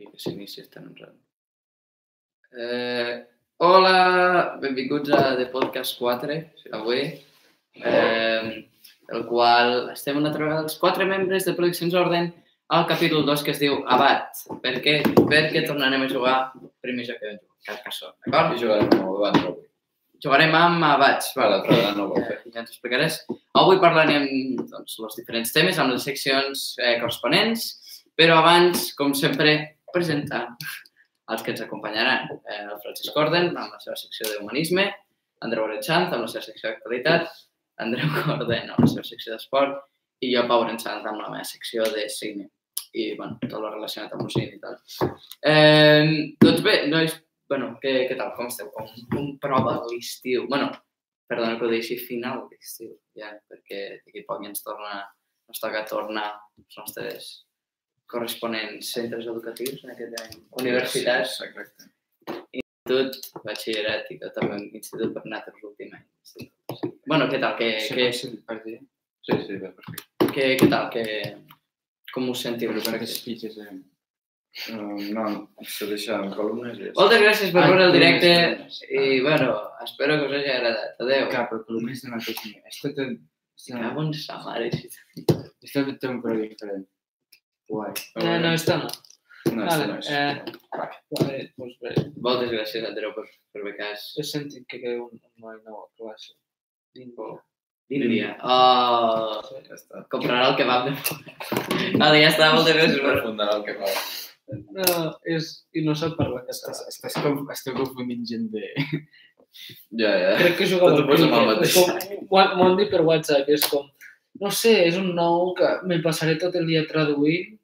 Que s'inici estan entrant. Eh, hola, benvinguts a The Podcast 4, avui, eh, el qual estem una altra vegada els quatre membres de Produccions Orden al capítol 2 que es diu Abat. Per què? Perquè tornarem a jugar el primer joc que vam jugar, Carcassonne, d'acord? I jugarem amb Batre avui. Jugarem amb Abats. Va, l'altre vegada no ho Ja, fer. ja t'ho explicaràs. Avui parlarem doncs, els diferents temes amb les seccions eh, corresponents, però abans, com sempre, presentar els que ens acompanyaran. Eh, el Francesc Orden, amb la seva secció d'Humanisme, Andreu Orenxant, amb la seva secció d'actualitat, Andreu Orden, amb la seva secció d'esport, i jo, Pau Orenxant, amb la meva secció de cine. I, bueno, tot el relacionat amb el cine i tal. Eh, doncs bé, nois, bueno, què, què tal? Com esteu? Com, com prova l'estiu? bueno, perdona que ho deixi final d'estiu, ja, perquè d'aquí poc ja ens torna, ens toca tornar als nostres corresponents centres educatius en aquest any. Universitats, Exacte. institut, batxillerat i també un institut per nosaltres l'últim any. institut. Bueno, què tal? Què, Sí, què, sí, per dir. Sí, sí, bé, perfecte. què, què tal? Què, com us sentiu? Però quantes pitges hem? Uh, no, se deixa en columnes i... Moltes gràcies per veure el directe i, bueno, espero que us hagi agradat. Adéu. Clar, però columnes de mateix nivell. Esto té... Me cago en sa mare. Esto té un pro diferent. Guai. No, no, esta no. No, Vale, no és. eh, Vale, doncs bé, Moltes gràcies, Andreu, per, per cas. he sentit que queda un, un noi nou a classe. D'Índia. D'Índia. Oh, Sí. Ja està. comprarà el kebab de Vale, ja està, moltes gràcies. Per... Refundarà el que fa. No, és... I no sap parlar català. Estàs, estàs, com, esteu confundint gent de... Ja, ja. Crec que jugava amb el cricket. m'ho han dit per WhatsApp, és com, no sé, és un nou que me passaré tot el dia traduint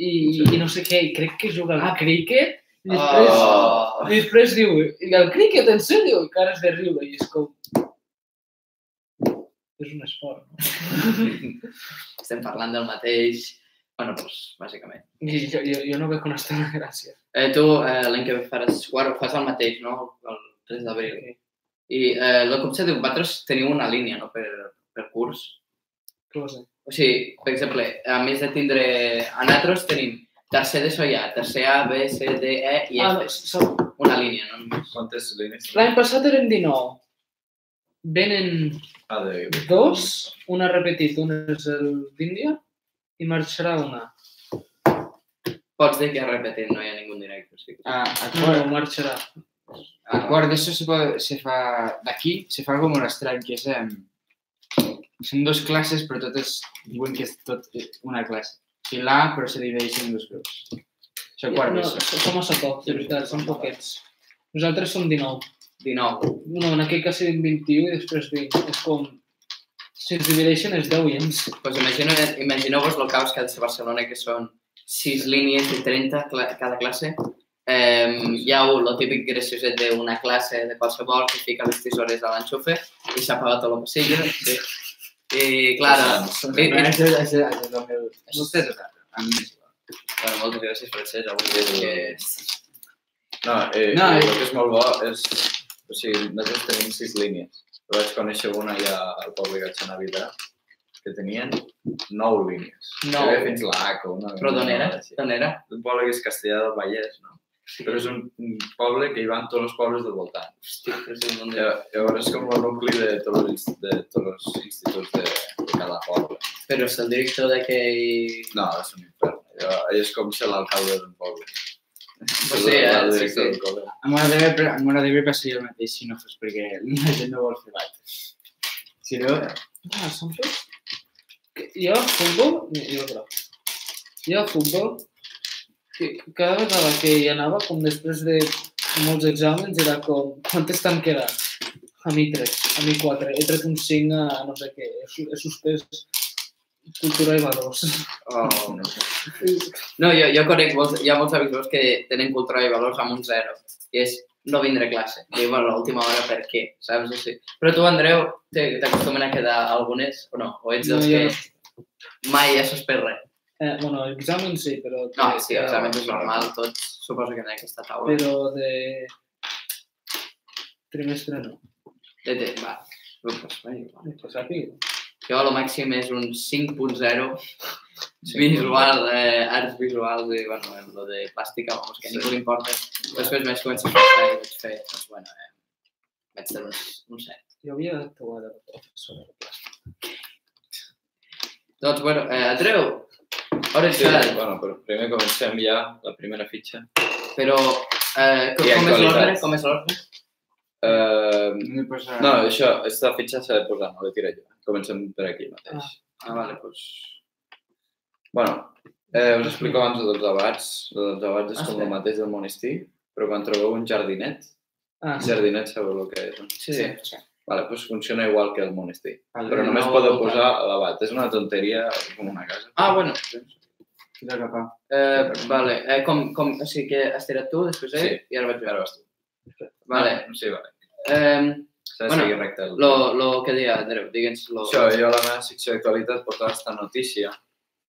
i, Sí. i no sé què, i crec que juga al cricket i després, Oh. i després diu, i el cricket, en sèrio? I cares de riure, i és com... És un esport, no? Estem parlant del mateix... Bueno, doncs, bàsicament. I jo, jo, jo no veig on està la gràcia. Eh, tu, eh, l'any que faràs... Bueno, fas el mateix, no? El 3 d'abril. I eh, el diu, vosaltres teniu una línia, no?, per, per curs. Cosa. O sigui, per exemple, a més de tindre... A nosaltres tenim tercer de ja, tercer A, B, C, D, E i Ah, F. no, sap- Una línia, no només. Quantes línies? L'any passat eren 19. Venen Ah, de... dos, una repetit, una és el d'Índia i marxarà una. Pots dir que has repetit, no hi ha ningú directe. O sigui. Ah, a No, marxarà. a quart d'eso se, se fa... D'aquí se fa algo molt estrany, que és... Em, són dues classes, però totes diuen que és tot una classe. Sigui, l'A, però se divideix en dos grups. Això quart no, d'eso. som massa pocs, de veritat, som poquets. Nosaltres som 19. 19. No, en aquell cas eren 21 i després 20. És com... Si ens divideixen és 10 i ens. Pues imagino, imagineu-vos el caos que ha de ser Barcelona, que són 6 línies de 30 cla cada classe. Eh, hi ha el típic gracioset d'una classe de qualsevol que fica les tisores a l'enxufe i s'apaga tot el sigui. Sí. I, i, No, això, és el meu... Això és bueno, moltes gràcies, Francesc. Avui és que... No, eh, No, no, eh. el que és molt bo és... O sigui, nosaltres tenim sis línies. Però vaig conèixer una ja al poble que vaig anar a Vidrà, que tenien nou línies. Nou. Fins l'H o una... Però d'on era? D'on era? Poble que és Castellà del Vallès, no? Però és un poble que hi van tots els pobles del voltant. Hòstia, que és un món de... Lla- Llavors és com el nucli de tots els, de tots els instituts de, de cada poble. Però és el director d'aquell... No, és un infern. Allò, allò és com ser l'alcalde d'un poble. Pues sí, eh, sí, sí. poble. M'agradaria passaria el mateix si no fos perquè la gent no vol fer bat. Si no, Ah, són Jo, futbol... Jo, però... Jo, futbol... que Cada vegada que hi anava, com després de molts exàmens, era com... Quantes t'han quedat? A mi 3, a mi 4. He tret un 5 a no sé què. He, su- he suspès cultura i valors. Oh, no. No, jo, jo conec molts, hi ha molts amics meus que tenen cultura i valors amb un zero. I és no vindre a classe. I bueno, a l'última hora per què, saps? Sí. Però tu, Andreu, te- t'acostumen a quedar algunes o no? O ets No, dels jo que mai has suspès res? Eh, bueno, examen sí, però... No, sí, exàmens és normal, tots suposo que en aquesta taula. Però de... Trimestre no. De, de, va, pues, va igual. Que sàpiga. Jo a lo màxim és un 5.0 visual, eh, arts visuals i, bueno, en lo de plàstica, vamos, que a ningú li importa. Després més començo a fer i vaig fer, doncs, bueno, eh, vaig tenir un, un 7. Jo havia actuat de professora de plàstica. Doncs, bueno, eh, Andreu, hores Sí, sí, bueno, però primer comencem ja la primera fitxa. però eh, com, I com és l'ordre? Com és l'ordre? Uh, No no, això, aquesta fitxa s'ha de posar, no l'he tirat jo. Comencem per aquí mateix. Ah, vale, doncs... Bueno, eh, us explico abans dels abats. El dels abats és Ah, com sí. el mateix del monestir, però quan trobeu un jardinet, Ah, jardinet sabeu el que és, no? Sí, Sí. sí. Vale, doncs funciona igual que el monestir. Vale, Però només no, podeu posar l'abat. És una tonteria com una casa. Ah, bueno. Tira cap a... Eh, vale, eh, com, com, o sigui que has tirat tu, després ell, Sí. i ara vaig jo. Ara vas tu. Vale. Ah, Sí, vale. Eh, S'ha de Bueno, seguir recte. El... lo, lo que deia, Andreu, digue'ns lo... Això, jo a la meva secció d'actualitat portava aquesta notícia,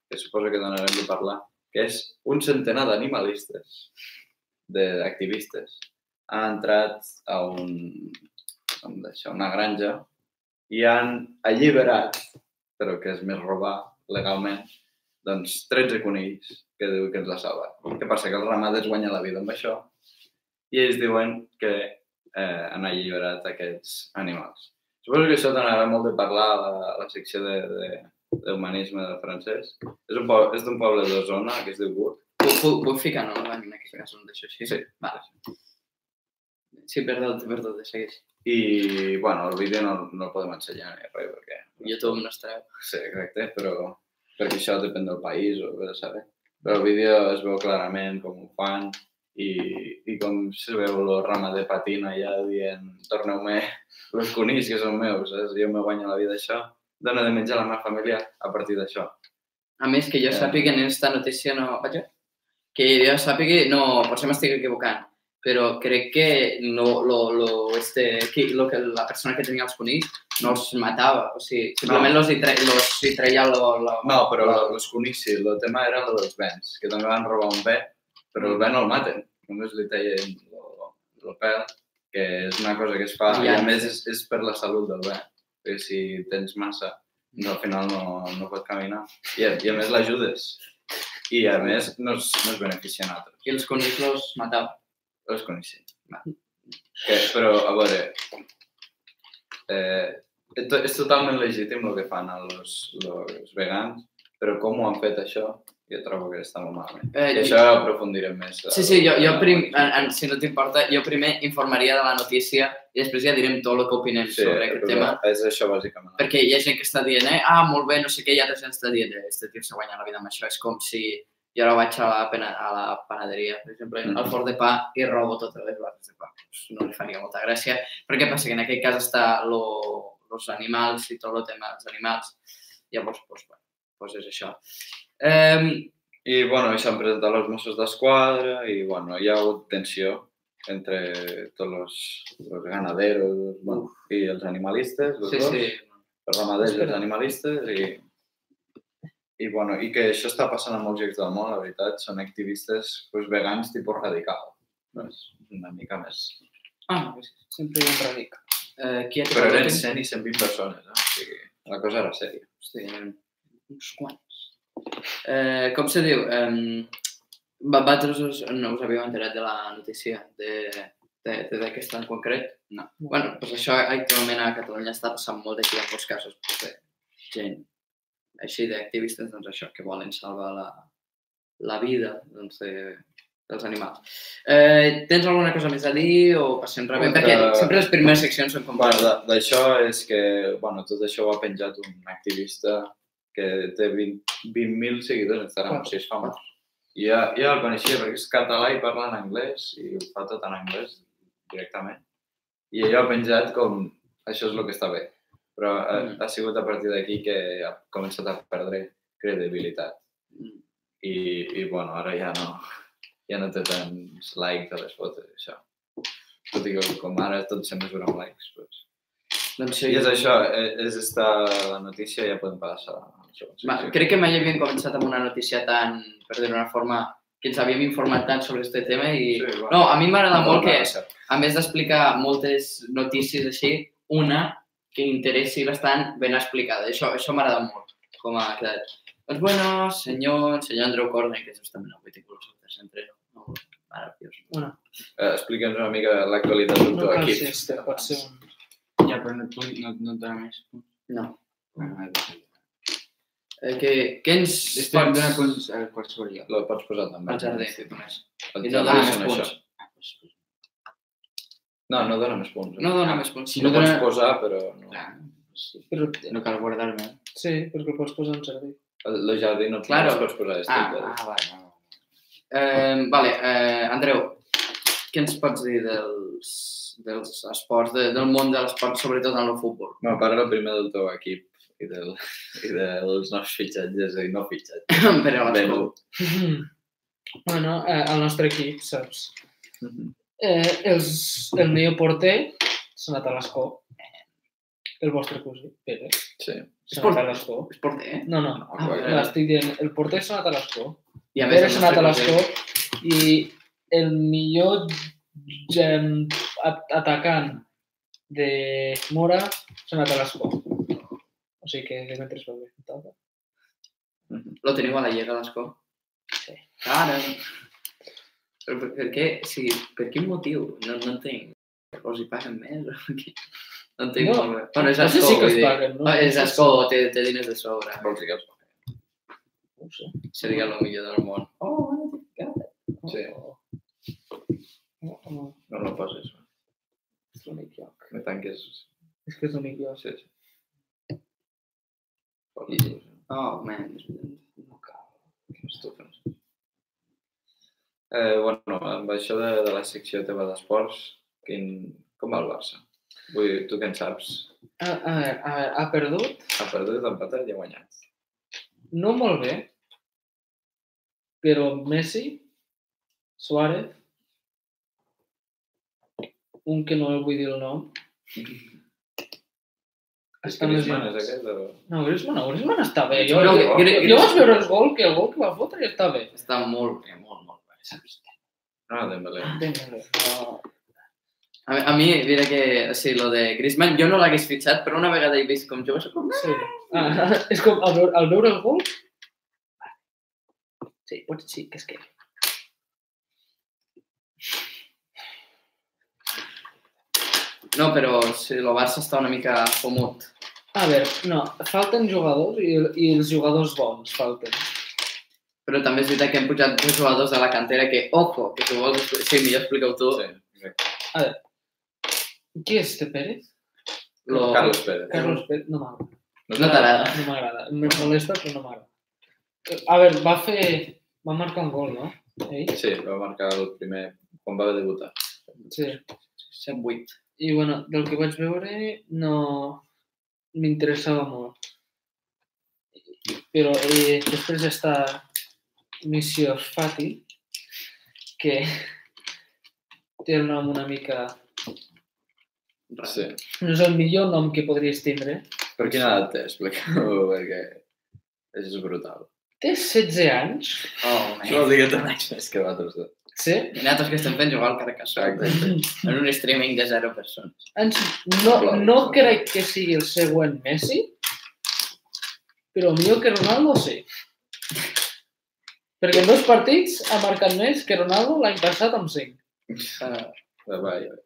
que suposo que donarem de parlar, que és un centenar d'animalistes, d'activistes, han entrat a un, com d'això, una granja i han alliberat, però que és més robar legalment, doncs 13 conills que diu que ens la salva. Què passa? Que els ramaders guanyen la vida amb això i ells diuen que eh, han alliberat aquests animals. Suposo que això donarà molt de parlar a la, a la secció de, de, d'humanisme del francès. És un poble, és d'un poble d'Osona que es diu Gurt. Puc, puc, puc ficar, no? En aquest cas no deixo així. Sí. Vale. Sí, perdó, perdó, segueix. I, bueno, el vídeo no, no el podem ensenyar ni res, perquè... YouTube no es treu. Sí, exacte, però perquè això depèn del país o de saber. Però el vídeo es veu clarament com ho fan i, i com se veu el ramader patint allà dient torneu-me els conills que són meus, saps? jo me guanyo la vida d'això, dona de menjar la meva família a partir d'això. A més, que jo Eh. sàpiga en aquesta notícia no... Vaig jo? Que jo sàpiga, no, potser m'estic equivocant, però crec que no, lo, lo, este, que, lo que la persona que tenia els conills no els matava, o sigui, simplement No. los, hi tre, los hi treia lo, lo, No, però lo- els conills sí, el tema era el dels vents, que també van robar un bé, però el bé no el maten, només li tallen el pèl, que és una cosa que es fa, i Ja. a més és, és per la salut del bé, perquè si tens massa, no, al final no, no pot caminar. I, a- i a més l'ajudes. I a més no es, no es beneficien altres. I els conills los matava. Els conills sí. Que, però, a veure, eh, és to- és totalment legítim el que fan els, els vegans, però com ho han fet això, jo trobo que està molt malament. Eh, I això ho aprofundirem més. Sí, sí, jo, jo prim, en, en, si no t'importa, jo primer informaria de la notícia i després ja direm tot el que opinem sí, sobre aquest tema. És això, bàsicament. Perquè hi ha gent que està dient, eh, ah, molt bé, no sé què, i altra gent està dient, eh, este tio s'ha guanyat la vida amb això. És com si jo ara vaig a la, pena, a la panaderia, per exemple, Mhm. al forn de pa i robo totes les barres de pa. Pues no li faria molta gràcia. Però què passa? Que en aquest cas està lo, los animals i tot el tema dels animals. Llavors, pues, bueno, pues és això. Eh, I, bueno, i s'han presentat els Mossos d'Esquadra i, bueno, hi ha hagut tensió entre tots els, els ganaderos bueno, i els animalistes, els sí, dos, sí. els ramaders i els animalistes i, i, bueno, i que això està passant a molts llocs del món, la veritat, són activistes pues, vegans tipus radical. No? És una mica més... Ah, Sempre hi ha un radic. eh, qui ha Però eren l'últim? 100 i 120 persones, eh? o sigui, la cosa era sèria. Hosti, eren uns quants. Eh, com se diu? Eh, vosaltres us, no us havíeu enterat de la notícia de de- de- d'aquesta en concret? No. bueno, doncs això actualment a Catalunya està passant molt d'aquí en molts casos pues, de gent així d'activistes doncs això, que volen salvar la, la vida doncs, de, dels animals. Eh, tens alguna cosa més a dir o passem ràpid? Perquè sempre les primeres seccions són com... Bueno, d'això és que, bueno, tot això ho ha penjat un activista que té 20 20.000 seguidors a Instagram, sigui, és famós. I ja, ja el coneixia perquè és català i parla en anglès i ho fa tot en anglès directament. I ell ha penjat com això és el que està bé. Però ha, Mm. ha sigut a partir d'aquí que ha començat a perdre credibilitat. Mm. I, i bueno, ara ja no, ja no té tants likes a les fotos, això. Tot i que com ara tot se mesura amb likes, doncs. Doncs Sí. sí. I és això, eh, és esta la notícia, ja podem passar a la següent Va, secció. crec que mai havíem començat amb una notícia tan, per dir d'una forma, que ens havíem informat tant sobre aquest tema i... Sí, No, a mi m'agrada molt que, a més d'explicar moltes notícies així, una que interessi bastant ben explicada. Això, això m'agrada molt, com ha quedat. Doncs bueno, senyor, senyor Andreu Corne, que justament avui tinc el seu sempre no, meravellós. Bueno, Eh, Explica'ns una mica l'actualitat del no teu cal equip. ser este, pot ser un... Ja, però no, et puc- no, no et dona més punts. No. Bueno. Eh, que, què ens Després em dona punts a qualsevol lloc. Lo pots posar també. Al jardí. El I no això. punts. Ah, doncs, No, no dona més punts. No dona més punts. Si no no pots dona- posar, però no. clar, sí. Però, No cal guardar-me. sí, perquè el pots posar en jardí. El, el jardí no, Claro. no pots posar. Ah, Estic, ah, vale, vale. Eh, vale, eh, Andreu, què ens pots dir dels, dels esports, de, del món de l'esport, sobretot en el futbol? No, parla primer del teu equip i, del, i dels nous fitxatges i no fitxatges. per a l'escola. Venu. bueno, eh, el nostre equip, saps? Mhm. Eh, els, el meu porter s'ha anat a l'escó. El vostre cosí, Pere, Sí. s'ha anat a l'escó. És porter, eh? No, no, No, Ah, l'estic dient. El porter s'ha anat a l'escó. I a Pere el s'ha anat a l'escó i el millor gem, at atacant de Mora s'ha anat a l'escó. O sigui que de mentre va bé. Lo teniu a la Lliga, l'escó? Sí. Ara. Però per, per què? Sí, per quin motiu? No, no entenc. O si paguen més o què? No entenc No. molt bé. Bueno, és No sé si que es paguen, no? Ah, És escó, té, té diners de sobre. Vols dir que els No ho sé. Seria el millor del món. Oh, Sí. No, no, No, no poses. és l'únic lloc. Me tanques. És que és l'únic lloc. Sí, sí. Oh, man. No cal. Estufes. Eh, bueno, amb això de, de la secció teva d'esports, quin... com va el Barça? Vull dir, tu què en saps? A, a a ha perdut? Ha perdut, ha empatat i ha guanyat. No molt bé, però Messi, Suárez, un que no vull dir el nom, És està que Griezmann és lesionat. aquest o... No, Griezmann no, Griezmann està bé. Jo, No, jo, jo, jo vaig veure el gol, que el gol que va fotre està bé. Està molt bé, molt, molt bé. saps? No, Dembélé. Dembélé, no. A, mi- a mi, mira que, sí, lo de Griezmann, jo no l'hagués fitxat, però una vegada he vist com jo, soc com... Sí. Ah, és com al veure, al veure el gol... Sí, pot, sí, que és que... No, però sí, el Barça està una mica fumut. A veure, no, falten jugadors i, i els jugadors bons falten. Però també és veritat que hem pujat dos jugadors de la cantera que, ojo, que si vols, sí, millor explica-ho tu. Sí, exacte. Qui és este Pérez? Lo... Carlos Pérez. Carlos Pérez, no m'agrada. No t'agrada? No m'agrada. Em molesta, però no m'agrada. A veure, va fer... Va marcar un gol, no? Ell? Sí, va marcar el primer quan va debutar. Sí. 108. I, bueno, del que vaig veure no m'interessava molt. Però eh, després està Missió Fati, que té el nom una mica... Sí. No és el millor nom que podries tindre. Per quina edat té? Explica-ho, perquè és brutal. Té 16 anys. Oh, Això vol dir que té anys més que nosaltres dos. Sí? I nosaltres que estem fent jugar al Carcassonne en un streaming de zero persones. Ens, no, no crec que sigui el següent Messi, però millor que Ronaldo sí. Perquè en dos partits ha marcat més que Ronaldo l'any passat amb 5. Uh, Va, va, va.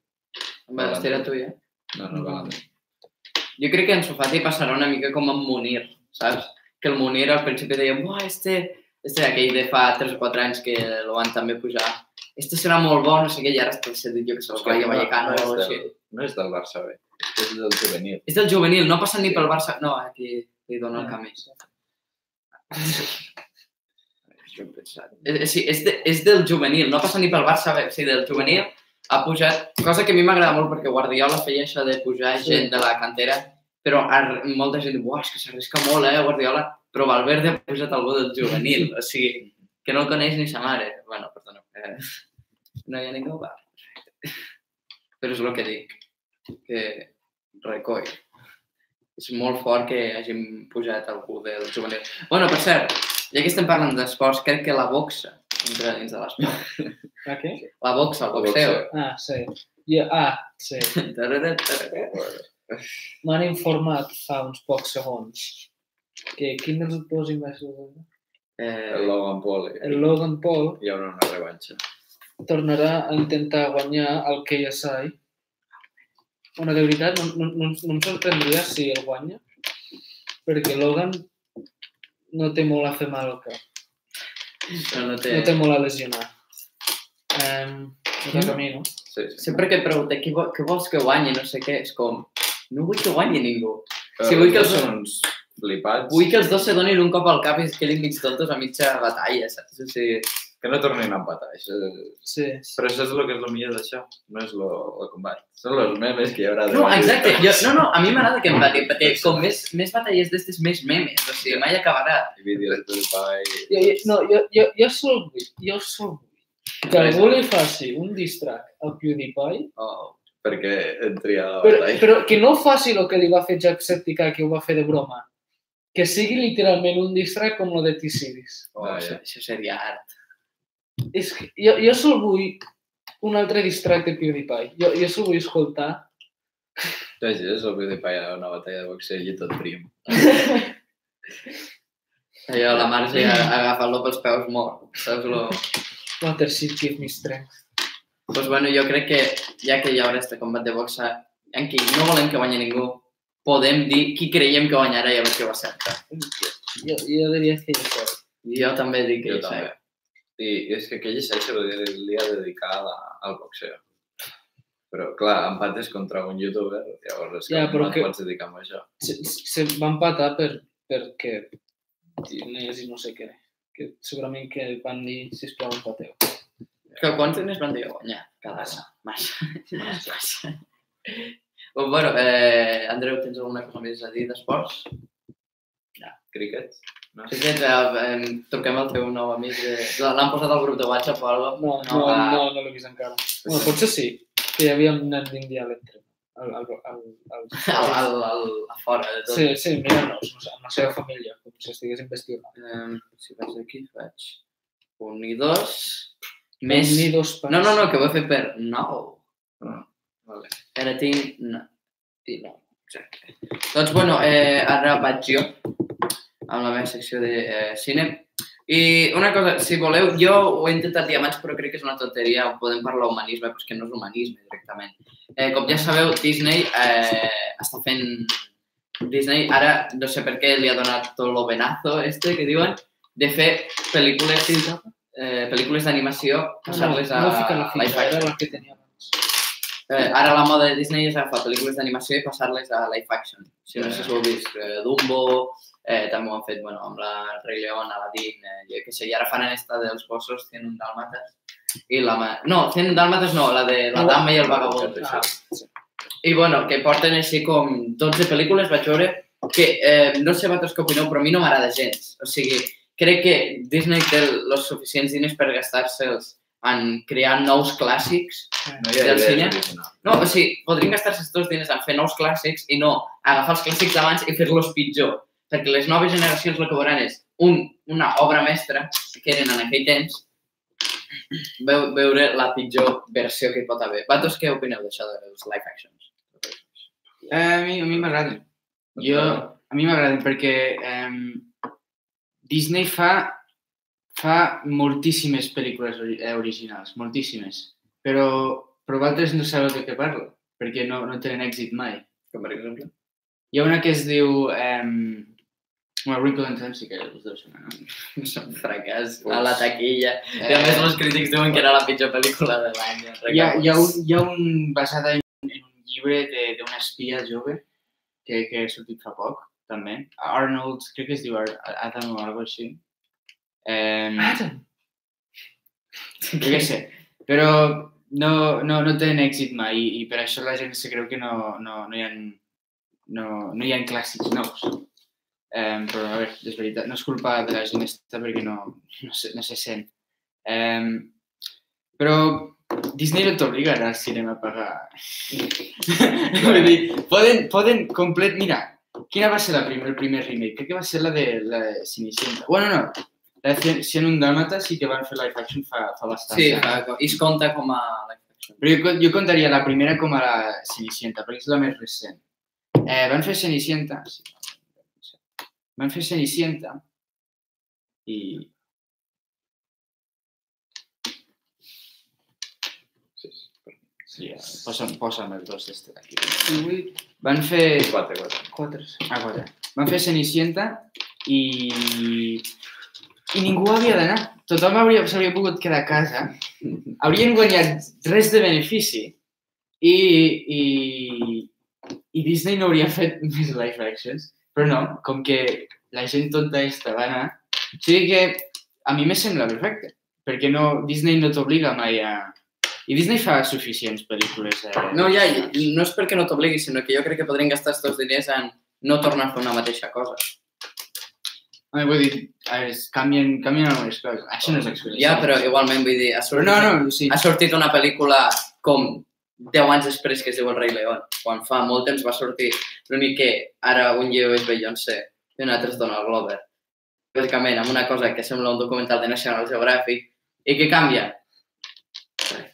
va, estira tu, ja. No, no, va. Jo crec que en Sofati passarà una mica com amb Munir, saps? Que el Munir al principi deia, buah, este, este aquell de fa 3 o 4 anys que lo van també pujar. Este serà molt bo, no sé què, i ara està dit jo que se'l Rayo Vallecano o no, és així. del, no és del Barça B, és del juvenil. És del juvenil, no passa ni pel Barça. No, aquí li dono el camí. He pensat. Eh, eh, Sí, és, de, és del juvenil, no passa ni pel Barça B, sí, del juvenil ha pujat, cosa que a mi m'agrada molt perquè Guardiola feia això de pujar Sí. gent de la cantera, però ar- molta gent diu, és que s'arrisca molt, eh, Guardiola, però Valverde ha pujat algú del juvenil, o sigui, que no el coneix ni sa mare. Bueno, perdona, eh, no hi ha ningú, va. Però és el que dic, que recoll. És molt fort que hàgim pujat algú del juvenil. Bueno, per cert, ja que estem parlant d'esports, crec que la boxa entra dins de l'esport. A què? La boxa, el boxeo. Ah, sí. I, ah, sí. M'han informat fa uns pocs segons que quin dels dos imbècils Eh, El Logan Paul. el Logan Paul Hi haurà una revanxa. tornarà a intentar guanyar el KSI. Bueno, de veritat, no, no, no, no em sorprendria si el guanya, perquè Logan no té molt a fer mal al cap, no, no té... no té molt a lesionar. Um, no toca a mi, no? Sí, sí. Sempre que et pregunte qui, vo- què vols que guanyi, no sé què, és com... No vull que guanyi ningú. Però Sí, vull que els dos els- són uns flipats. Vull que els dos se donin un cop al cap i es quedin mig tontos a mitja batalla, saps? O sigui, Que no tornin a empatar. Això... Sí. Però això és el que és el millor d'això. No és lo, el combat. Són els memes que hi haurà. de No, exacte. Jo, no, no, a mi m'agrada que empati, perquè com més, més batalles d'estes, més memes. O sigui, mai acabarà. I vídeos del pai... Jo, jo, no, jo, jo, jo sol vull, jo sol vull que algú li faci un distract al PewDiePie, Oh. Perquè entri a la però, batalla. però que no faci el que li va fer Jacksepticeye, que ho va fer de broma. Que sigui literalment un distract com el de T-Series. Oh, Ah, això, això seria art. És que jo, jo sol vull un altre distract de PewDiePie. Jo, jo sol vull escoltar. T'imagines el PewDiePie a una batalla de boxeo i tot prim. Allò, la Marge agafant-lo pels peus mort. Saps? Lo... Water Shit Give Me Strength. Pues bueno, jo crec que ja que hi haurà este combat de boxa en què no volem que guanyi ningú, podem dir qui creiem que guanyarà i a veure què va certa. Jo, jo diria que jo. Jo també dic que Jo jo també. I és que aquell li ha dedicat al boxeo. Però, clar, empates contra un youtuber, llavors és que Ja, no et que- pots dedicar a això. Se, se va empatar per, perquè diners i no sé què. Que segurament que van dir, sisplau, empateu. Que quants diners van dir a guanyar? Cada any. Massa. Massa. Pues bueno, eh, Andreu, tens alguna cosa més a dir d'esports? Cricket? No? Sí que eh, eh, truquem al teu nou amic. De... L'han posat al grup de WhatsApp o alguna No, no, no, no, no l'he vist encara. Bueno, potser sí, que hi havia un nen d'Indial entre. Al, al, al, al, Al, al, al, a fora de tot. Sí, sí, mirant-nos, no amb la seva família, com si estigués investigant. Eh, si vaig aquí, faig un i dos. Més... Ni dos pas. No, no, no, que ho he fet per nou. Ah, vale. Ara tinc... No. I no. Exacte. Doncs, bueno, eh, ara vaig jo amb la meva secció de eh, cine. I una cosa, si voleu, jo ho he intentat dir abans, però crec que és una tonteria, podem parlar d'humanisme, però és que no és humanisme directament. Eh, com ja sabeu, Disney eh, està fent... Disney ara, no sé per què, li ha donat tot lo venazo este que diuen, de fer pel·lícules, eh, pel·lícules d'animació, No, no, passar-les a no fica la live action. que. Eh, ara la moda de Disney és agafar pel·lícules d'animació i passar-les a live action. Si no sé si ho heu vist, eh, Dumbo, eh, també ho han fet bueno, amb la Rei León, Aladdin, eh, jo què sé, i ara faran esta dels gossos, 101 dàlmates. I la ma... No, 101 dàlmates no, la de la dama i el vagabond. Ah, I bueno, que porten així com 12 pel·lícules, vaig veure, que eh, no sé vosaltres què opineu, però a mi no m'agrada gens. O sigui, crec que Disney té els suficients diners per gastar-se'ls en crear nous clàssics No hi ha Del cine? no, o sigui, podrien gastar-se els teus diners en fer nous clàssics i no agafar els clàssics d'abans i fer-los pitjor. Perquè les noves generacions el que veuran és un, una obra mestra que eren en aquell temps veu, veure la pitjor versió que hi pot haver. Vosaltres què opineu d'això dels live actions? Eh, a mi a mi m'agraden. Jo, a mi m'agraden perquè eh, Disney fa, fa moltíssimes pel·lícules eh, originals, moltíssimes. Però, però vosaltres no sabeu de què parlo, perquè no, no tenen èxit mai. Com per exemple? Hi ha una que es diu... Eh, bueno, Wrinkle in Time sí que us deu sonar, no? És un fracàs a la taquilla. I a més els crítics diuen que era la pitjor pel·lícula de l'any. Hi ha, hi, ha un, hi ha un basada en, en un llibre de- d'una espia jove que, que ha sortit fa poc, també. Arnold, crec que es diu Adam o alguna així. Eh, Adam! jo què sé. Però no, no, no tenen èxit mai i, i per això la gent se creu que no, no, no, hi, ha, no, no hi ha clàssics nous. Eh, però, a veure, és veritat, no és culpa de la gent esta perquè no, no, se, no se sent. Eh, però Disney no t'obliga a anar al cinema a pagar. Vull dir, poden, poden complet... Mira, quina va ser la primer, el primer remake? Crec que va ser la de la de Cenicienta. Bueno, no, la de Cien- 101 Dálmatas sí que van fer live action fa, fa bastant. Sí, fa, i es compta com a live action. Però jo, jo contaria la primera com a la Cenicienta, perquè és la més recent. Eh, van fer Cenicienta. Sí. Van fer Cenicienta i... Sí, Sí, posa'm, posa'm el dos d'este d'aquí. 8, Van fer... 4, 4. 4, Ah, quatre. Van fer Cenicienta i... I ningú havia d'anar. Tothom hauria, s'hauria pogut quedar a casa. Haurien guanyat res de benefici. I, i, i Disney no hauria fet més live actions. Però no, com que la gent tonta esta va anar... O sigui que a mi me sembla perfecte. Perquè no, Disney no t'obliga mai a... I Disney fa suficients pel·lícules. Eh, No, ja, no és perquè no t'obligui, sinó que jo crec que podrien gastar aquests diners en no tornar a fer una mateixa cosa. Home, vull dir, es canvien, canvien algunes coses. Això no és excusa. Ja, però igualment, vull dir, ha sortit, no, no, sí. ha sortit una pel·lícula com 10 anys després que es diu El rei León, quan fa molt temps va sortir l'únic que ara un lleu és Beyoncé i un altre és Donald Glover. Bàsicament, amb una cosa que sembla un documental de National Geographic i que canvia.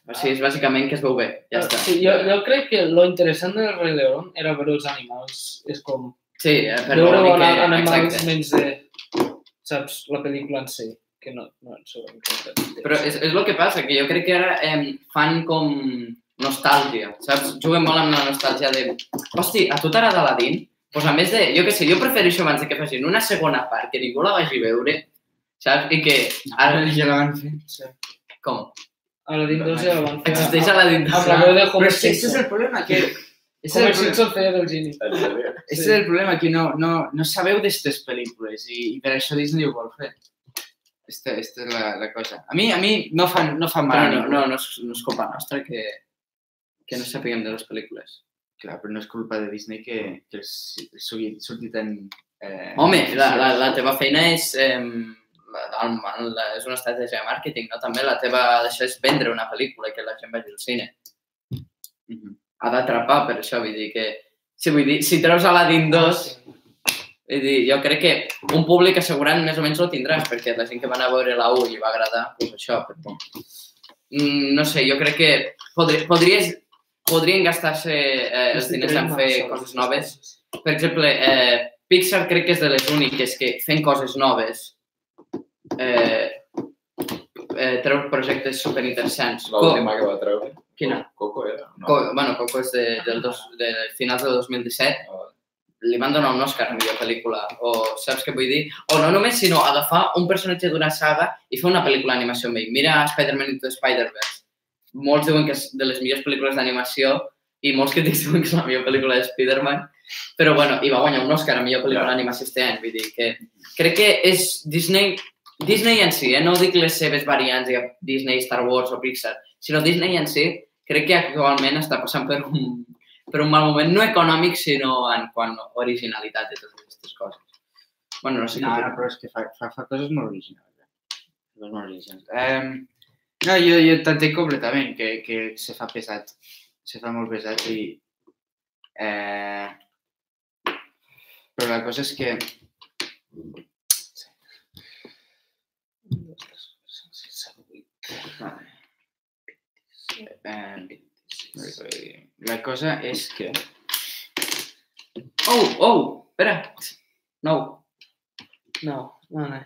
O sigui, és bàsicament que es veu bé, ja està. Sí, jo, jo crec que lo interessant del Rei León era veure els animals. És com Sí, eh, però veure que, que... animals Exacte. menys de... Saps? La pel·lícula en si. Que no, no en sabem què Però és, és el que passa, que jo crec que ara eh, fan com nostàlgia, saps? Juguen molt amb la nostàlgia de... Hosti, a tu t'agrada Aladdin? Doncs a més de... Jo què sé, jo prefereixo abans de que facin una segona part que ningú la vagi a veure, saps? I que... Ara, ja la van fer. Sí. com? Aladdin 2 ja la van fer. Existeix Aladdin Amb 2. la veu de Però Homer és que aquest és el problema, que... És el, problema, Simpson feia del geni. En sèrio? és el problema, que no, no, no sabeu d'aquestes pel·lícules i, i per això Disney ho vol fer. Esta, esta és la, la cosa. A mi, a mi no fa, no fa mal. Però no, no, no, és, no és culpa nostra que, que no sapiguem de les pel·lícules. Clar, però no és culpa de Disney que, que els, els surti, tan... Eh, Home, la, la, la teva feina és... Eh, el, el, és una estratègia de màrqueting, no? També la teva... Això és vendre una pel·lícula i que la gent vagi al cine. Mhm. ha d'atrapar per això, vull dir que... Si, vull dir, si treus Aladdin 2, vull dir, jo crec que un públic assegurant més o menys ho tindràs, perquè la gent que va anar a veure la 1 i va agradar, doncs això, però... Mm, no sé, jo crec que podri, podries, podrien gastar-se eh, els diners en fer coses noves. Per exemple, eh, Pixar crec que és de les úniques que fent coses noves eh, eh, treu projectes superinteressants. L'última que va treure. Quina? Coco era. No. Co bueno, Coco és de, del dos, de finals de 2017. Li van donar un Òscar a millor pel·lícula. O saps què vull dir? O no només, sinó agafar un personatge d'una saga i fer una pel·lícula d'animació amb ell. Mira Spider-Man Into Spider-Verse. Molts diuen que és de les millors pel·lícules d'animació i molts crítics diuen que és la millor pel·lícula de Spider-Man. Però bueno, i va guanyar un Òscar a millor pel·lícula d'animació este any. Vull dir que crec que és Disney Disney en si, eh? no dic les seves variants, ja, Disney, Star Wars o Pixar, sinó Disney en si, crec que actualment està passant per un, per un mal moment, no econòmic, sinó en quant a originalitat de totes aquestes coses. Bueno, no sé No, què no, però és que fa, fa, fa coses molt originals. Eh? Coses molt originals. Eh, no, jo, jo t'entenc completament que, que se fa pesat. Se fa molt pesat i... Eh, però la cosa és que... Eh, la cosa és que... Oh, oh, espera. No. No, vale.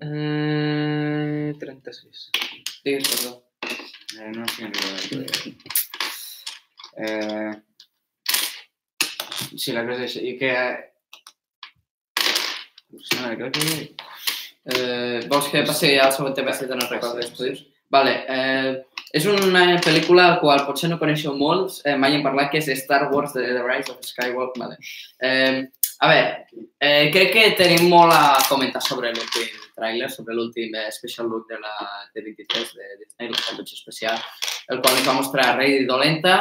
Eh, 36. Digues, perdó. Eh, no sé eh, Sí, la cosa és i que... No, crec que... Eh, vols que passi al següent tema si te no recordes estudis? Vale, eh, és una pel·lícula al qual potser no coneixeu molts, eh, mai hem parlat, que és Star Wars The, The Rise of Skywalker. Vale. Eh, a veure, eh, crec que tenim molt a comentar sobre l'últim tràiler, sobre l'últim eh, special look de la D23 de Disney, la competició especial, el qual ens va mostrar Rei Dolenta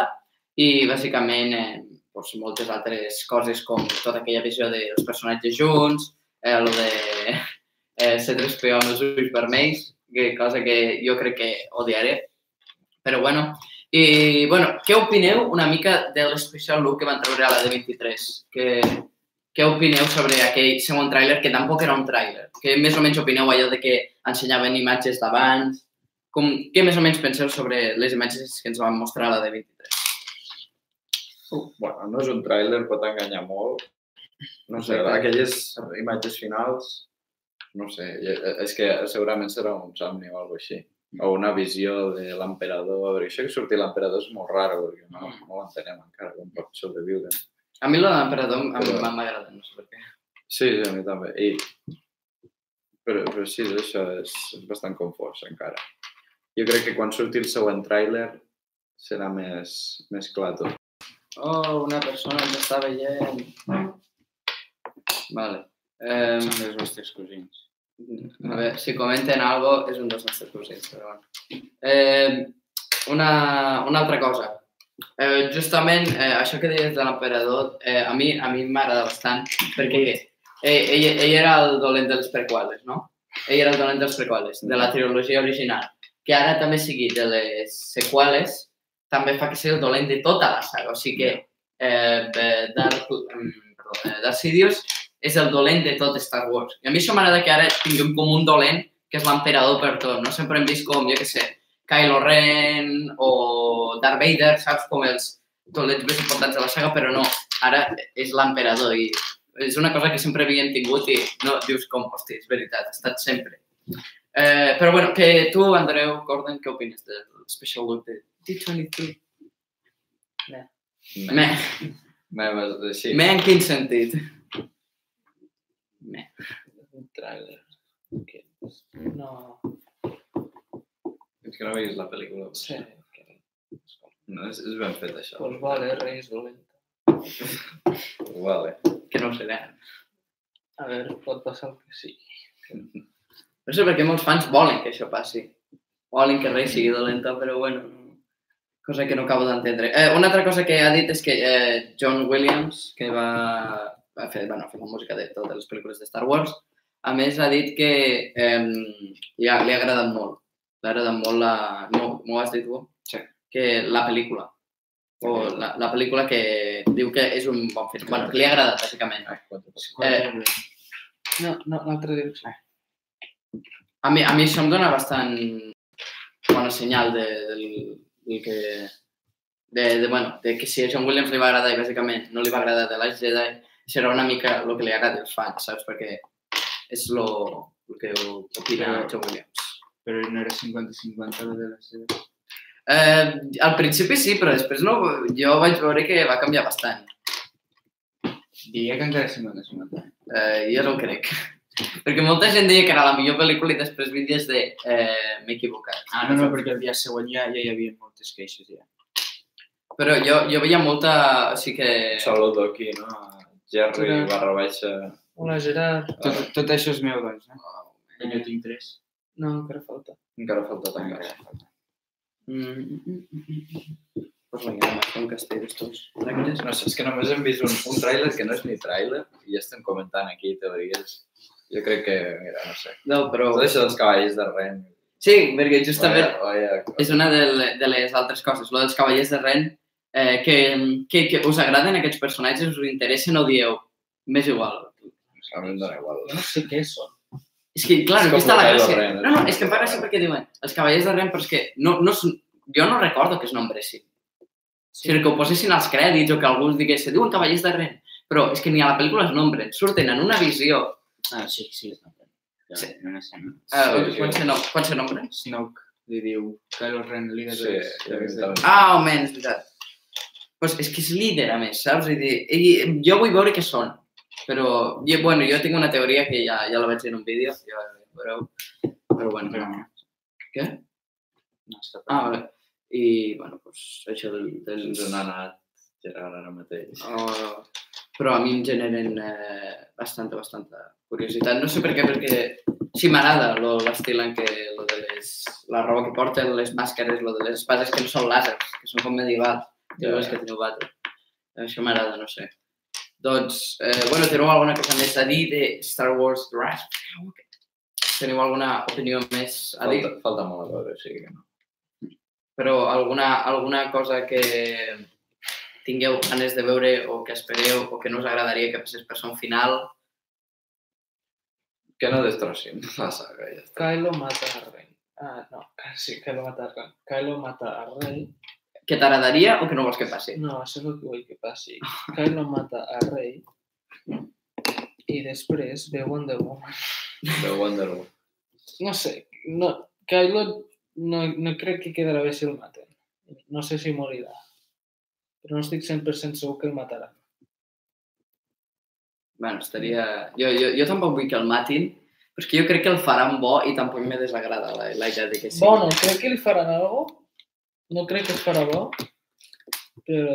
i bàsicament eh, doncs, moltes altres coses com tota aquella visió dels personatges junts, eh, lo de eh, C3PO amb els ulls vermells, que cosa que jo crec que odiaré. Però bueno, i bueno, què opineu una mica de l'especial look que van treure a la D23? Que, què opineu sobre aquell segon tràiler, que tampoc era un tràiler? Què més o menys opineu allò de que ensenyaven imatges d'abans? Com, què més o menys penseu sobre les imatges que ens van mostrar a la D23? Bueno, no és un tràiler, pot enganyar molt. No sé, Exacte. aquelles imatges finals, no sé, i- és que segurament serà un somni o alguna així. O una visió de l'emperador. Perquè això que surti l'emperador és molt raro, perquè no, no ho entenem encara, com pot sobreviure. A mi lo de l'emperador em- Però- em- m'agrada, no sé per què. Sí, sí, a mi també. I... Però, però sí, això és, és bastant confós encara. Jo crec que quan surti el següent tràiler serà més, més clar tot. Oh, una persona ens està veient. Vale. Eh, Són els vostres cosins. a veure, si comenten algo és un dels nostres cosins, però bueno. Eh, una, una altra cosa. Eh, justament, eh, això que deies de l'emperador, eh, a mi a mi m'agrada bastant, perquè ell, ell, ell era el dolent dels prequels, no? Ell era el dolent dels prequels, de la trilogia original. Que ara també sigui de les seqüeles, també fa que sigui el dolent de tota la saga. O sigui que eh, eh, Darth, mm, eh, Darth Sidious és el dolent de tot Star Wars. I a mi això m'agrada que ara tinguem com un dolent que és l'emperador per tot. No sempre hem vist com, jo què sé, Kylo Ren o Darth Vader, saps? Com els dolents més importants de la saga, però no, ara és l'emperador i és una cosa que sempre havíem tingut i no dius com, hosti, és veritat, ha estat sempre. Eh, però bueno, que tu, Andreu Gordon, què opines del special look de D23? Me. Me, me, sí. Me en quin sentit? Me. Un tràiler. Que... No, És que no veus la pel·lícula. sí. No, és, és ben fet, això. Pues vale, Reis dolenta. Vale. Que no serà. A veure, pot passar el que sigui. No sé per què molts fans volen que això passi. Volen que Rey sigui dolenta, però bueno, cosa que no acabo d'entendre. Eh, una altra cosa que ha dit és que eh, John Williams, que va, va fer, bueno, fer la música de totes les pel·lícules de Star Wars, a més ha dit que eh, li, ha, li ha agradat molt. Li ha agradat molt la... No, m'ho has dit tu? Sí. Que la pel·lícula. O la, la pel·lícula que diu que és un bon film. Bueno, que li ha agradat, bàsicament. Eh, No, no, l'altra direcció. A mi, a mi això em dona bastant bona senyal de, del, del que... De, de, bueno, de que si a John Williams li va agradar i bàsicament no li va agradar de Last Jedi, serà una mica el que li agrada als fans, saps? Perquè és lo, el que opina John Williams. Però no era 50-50 lo de la seva. Eh, al principi sí, però després no, jo vaig veure que va canviar bastant. Diria que encara és 50-50. Eh, jo no ho crec. Perquè molta gent deia que era la millor pel·lícula i després vídeos de eh, m'he equivocat. Ah, no, no, perquè el dia següent ja, ja hi havia moltes queixes, ja. Però jo, jo veia molta... O sigui que... Saludo aquí, no? Jerry barra baixa. Hola, Gerard. Tot, tot això és meu, doncs, eh? I jo tinc tres. No, encara falta. Encara falta tancar. Mm, mm, mm. Pues vinga, home, fem castell d'estos. Rectes. No sé, és que només hem vist un, un tràiler que no és ni tràiler i ja estem comentant aquí teories. Jo crec que, mira, no sé. No, però... Tot això dels cavalls de Ren. Sí, perquè justament Vaya, vaya, és una de, de les altres coses. Lo dels cavallers de Ren, eh, que, que, que us agraden aquests personatges, us interessen o dieu, m'és igual. a mi em dona igual. No sé què són. És que, clar, És com està la gràcia. Ren, No, no, és que em fa gràcia perquè diuen els cavallers de Ren, però és que no, no, són- jo no recordo que es nombressin. O sigui, que ho posessin als crèdits o que algú es digués, se diuen cavallers de Ren, però és que ni a la pel·lícula es nombren, surten en una visió. Ah, sí, sí, és noble. Ja, Sí. En una escena. Eh, Sí, sí. quan, se, no, quan se nombren? Snoke li diu Kylo Ren, líder Sí, ja enterat. Ah, home, és veritat. Pues és que és líder, a més, saps? Dir, i jo vull veure què són, però, jo, bueno, jo tinc una teoria que ja, ja la vaig dir en un vídeo, ja veureu, però bueno. Però no. Què? No, està Ah, vale. I, bueno, pues, això del, del, Ens on ha anat Gerard ara mateix. Oh, però a mi em generen eh, bastanta, bastanta curiositat. No sé per què, perquè sí m'agrada l'estil en què lo de les, la roba que porten, les màscares, lo de les espases que no són làsers, que són com medievals, les que teniu batre. Això m'agrada, no sé. Doncs, eh, bueno, teniu alguna cosa més a dir de Star Wars Draft? Teniu alguna opinió més a dir? Falta, falta molt a veure, o sigui que no. però alguna, alguna cosa que tingueu ganes de veure o que espereu o que no us agradaria que passés per son final. Que no destrossin la saga, ja està. Kylo mata a Rey. Ah, no, sí, Kylo mata a Rey. Kylo mata a Rey. Que t'agradaria o que no vols que passi? No, això és el que vull que passi. Kylo mata a Rey i després ve Wonder Woman. De Wonder Woman. No sé, no, Kylo no, no crec que quedarà bé si el maten. No sé si morirà. Però no estic 100% segur que el mataran. Bueno, estaria... Jo, jo, jo tampoc vull que el matin, però és que jo crec que el faran bo i tampoc me desagrada la, la idea de que sí. Bueno, crec que li faran algo. No crec que farà bo. Però...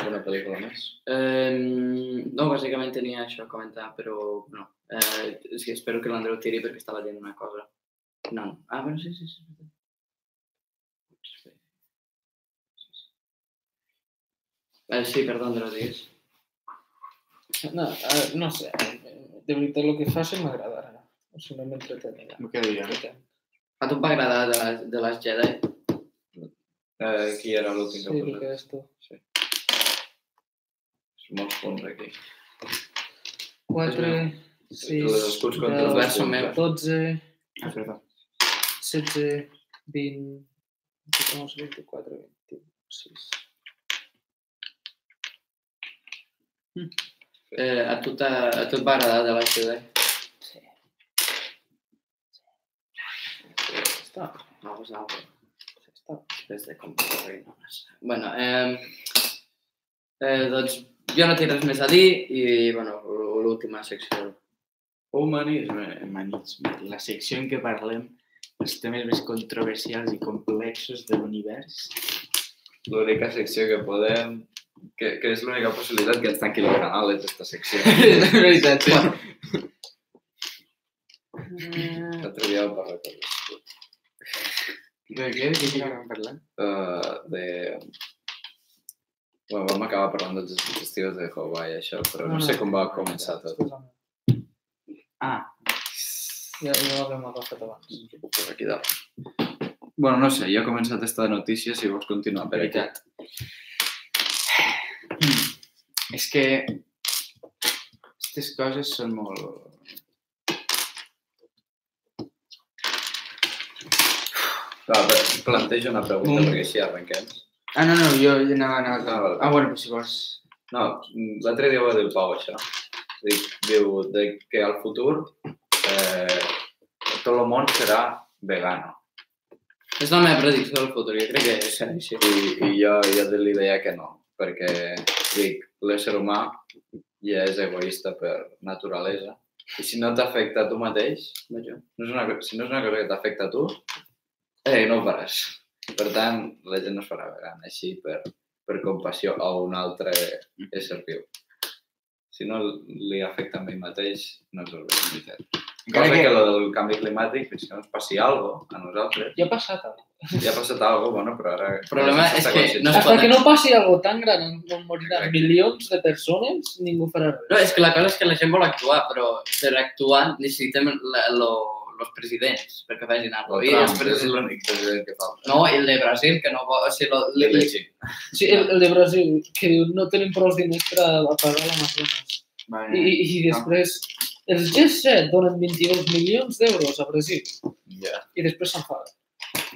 Alguna pel·lícula més? Eh, no, bàsicament tenia això a comentar, però no. Eh, és que espero que l'Andreu tiri perquè estava dient una cosa. No, no. Ah, bueno, sí, sí, sí. Eh, sí, perdó, Andreu, digues. No, eh, no sé. De veritat, el que faci m'agradarà. O sigui, no m'entretenirà. Que diria. A tu et va agradar de les, de les Jedi? Eh, qui era l'últim Sí, que posat? que és tu. Molts punts aquí. 4, Els 6, escuts contra els 10, verds són meus. 12, Ah, perdó. 16, 20, 22, 24, 26. Eh, a, tu a tu et va agradar de les Jedi? Sí. Està, No, pues no, però està. després de massa. Bueno, eh, eh, doncs jo no tinc res més a dir i, bueno, l'última secció. Humanisme. Humanisme, la secció en què parlem dels temes més controversials i complexos de l'univers. L'única secció que podem... Que, que és l'única possibilitat que ens tanqui el canal, és aquesta secció. és veritat, sí. L'altre dia vam parlar de. De què? De què vam parlar? Uh, de... Bueno, vam acabar parlant dels dispositius de Huawei, això, però no, sé com va començar tot. Ah, Ja, ja l'havíem agafat abans. Per aquí dalt. Bueno, no sé, jo he començat esta notícia, si vols continuar per aquí. És que aquestes coses són molt... Va, però plantejo una pregunta Mm. perquè així arrenquem. Ah, no, no, jo jo anava... anava... Ah, vale. ah bueno, però si vols... No, l'altre dia va dir el Pau això. Dic, diu de que al futur eh, tot el món serà vegano. És la meva predicció del futur, jo crec que serà així. I, i jo, jo li deia que no, perquè dic, l'ésser humà ja és egoista per naturalesa. I si no t'afecta a tu mateix, no és una, si no és una cosa que t'afecta a tu, eh, no ho faràs. Per tant, la gent no es farà vegana així per, per compassió a un altre ésser viu. Si no li afecta a mi mateix, no és el veritat. Encara Cosa que, que- lo del canvi climàtic, fins que no ens passi alguna cosa a nosaltres, Ja ha passat algo. ja ha passat alguna cosa, bueno, però ara... El problema és que no es Hasta que no passi algo tan gran on moriran Exacte. milions de persones, ningú farà res. No, és que la cosa és que la gent vol actuar, però per actuar necessitem la, lo, los presidents perquè facin alguna El cosa. I els Trump és l'únic president que falta. No, el de Brasil, que no vol... O sigui, lo, la li, Xina. Sí, el, el de Brasil, que diu no tenim prou diners per a pagar l'Amazones. Vale. I, I després, els G7 donen 22 milions d'euros a Brasil Ja. i després s'enfaden.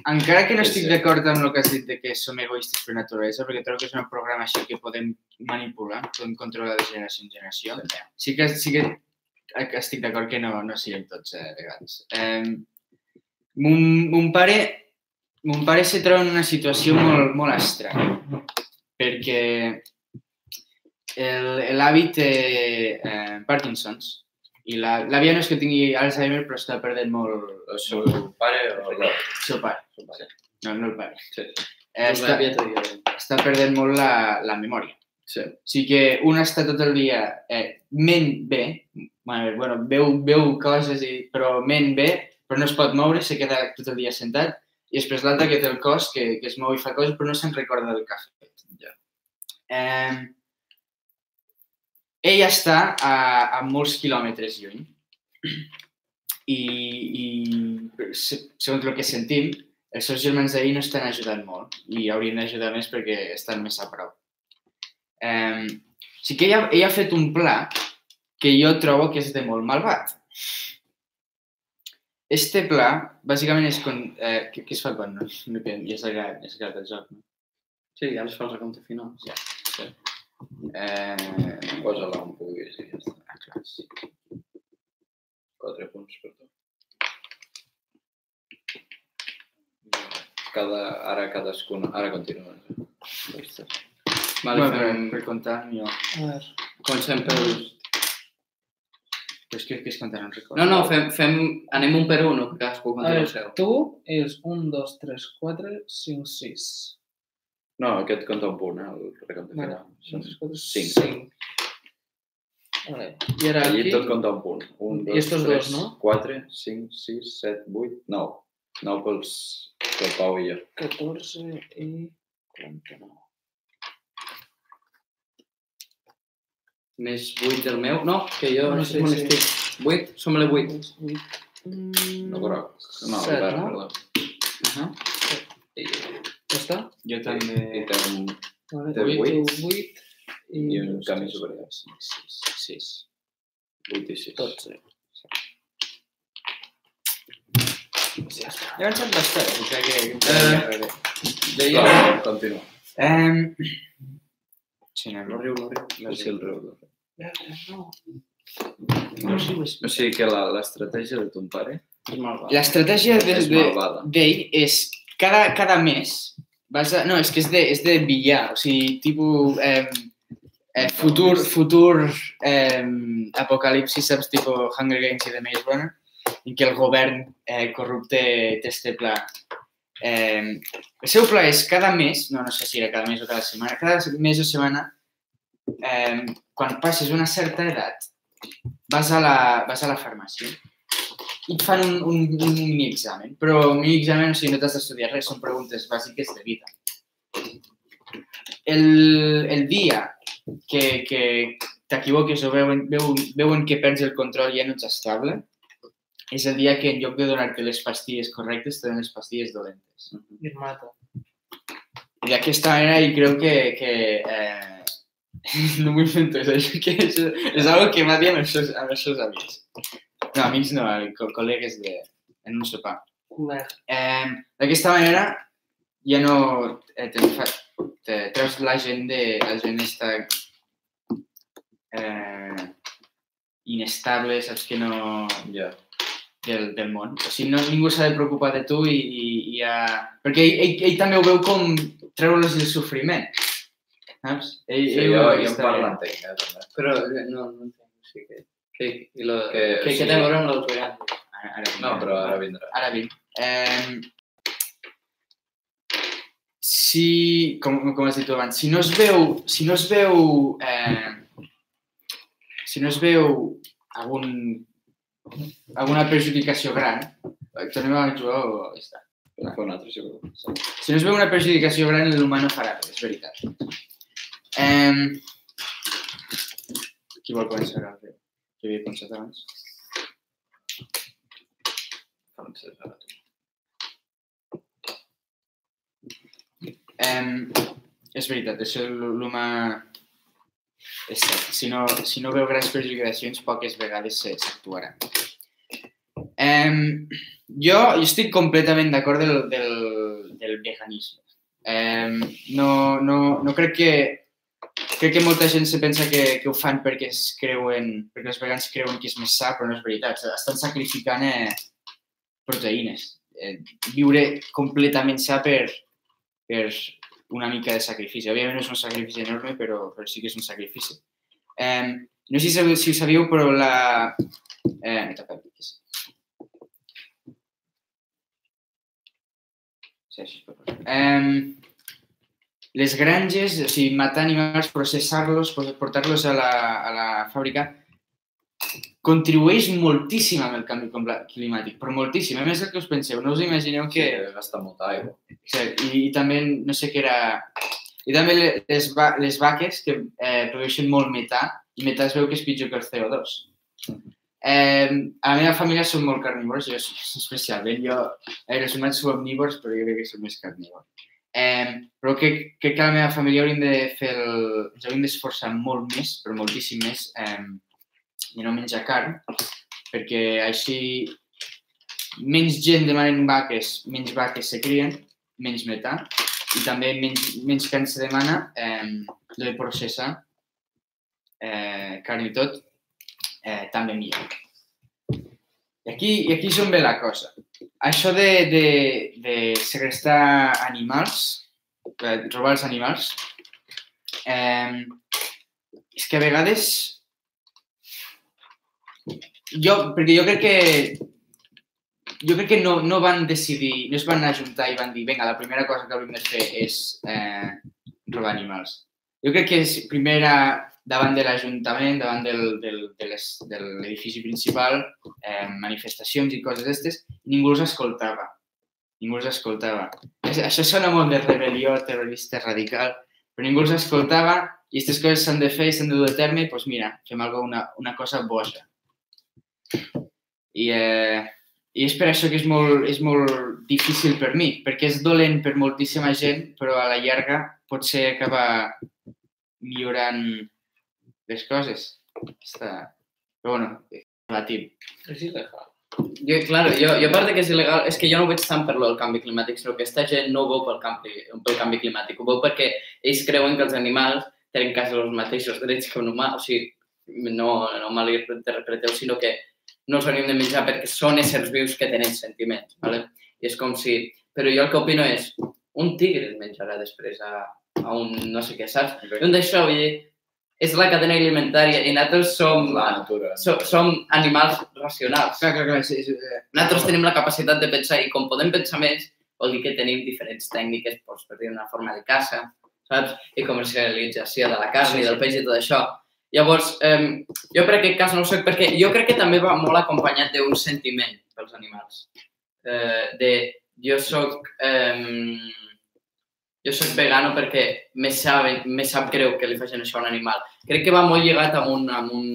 Encara que no estic d'acord amb el que has dit de que som egoistes per naturalesa, perquè trobo que és un programa així que podem manipular, podem controlar de generació en generació, sí que, sí que estic d'acord que no, no siguem tots eh, vegans. Eh, mon, mon pare mon pare se troba en una situació molt, molt estranya, perquè el- l'avi té eh, Parkinson's i la- l'àvia no és que tingui Alzheimer, però està perdent molt El seu pare o el el seu pare. seu pare? No, no el pare. Sí. Eh, està, està perdent molt la, la memòria. Sí. O sigui que un està tot el dia eh, ment bé, bueno, bueno, veu, veu coses, i, però ment bé, però no es pot moure, se queda tot el dia sentat, i després l'altre que té el cos, que, que es mou i fa coses, però no se'n recorda del que ha fet. Ja. Eh, ell està a, a molts quilòmetres lluny i, i se- segons el que sentim, els seus germans d'ahir no estan ajudant molt i haurien d'ajudar més perquè estan més a prop. Eh, sí que ella, ella ha fet un pla que jo trobo que és de molt malvat. Este pla, bàsicament, és... Con, eh, què, què es fa quan no? ja s'ha acabat, ja el joc, no? Sí, ja els fa el recompte final. Eh, Posa-la on puguis i ja està. ah, clar, sí. Quatre punts per tu. Cada, ara cadascuna... Ara continua. Vale, bueno, per, fem, per comptar, jo... A veure, comencem pel... Però és que, que es comptar no. No, no, fem, fem, anem un per un, que cadascú conti el seu. tu és 1, 2, 3, 4, 5, 6. No, aquest compta un punt, eh? El recompte final. Són 3, 4, cinc. 5. Vale. I ara Allí aquí... tot compta un punt. Un, I dos, estos tres, dos, no? quatre, cinc, sis, set, vuit, nou. Nou pels, pel Pau i jo. 14 i 49. Més 8 del meu. No, que jo No, no sí, sé on sí. estic. 8? Som-le 8. 8. Mm, No groc. No, set, verd, no? perdó. Uh -huh. I, Ja està? Jo i, també... i un, Vale. Té tu vuit. 8 i, i un tres, superior. cinc, sis, sis. Vuit i sis. 12. Ja he avançat bastant, o sigui que... Eh, Deia... Continua. Um, sí, anem. No riu, no riu. No sé el riu. el riu. No. No O sigui que la- l'estratègia de ton pare. L'estratègia d'ell és cada, cada mes vas a, no, és que és de, és de billar, o sigui, tipus eh, eh, futur, futur eh, apocalipsis, saps, tipus Hunger Games i The Maze Runner, en què el govern eh, corrupte té este pla. Eh, el seu pla és cada mes, no, no sé si era cada mes o cada setmana, cada mes o setmana, eh, quan passes una certa edat, vas a la, vas a la farmàcia i et fan un, un, un mini-examen. Però un mini-examen, o sigui, no t'has d'estudiar res, són preguntes bàsiques de vida. El, el dia que, que t'equivoques o veuen, veuen, veuen que perds el control i ja no ets estable, és el dia que en lloc de donar-te les pastilles correctes, te donen les pastilles dolentes. I et mata. I d'aquesta manera, i crec que, que eh, no m'ho invento, és, això, que és, és algo que m'ha dit amb els seus, amb els seus amics. No, amics no, co col·legues de, en un sopar. Eh, D'aquesta manera ja no eh, te, fa, te treus la gent de... La gent està eh, inestable, saps que no... Ja. del, del món. O sigui, no, ningú s'ha de preocupar de tu i, i, i ja... Perquè ell, ell, ell també ho veu com treure'ls del sofriment. Saps? Ell, Sí, ell jo, jo en parlo entenc, eh, també. Però eh, no, no entenc. O sigui, que, que, i lo, Que, que, que, sí. que té a veure amb l'autogràfic. Ara, ara vinc, No, però ara vindrà. Ara vinc. Eh, si, com, com has dit tu abans, si no es veu, si no es veu, eh, si no es veu algun, alguna perjudicació gran, eh, tornem a jugar o ja està. Un altre, si voleu. Si no es veu una perjudicació gran, l'humà no farà res, és veritat. Eh, qui vol començar Qui havia pensat abans? Um, és veritat, això l'humà és cert. Si no, si no veu grans perjudicacions, poques vegades s'actuarà. Um, jo, jo estic completament d'acord del, del, del veganisme. Um, no, no, no crec que crec que molta gent se pensa que, que ho fan perquè es creuen, perquè els vegans creuen que és més sa, però no és veritat. Estan sacrificant eh, proteïnes. Eh, viure completament sa per, per una mica de sacrifici. Òbviament no és un sacrifici enorme, però, però sí que és un sacrifici. Eh, no sé si, si ho sabíeu, però la... Eh, m'he tapat, que sí. Posar. Eh, les granges, o sigui, matar animals, processar-los, portar-los a, la, a la fàbrica, contribueix moltíssim amb el canvi climàtic, però moltíssim. A més del que us penseu, no us imagineu que... Que gasta molta aigua. I, I també, no sé què era... I també le- les, va, les vaques que eh, produeixen molt metà, i metà es veu que és pitjor que el CO2. Eh, a la meva família som molt carnívors, jo especialment. Jo, eh, els humans som omnívors, però jo crec que som més carnívors. Eh, però crec, crec que la meva família hauríem de fer el... ens hauríem d'esforçar molt més, però moltíssim més, eh, i no menjar carn, perquè així menys gent demanen vaques, menys vaques se crien, menys metà, i també menys, menys carn se demana eh, de processar eh, carn i tot, eh, també millor. I aquí, I aquí és on ve la cosa. Això de, de, de segrestar animals, de robar els animals, eh, és que a vegades jo, perquè jo crec que jo crec que no, no van decidir, no es van ajuntar i van dir, vinga, la primera cosa que hauríem de fer és eh, robar animals. Jo crec que és primera davant de l'Ajuntament, davant del, del, de l'edifici principal, eh, manifestacions i coses d'estes, ningú els escoltava. Ningú els escoltava. Això sona molt de rebel·lió terrorista radical, però ningú els escoltava i aquestes coses s'han de fer i s'han de dur a terme, doncs mira, fem algo, una, una cosa boja. I, eh, I és per això que és molt, és molt difícil per mi, perquè és dolent per moltíssima gent, però a la llarga potser acaba millorant les coses. Està... Però bueno, relatiu. És il·legal. Jo, claro, jo, jo a part que és il·legal, és que jo no ho veig tant per lo del canvi climàtic, sinó que aquesta gent no ho veu pel canvi, pel canvi climàtic, ho veu perquè ells creuen que els animals tenen quasi els mateixos drets que un humà, o sigui, no, no mal interpreteu, sinó que no els hauríem de menjar perquè són éssers vius que tenen sentiments, ¿vale? I és com si... Però jo el que opino és, un tigre es menjarà després a, a un no sé què, saps? I un d'això, vull dir, és la cadena alimentària i nosaltres som, La natura. som, som animals racionals. Clar, clar, clar. És, és, eh, Nosaltres tenim la capacitat de pensar i com podem pensar més, vol dir que tenim diferents tècniques, doncs, per dir una forma de caça, saps? I comercialització de la carn i del peix i tot això. Llavors, eh, jo per aquest cas no ho sé, perquè jo crec que també va molt acompanyat d'un sentiment pels animals. Eh, de, jo soc, eh, jo soc vegano perquè me sap, me sap greu que li facin això a un animal. Crec que va molt lligat amb un, amb un,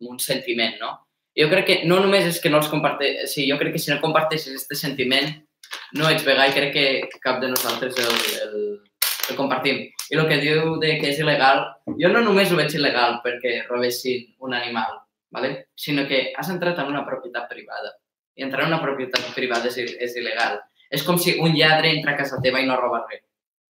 amb un sentiment, no? Jo crec que no només és que no els comparteix, sí, jo crec que si no comparteixes aquest sentiment, no ets vegà i crec que cap de nosaltres el, el, el compartim. I el que diu de que és il·legal, jo no només ho veig il·legal perquè robessin un animal, ¿vale? sinó que has entrat en una propietat privada. I entrar en una propietat privada és, és il·legal. És com si un lladre entra a casa teva i no roba res.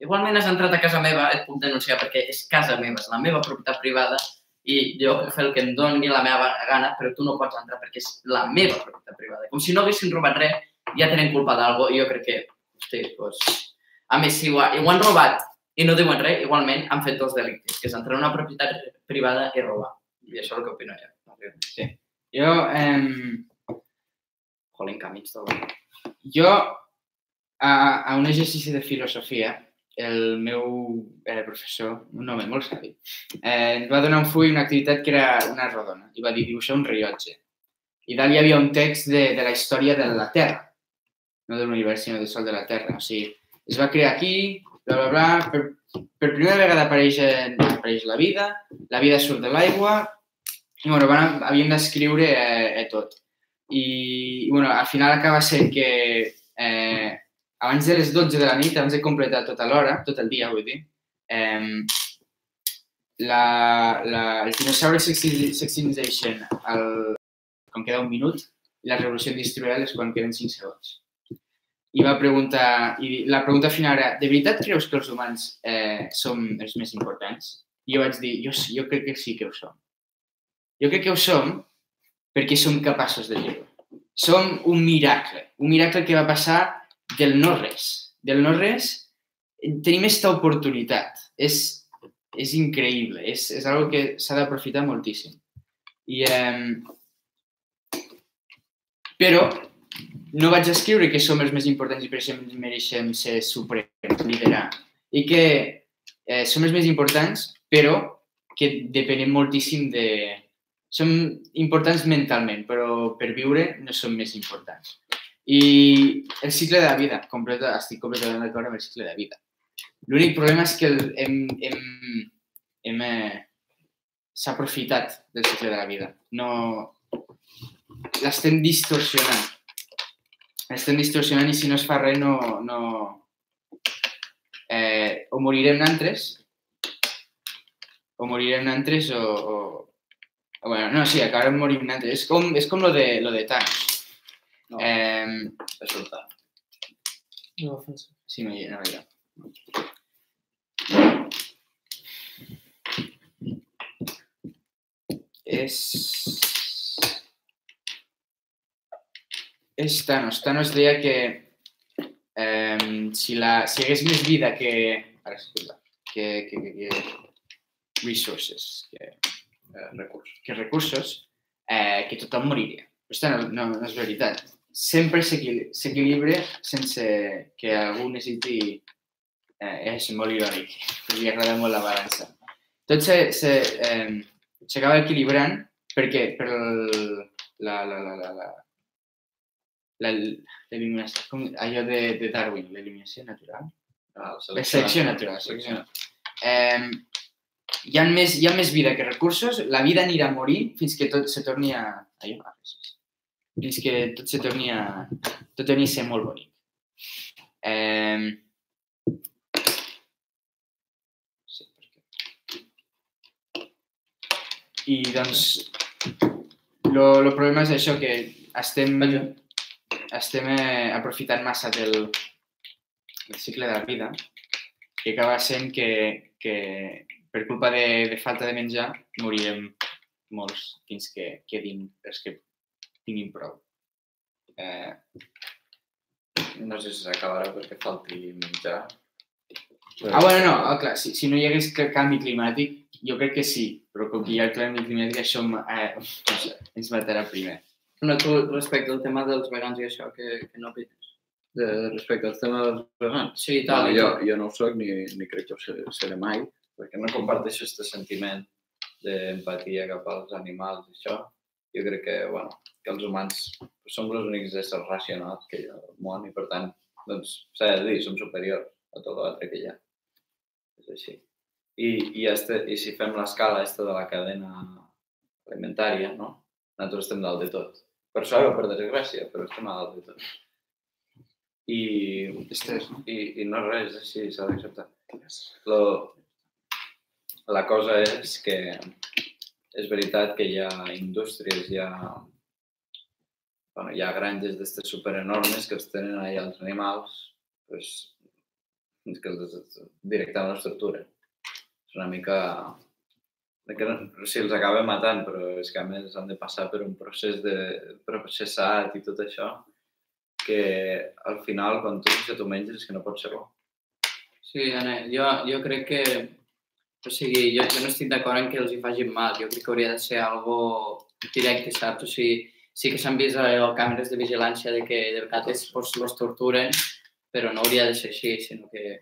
Igualment has entrat a casa meva, et puc denunciar perquè és casa meva, és la meva propietat privada i jo puc fer el que em doni la meva gana, però tu no pots entrar perquè és la meva propietat privada. Com si no haguessin robat res, ja tenen culpa d'algo i jo crec que, hosti, doncs... A més, si ho, ha, ho han robat i no diuen res, igualment han fet dos delictes, que és entrar en una propietat privada i robar. I això és el que opino jo. Sí. jo, eh, Jolín, camins tot. jo a, a un exercici de filosofia, el meu eh, professor, un home molt savi, eh, ens va donar un full una activitat que era una rodona i va dir dibuixar un rellotge. I dalt hi havia un text de, de la història de la Terra, no de l'univers, sinó del Sol de la Terra. O sigui, es va crear aquí, bla, bla, bla, per, per primera vegada apareix, apareix la vida, la vida surt de l'aigua, i bueno, van, havíem d'escriure eh, eh, tot. I, i bueno, al final acaba sent que eh, abans de les 12 de la nit, abans de completar tota l'hora, tot el dia, vull dir, eh, la, la, el dinosaure Sextinization, el, quan queda un minut, i la revolució industrial és quan queden 5 segons. I va preguntar, i la pregunta final era, de veritat creus que els humans eh, som els més importants? I jo vaig dir, jo, jo crec que sí que ho som. Jo crec que ho som perquè som capaços de dir-ho. Som un miracle, un miracle que va passar del no-res. Del no-res tenim aquesta oportunitat. És, és increïble, és, és algo que s'ha d'aprofitar moltíssim. I, eh, però no vaig escriure que som els més importants i per això mereixem ser suprems, liderar. I que eh, som els més importants, però que depenem moltíssim de... Som importants mentalment, però per viure no som més importants. I el cicle de la vida, completa, estic completament d'acord amb el cicle de vida. L'únic problema és que el, hem, hem, hem, eh, s'ha aprofitat del cicle de la vida. No... L'estem distorsionant. L'estem distorsionant i si no es fa res no, no, eh, o morirem nantres, o morirem nantres o, o, bueno, no, sí, acabarem morint nantres. És com, és com lo de, lo de Thanos. No. Eh, un tant. No, sí, hi ha. És... És Thanos. Thanos deia que eh, si, la, si hagués més vida que... Ara. Que, que, que, que resources, que, Eh, recurs. que recursos, eh, que tothom moriria. Això no, no, no és veritat. Sempre s'equili- s'equilibra sense que algú necessiti... Eh, és molt irònic, li agrada molt la balança. Tot se- se, eh, s'acaba equilibrant perquè per el- la, la, la, la, la, la, l'eliminació, com allò de, de Darwin, l'eliminació natural. Ah, La selecció natural. Selecció. Eh, hi, ha més, hi ha més vida que recursos, la vida anirà a morir fins que tot se torni a... Allò, ah, gràcies. Fins que tot se torni a... Tot torni a ser molt bonic. Eh. I doncs, lo problema és això, que estem, estem eh, aprofitant massa del, del cicle de la vida, que acaba sent que, que per culpa de, de falta de menjar morirem molts fins que quedin els que tinguin prou. Eh, No sé si s'acabarà perquè falti menjar. ah, bueno, no, ah, clar, si, si no hi hagués ca- canvi climàtic, jo crec que sí, però com que hi ha el canvi climàtic, això eh, ens matarà primer. No, tu, respecte al tema dels vegans i això, que, que no opines? De, respecte al tema dels vegans. Sí, i tal, Bueno, jo, jo no ho soc ni, ni crec que ho seré, seré mai, perquè no comparteixo aquest sentiment d'empatia cap als animals i això. Jo crec que, bueno, que els humans som els únics éssers racionals que hi ha al món i, per tant, doncs, s'ha de dir, som superiors a tot l'altre que hi ha. És així. I, i, este, i si fem l'escala esta de la cadena alimentària, no? Nosaltres estem dalt de tot. Per sort o per desgràcia, però estem a dalt de tot. I, Estès, no? i, i no res, així, s'ha d'acceptar. La cosa és que és veritat que hi ha indústries, hi ha, bueno, hi ha granges d'estes superenormes que els tenen allà els animals, pues, que els, directament els torturen. És una mica... Que no, els acaben matant, però és que a més han de passar per un procés de processat i tot això, que al final, quan tu, si tu menges, és que no pot ser bo. Sí, Anna, jo, jo crec que... O sigui, jo, jo no estic d'acord en que els hi facin mal. Jo crec que hauria de ser algo directe, saps? O sigui, sí que s'han vist eh, càmeres de vigilància de que de vegades pues, los torturen, però no hauria de ser així, sinó que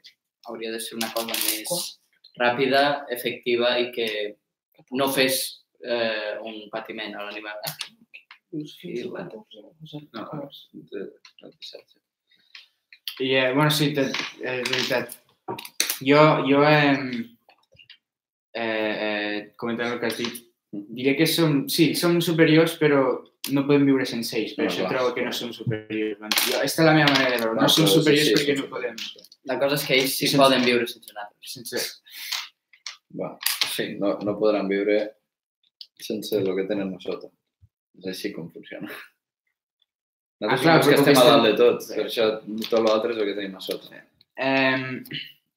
hauria de ser una cosa més ràpida, efectiva i que no fes eh, un patiment a l'animal. Sí, bueno. No, de, de 17. I, eh, bueno, sí, tot, eh, és veritat. Jo, jo eh, eh, eh, comentant el que has dit, diré que som, sí, som superiors, però no podem viure sense ells, per No, això clar. trobo que no som superiors. Jo, aquesta és la meva manera de veure. No, No, som però sí, superiors sí, perquè som no podem. La cosa és que ells sí Sense- poden viure sense nosaltres. Sense... Bueno, sí, no, no podran viure sense el que tenen sota. És així com funciona. Ah, Nosaltres clar, som els que estem a dalt de tot, per això tot l'altre és el que tenim a sota. Eh,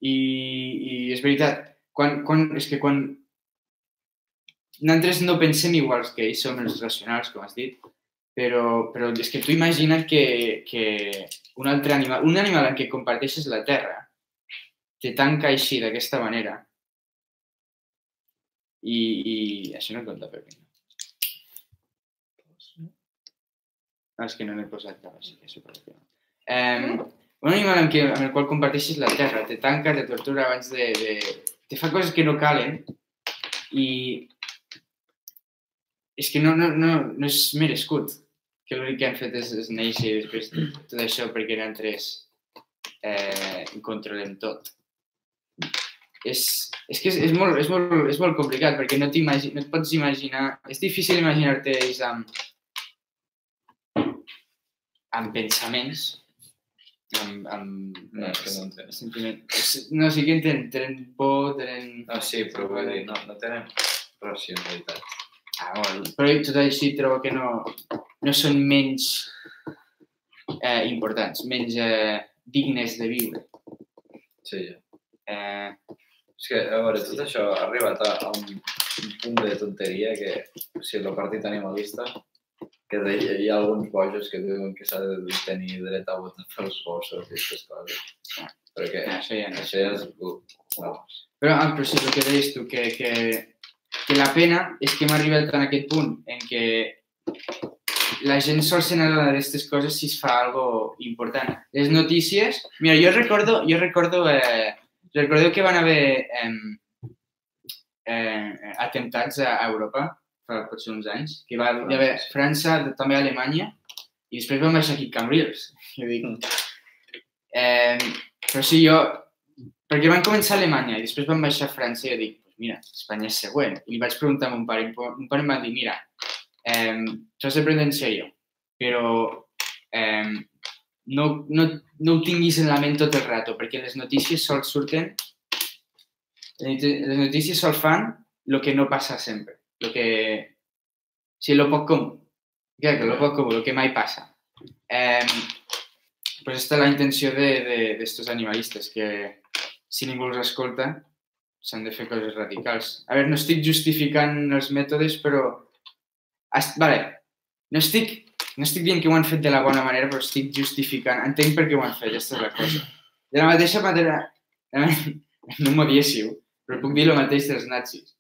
i, I és veritat, quan, quan, és que quan nosaltres no pensem iguals que ells, som els racionals, com has dit, però, però és que tu imagina't que, que un altre animal, un animal en què comparteixes la terra, te tanca així, d'aquesta manera, i, i això no compta per mi. Ah, és que no n'he posat cap, així que suposo que no. Eh, un animal amb, què, amb el qual comparteixes la terra, te tanca, te tortura abans de, de... te fa coses que no calen i és que no, no, no, no és merescut que l'únic que han fet és, és néixer i després tot això perquè nosaltres eh, ho controlem tot. És, és que és, és, molt, és, molt, és molt complicat perquè no, no et pots imaginar... És difícil imaginar-te ells amb, amb pensaments amb, amb No, és que no entenc. sentiment. És- No, sí que entenen, tenen por, tenen... No, sí, però vull dir, no, no tenen racionalitat. Ah, bueno, però tot així trobo que no, no són menys eh, importants, menys eh, dignes de viure. Sí, ja. Eh, És que, a veure, tot això ha arribat a, a un, un punt de tonteria que, o sigui, el partit animalista, que de, hi ha alguns bojos que diuen que s'ha de tenir dret a votar pels gossos i aquestes coses. Però que això ja no. això ja és... Vamos. Però, ah, però sí, el que deies tu, que, que, que la pena és que hem arribat en aquest punt en què la gent sol se n'adona d'aquestes coses si es fa algo important. Les notícies... Mira, jo recordo, jo recordo, eh, recordo que van haver eh, eh, atemptats a Europa fa potser uns anys, que va hi haver França, també Alemanya, i després van baixar aquí Cambrils. Jo dic, eh, però sí, jo... Perquè van començar a Alemanya i després van baixar a França i jo dic, pues mira, Espanya és següent. I li vaig preguntar a mon pare i mon pare em va dir, mira, eh, això s'ha de prendre en sèrio, però eh, no, no, no ho tinguis en la ment tot el rato, perquè les notícies sol surten, les notícies sol fan el que no passa sempre, el que... Sí, lo poc comú. Exacte, lo poc comú, el que mai passa. Eh, pues esta és la intenció d'estos de, de, animalistes, que si ningú els escolta, s'han de fer coses radicals. A veure, no estic justificant els mètodes, però... Es, vale, no estic, no estic dient que ho han fet de la bona manera, però estic justificant. Entenc per què ho han fet, aquesta és la cosa. De la mateixa manera, no m'odiéssiu, però puc dir el mateix dels nazis.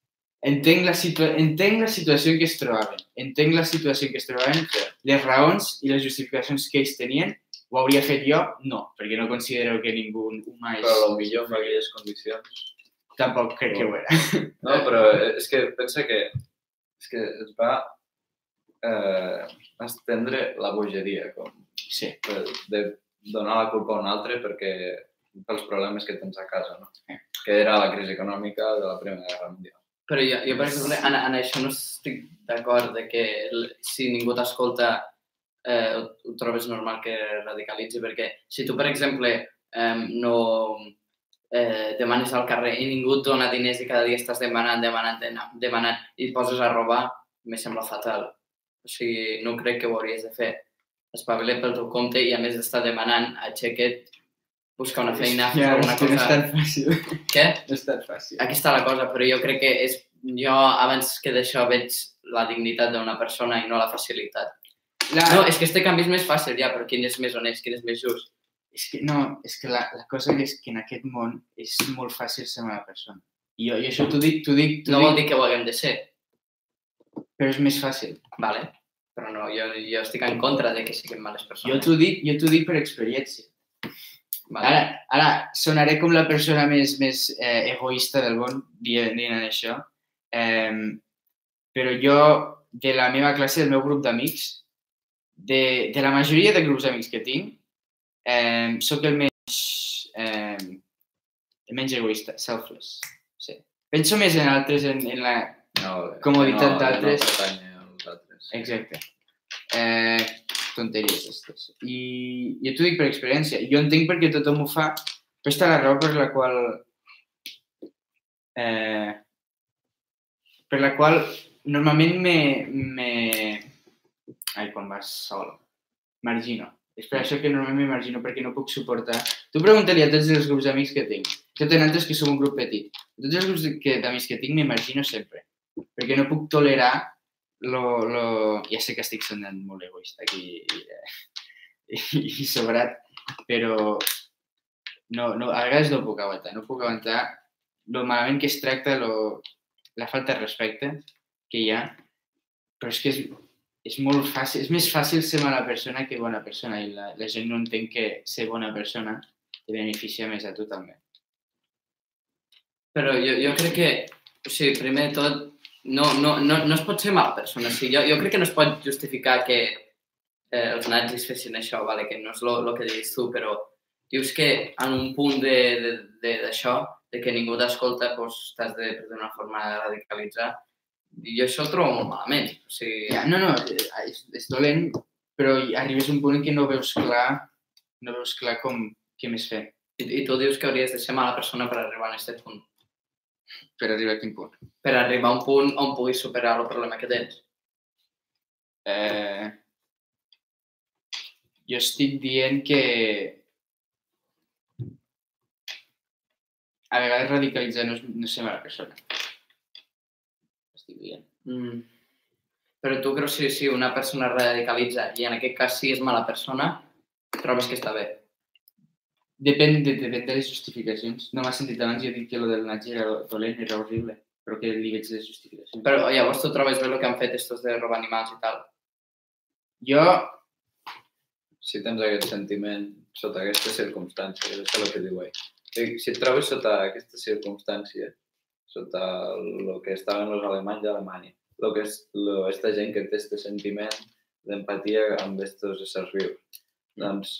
Entenc la, situa entenc la situació en què es trobaven, entenc la situació en què es trobaven, les raons i les justificacions que ells tenien, ho hauria fet jo? No, perquè no considero que ningú humà és... Però potser en aquelles condicions Tampoc crec que ho era. No, però és que pensa que, és que es va eh, estendre la bogeria, com Sí, de, de donar la culpa a un altre perquè pels problemes que tens a casa, no? Que era la crisi econòmica de la Primera Guerra Mundial. Però jo, jo per exemple, en, en això no estic d'acord de que si ningú t'escolta eh, ho, ho trobes normal que radicalitzi, perquè si tu, per exemple, eh, no eh, demanes al carrer i ningú et dona diners i cada dia estàs demanant, demanant, demanant, i et poses a robar, me sembla fatal. O sigui, no crec que ho hauries de fer. Espavila pel teu compte i a més d'estar demanant, aixeca't, busca una feina, ja, alguna és que no és cosa... tan fàcil. Què? No és tan fàcil. aquí està la cosa, però jo crec que és, jo abans que d'això veig la dignitat d'una persona i no la facilitat. La... No, és que este canvi és més fàcil ja, però quin és més honest, quin és més just. És que no, és que la, la cosa és que en aquest món és molt fàcil ser mala persona. I jo, i això t'ho dic, t'ho dic, No dic, vol dir que ho haguem de ser, però és més fàcil. vale? però no, jo, jo estic en contra de que siguem males Jo persones. t'ho dic, jo t'ho dic per experiència. Vale? Ara, ara sonaré com la persona més, més eh, egoista del món dient, dient això, eh, però jo, de la meva classe, del meu grup d'amics, de, de la majoria de grups d'amics que tinc, eh, sóc el menys, eh, el menys egoista, selfless. Sí. Penso més en altres, en, en la... No, Comoditat no, d'altres. No. Exacte. Eh, tonteries, aquestes. I jo t'ho dic per experiència. Jo entenc perquè tothom ho fa, però està la raó per la qual... Eh, per la qual normalment me... me... Ai, quan vas sol. Margino. És per això que normalment me margino, perquè no puc suportar... Tu pregunta-li a tots els grups d'amics que tinc. Jo tenen altres que som un grup petit. Tots els grups d'amics que tinc me margino sempre. Perquè no puc tolerar lo, lo... Ja sé que estic sonant molt egoista aquí i, i, i sobrat, però no, no, a vegades no puc aguantar. No puc aguantar lo malament que es tracta, lo, la falta de respecte que hi ha, però és que és, és molt fàcil, és més fàcil ser mala persona que bona persona i la, la gent no entén que ser bona persona te beneficia més a tu també. Però jo, jo crec que, o sigui, primer de tot, no, no, no, no es pot ser mala persona. O sigui, jo, jo crec que no es pot justificar que eh, els nazis fessin això, vale? que no és el que dius tu, però dius que en un punt d'això, de, de, de que ningú t'escolta, doncs t'has de, d'una forma, radicalitzar. I jo això ho trobo molt malament. O sigui, Ja, no, no, eh, és, és dolent, però arribes a un punt en què no veus clar no veus clar com què més fer I, I tu dius que hauries de ser mala persona per arribar a aquest punt. Per arribar a quin punt. Per arribar a un punt on puguis superar el problema que tens. Eh, jo estic dient que a vegades radicalitzar no és, no és ser mala persona. Estic dient. Mm. Però tu creus que si una persona radicalitza i en aquest cas sí és mala persona, trobes que està bé? Depèn de, depèn de les justificacions. No m'has sentit abans, jo dit que lo del Natge era dolent, era horrible, però que li veig les justificacions. Però llavors tu trobes bé el que han fet estos de robar animals i tal. Jo, Si tens aquest sentiment sota aquesta circumstància, és el que diu ell. Si et trobes sota aquesta circumstància, sota el que estaven els alemanys a Alemanya, el que és lo, esta gent que té este sentiment d'empatia amb estos éssers vius, doncs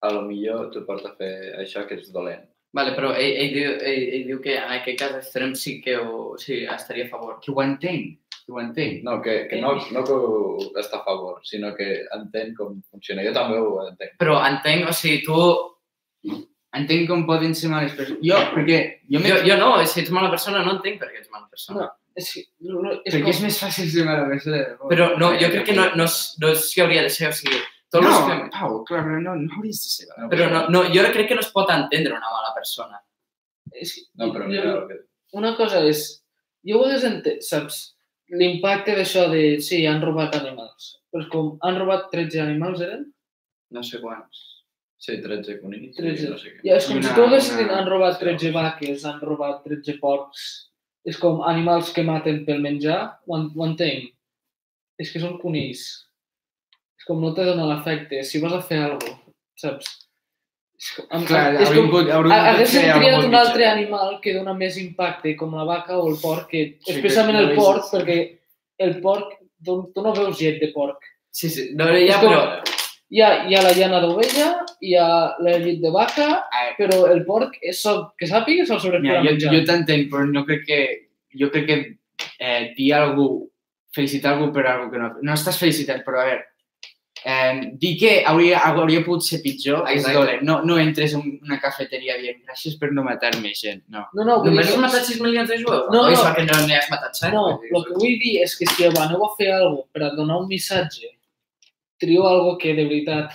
a lo millor tu porta a fer això que és dolent. Vale, però ell, ell, diu, ell, ell diu que en aquest cas extrem sí que ho, sí, estaria a favor. que ho entenc, que ho entenc. No, que, que no, no que ho està a favor, sinó que entén com funciona. Jo també ho entenc. Però entenc, o sigui, tu... Entenc com poden ser males persones. Jo, perquè jo, Jo, jo no, si ets mala persona no entenc per què ets mala persona. No. És, no, no, és perquè com, és més fàcil ser mala persona. Però no, jo crec que no, no, és- no és que hauria de ser, o sigui, tots no, que... Pau, clar, però no, no hauries de ser mala Però no, no, jo crec que no es pot entendre una mala persona. és, que- No, però jo- mira, que... una cosa és, jo ho hagués entès, saps, l'impacte d'això de, sí, han robat animals. Però com, han robat 13 animals, eren? No sé quants. Sí, 13 conills, 13. no sé què. Ja, és com Una- si tu haguessis dit, una- han robat 13 vaques, han robat 13 porcs. És com animals que maten per menjar, ho, ho entenc. És que són conills. És com no te dona l'efecte. Si vas a fer alguna cosa, saps? És com, em- Clar, és hauríem com, hauríem pogut Haguéssim triat cosa un altre pitjor. animal que dona més impacte, com la vaca o el porc, que Sí, especialment que el no porc, veus- perquè el porc, tu, tu no veus llet de porc. Sí, sí, no, ja, com- però... Hi ha, hi ha la llana d'ovella, hi ha la llet de vaca, Ah, però el porc, és que sàpiga, se'l sobretot Mira, per jo, menjar. jo t'entenc, però no crec que... Jo crec que eh, dir a algú, felicitar algú per algú que no... No estàs felicitant, però a veure, eh, dir que hauria, hauria pogut ser pitjor és dolent. No, no entres en una cafeteria dient gràcies per no matar-me, gent. No. No, no, Només dir, has matat 6 milions de jueus? No, no. és que no n'hi has matat 7? no, el que vull dir és que si aneu a fer alguna per a donar un missatge, trio algo que de veritat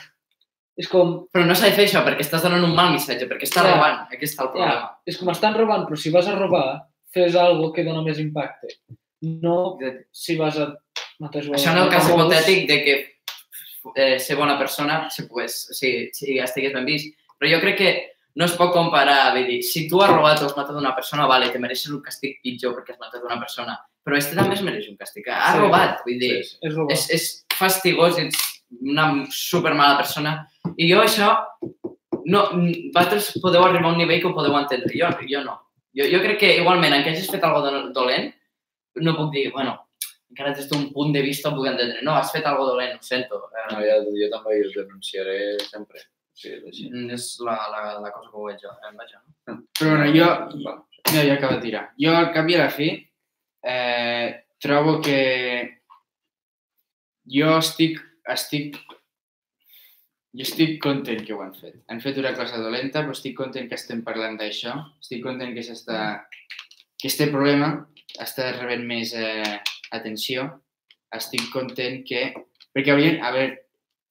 és com, Però no s'ha de fer això, perquè estàs donant un mal missatge, perquè estàs Ja. robant. Aquí està el problema. és com estan robant, però si vas a robar, fes algo que dona més impacte. No si vas a matar jugadors. Això en el cas hipotètic de que eh, ser bona persona, si, pogués, si, si estigués ben vist. Però jo crec que no es pot comparar, vull dir, si tu has robat o has matat una persona, vale, te mereixes un castig pitjor perquè has matat una persona, però este també es mereix un castig. Ha Sí. robat, vull dir, Sí. És robar. és, és fastigós, ets una super mala persona. I jo això, no, vosaltres podeu arribar a un nivell que ho podeu entendre, jo, jo no. Jo, jo crec que igualment, en que hagis fet alguna cosa dolent, no puc dir, bueno, encara des d'un punt de vista ho puc entendre. No, has fet alguna dolent, ho sento. No, Eh, ja, jo també us denunciaré sempre. Sí, és així. és la, la, la cosa que ho veig jo. Eh, vaja. Però bueno, jo, Va. No, ja acaba de tirar. Jo, al cap i a la fi, eh, trobo que jo estic, estic, jo estic content que ho han fet. Han fet una cosa dolenta, però estic content que estem parlant d'això. Estic content que s'està, que este problema està rebent més eh, atenció. Estic content que... Perquè a veure,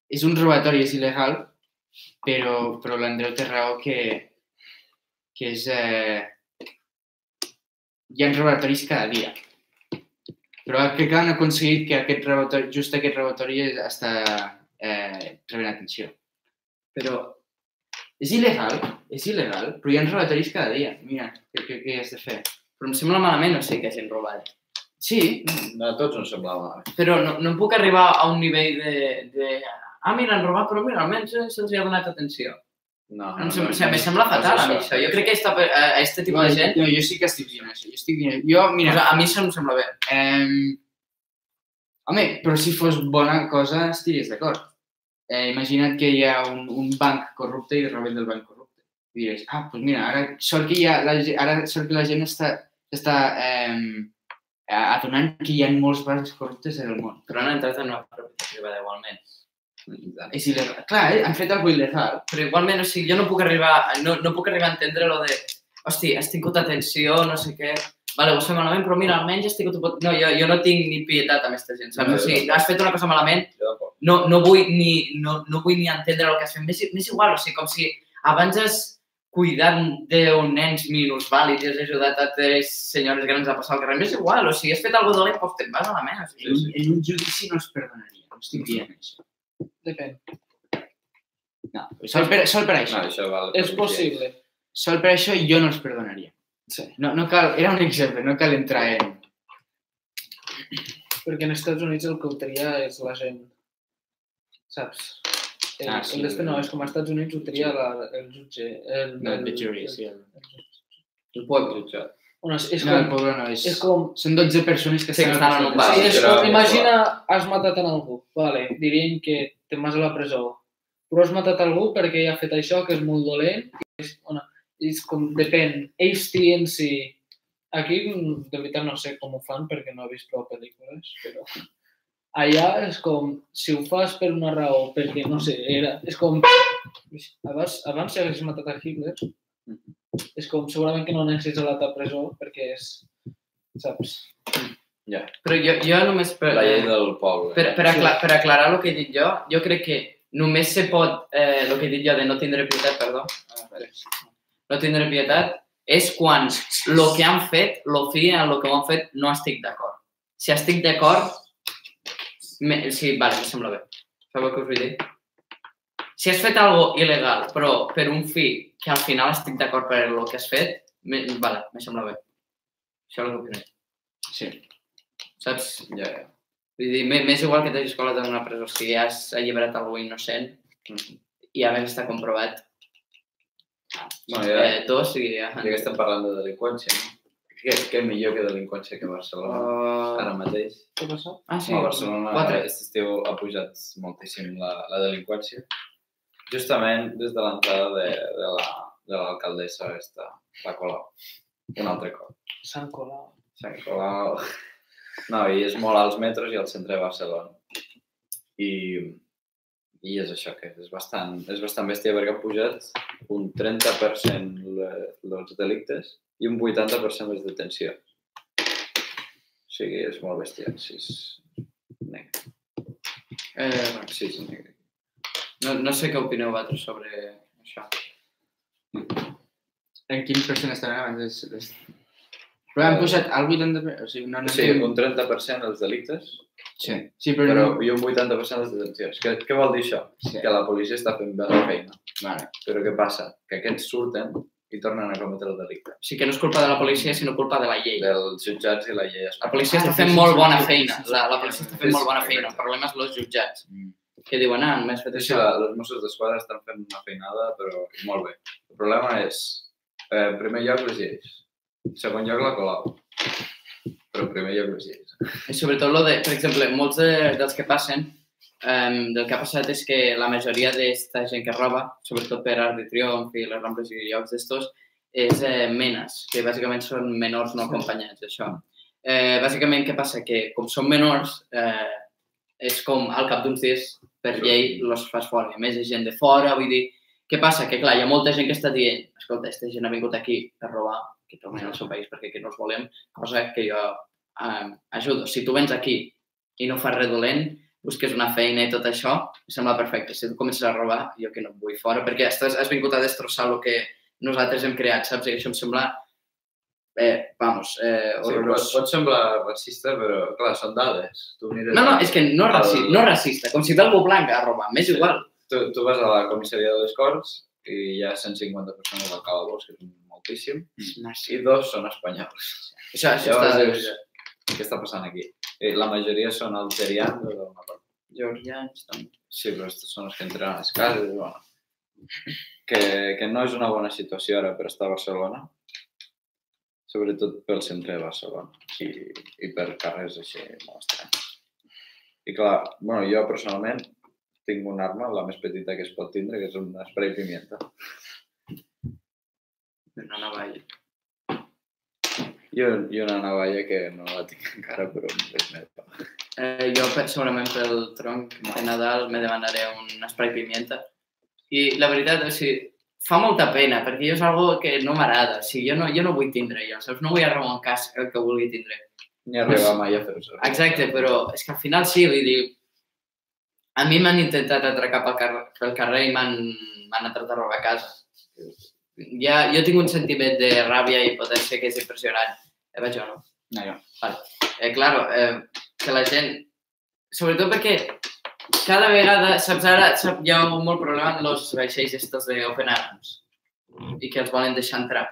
és un robatori, és il·legal, però, però l'Andreu té raó que, que és... Eh, hi ha robatoris cada dia. Però crec que han aconseguit que aquest robatori, just aquest robatori està eh, rebent atenció. Però és il·legal, és il·legal, però hi ha robatoris cada dia. Mira, què, què, què has de fer? Però em sembla malament, no sé, que hagin robat. Sí, No, a tots ens semblava. Però no, no puc arribar a un nivell de... de ah, mira, han robat, però mira, almenys eh, se'ls ha donat atenció. No, Em sembla, o sigui, em sembla fatal a mi això. Jo crec que esta, a este tipus de gent... no, jo sí que estic dient això. Jo estic dient... Jo, Mira, mira, a mi això no em sembla bé. Eh, home, però si fos bona cosa estaries d'acord. Eh, imagina't que hi ha un, un banc corrupte i roben del banc corrupte. I diries, ah, doncs mira, ara sort que, hi ha, la, ara sort que la gent està, està eh, adonant que hi ha molts bancs corruptes en el món. Però han entrat en una propietat privada igualment. És il·legal. Clar, eh? han fet alguna il·legal. Però igualment, o sigui, jo no puc arribar, no, no puc arribar a entendre lo de, hosti, has tingut atenció, no sé què, vale, ho has fet malament, però mira, almenys has tingut... un pot-" No, jo, jo no tinc ni pietat amb aquesta gent, saps? No, o sigui, has fet una cosa malament, no, no, vull ni, no, no vull ni entendre el que has fet. M'és m'és igual, o sigui, com si abans has cuidat d'un nens minusvàlids i has ajudat a tres senyores grans a passar el carrer. M'és igual, o sigui, has fet alguna dolent, doncs te'n vas a la mena. O sigui, un- en un judici no es perdonaria. No estic dient això. Depèn. No, sol per, sol per No, això. això val. És possible. Sol per això jo no els perdonaria. Sí. No, no cal, era un exemple, no cal entrar en... Perquè en Estats Units el que ho tria és la gent, saps? El, Ah, ah, sí. el no, és com als Estats Units ho tria la, el jutge. El, No, el, the jury, el, sí. El... el pueblo. Jutjat. Bueno, és, és, No, el com, poble no, és... és com... Són 12 persones que estan en un bar. Sí, és però- com, imagina, has matat en algú. Vale, dirien que te'n vas a la presó. Però has matat algú perquè ha fet això, que és molt dolent. I és, bueno, és com, depèn. Ells trien si... Aquí, de veritat, no sé com ho fan perquè no he vist prou pel·lícules, però allà és com, si ho fas per una raó, perquè, no sé, era, és com, abans, abans si haguessis matat a Hitler, és com, segurament que no necessites a la presó perquè és, saps? Però jo, jo només per, La llei del poble. per, per, acla per aclarar el que he dit jo, jo crec que només se pot, eh, el que he dit jo de no tindre pietat, perdó, no tindre pietat, és quan el que han fet, el fi en el que ho han fet, no estic d'acord. Si estic d'acord, me- sí, vale, em sembla bé. Sabeu què us vull dir? Si has fet algo il·legal, però per un fi que al final estic d'acord per el que has fet, me, vale, me sembla bé. Això és el que opino. Sí. Saps? Ja, ja. Vull dir, m'é- m'és igual que t'hagis colat en una presó si has alliberat algú innocent i a més està comprovat. Bueno, ja, Eh, sigui... Ja, ja que estem parlant de delinqüència, no? Què, què millor que delinqüència que Barcelona? Uh, Ara mateix. Què passa? ah, sí. A Barcelona Quatre. aquest estiu ha pujat moltíssim la, la delinqüència. Justament des de l'entrada de, de la de l'alcaldessa aquesta, la Colau. Un altre cop. Sant Colau. Sant Colau. No, i és molt als metros i al centre de Barcelona. I, i és això, que és bastant, és bastant bèstia perquè han pujat un 30% le- els delictes i un 80% les detencions. O sigui, és molt bèstia. Sí, és negre. Eh, Sí, és negre. no, no sé què opineu vosaltres sobre això. En quin percent estaran abans? Les, les... Però han posat al 80%, o sigui, no, no sigui, un 30% els delictes, Sí, sí però, però no... i un 80% les detencions. Què, què vol dir això? Sí. Que la policia està fent bé la feina. Vale. Però què passa? Que aquests surten i tornen a cometre el delicte. O sigui que no és culpa de la policia, sinó culpa de la llei. Dels jutjats i la llei La policia Ah, està sí, fent sí, molt sí, bona sí, feina. sí, sí. La, la policia està fent molt bona Sí, feina. El problema és els jutjats, Mm. que diuen, ah, només fet Sí, això. la, els Mossos d'Esquadra estan fent una feinada, però molt bé. El problema és, eh, en primer lloc, les lleis. En segon lloc, la Colau. Però en primer lloc, les lleis. I sobretot, lo de, per exemple, molts de, dels que passen, um, del que ha passat és que la majoria d'esta gent que roba, sobretot per Arc de Triomf i les Rambles i llocs d'estos, és eh, menes, que bàsicament són menors no acompanyats, això. Eh, bàsicament, què passa? Que com són menors, eh, és com al cap d'uns dies, per llei, los fas fora. A més, ha gent de fora, vull dir, què passa? Que clar, hi ha molta gent que està dient, escolta, aquesta gent ha vingut aquí a robar, que tornin al seu país perquè aquí no els volem, cosa que jo eh, ajudo. Si tu vens aquí i no fas res dolent, busques una feina i tot això, em sembla perfecte. Si tu comences a robar, jo que no em vull fora, perquè estàs, has vingut a destrossar el que nosaltres hem creat, saps? I això em sembla, eh, vamos, eh, Sí, pot, pot semblar racista, però, clar, són dades. Tu mires No, no, és que no, el- raci no racista, com si d'algú blanc a robar, m'és Sí. igual. Tu, tu vas a la comissaria de les Corts i hi ha 150 persones al calabós, que és moltíssim, i dos són espanyols. Això, això Llavors està... què està passant aquí? I la majoria són algerians o Marroc. Georgians, també. Sí, però estos són els que entren a les cases, bueno. Que, que no és una bona situació ara per estar a Barcelona, sobretot pel centre de Barcelona i, i per carrers així molt estranys. I clar, bueno, jo personalment tinc una arma, la més petita que es pot tindre, que és un spray pimienta. Una navalla. Un, I una navalla que no la tinc encara, però és meva. eh, jo segurament pel tronc de Nadal me demanaré un spray pimienta. I la veritat és que fa molta pena, perquè jo és algo que no m'agrada. O sigui, jo, no, jo no vull tindre jo, saps? No vull cas el que vulgui tindre. Ni arribar mai a fer-ho. Exacte, però és que al final sí, vull dir, a mi m'han intentat atracar pel carrer, pel carrer i m'han m'han entrat a robar a casa. Ja, jo tinc un sentiment de ràbia i potència que és impressionant. Eh, vaig o no? No, jo. Eh, claro, eh, que la gent... Sobretot perquè cada vegada, saps, ara sap, hi ha un molt problema amb els vaixells estos de Open Arms i que els volen deixar entrar.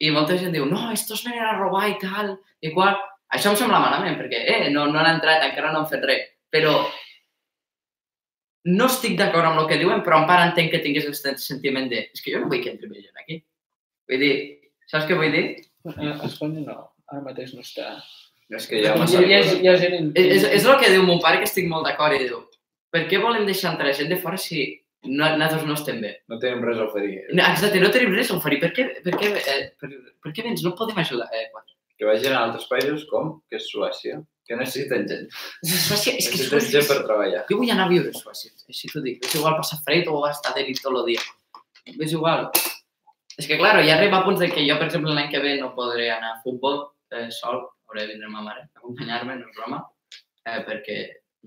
I molta gent diu, no, estos venen a robar i tal, i qual. Això em sembla malament, perquè eh, no, no han entrat, encara no han fet res. Però no estic d'acord amb el que diuen, però en part entenc que tingués el sentiment de és que jo no vull que entri més gent aquí. Vull dir, saps què vull dir? A Espanya no, ara mateix no està. És que Hi, massa coses. hi ha gent... És, és, és el que diu mon pare, que estic molt d'acord, i diu, per què volem deixar entrar gent de fora si no, nosaltres no estem bé? No tenim res a oferir. No, exacte, no tenim res a oferir. Per què, per què, eh, per, per què vens? No podem ajudar. Eh, quatre. Que vagin a altres països com que és Suècia, que necessiten gent. Suècia, és que Necessiten Suècia... gent per treballar. Jo vull anar a viure a Suècia, així t'ho dic. És igual passar fred o estar de nit tot el dia. És igual. És que, claro, ja arriba a punts de que jo, per exemple, l'any que ve no podré anar a futbol eh, sol, hauré de vindre ma mare a acompanyar-me, no és broma, eh, perquè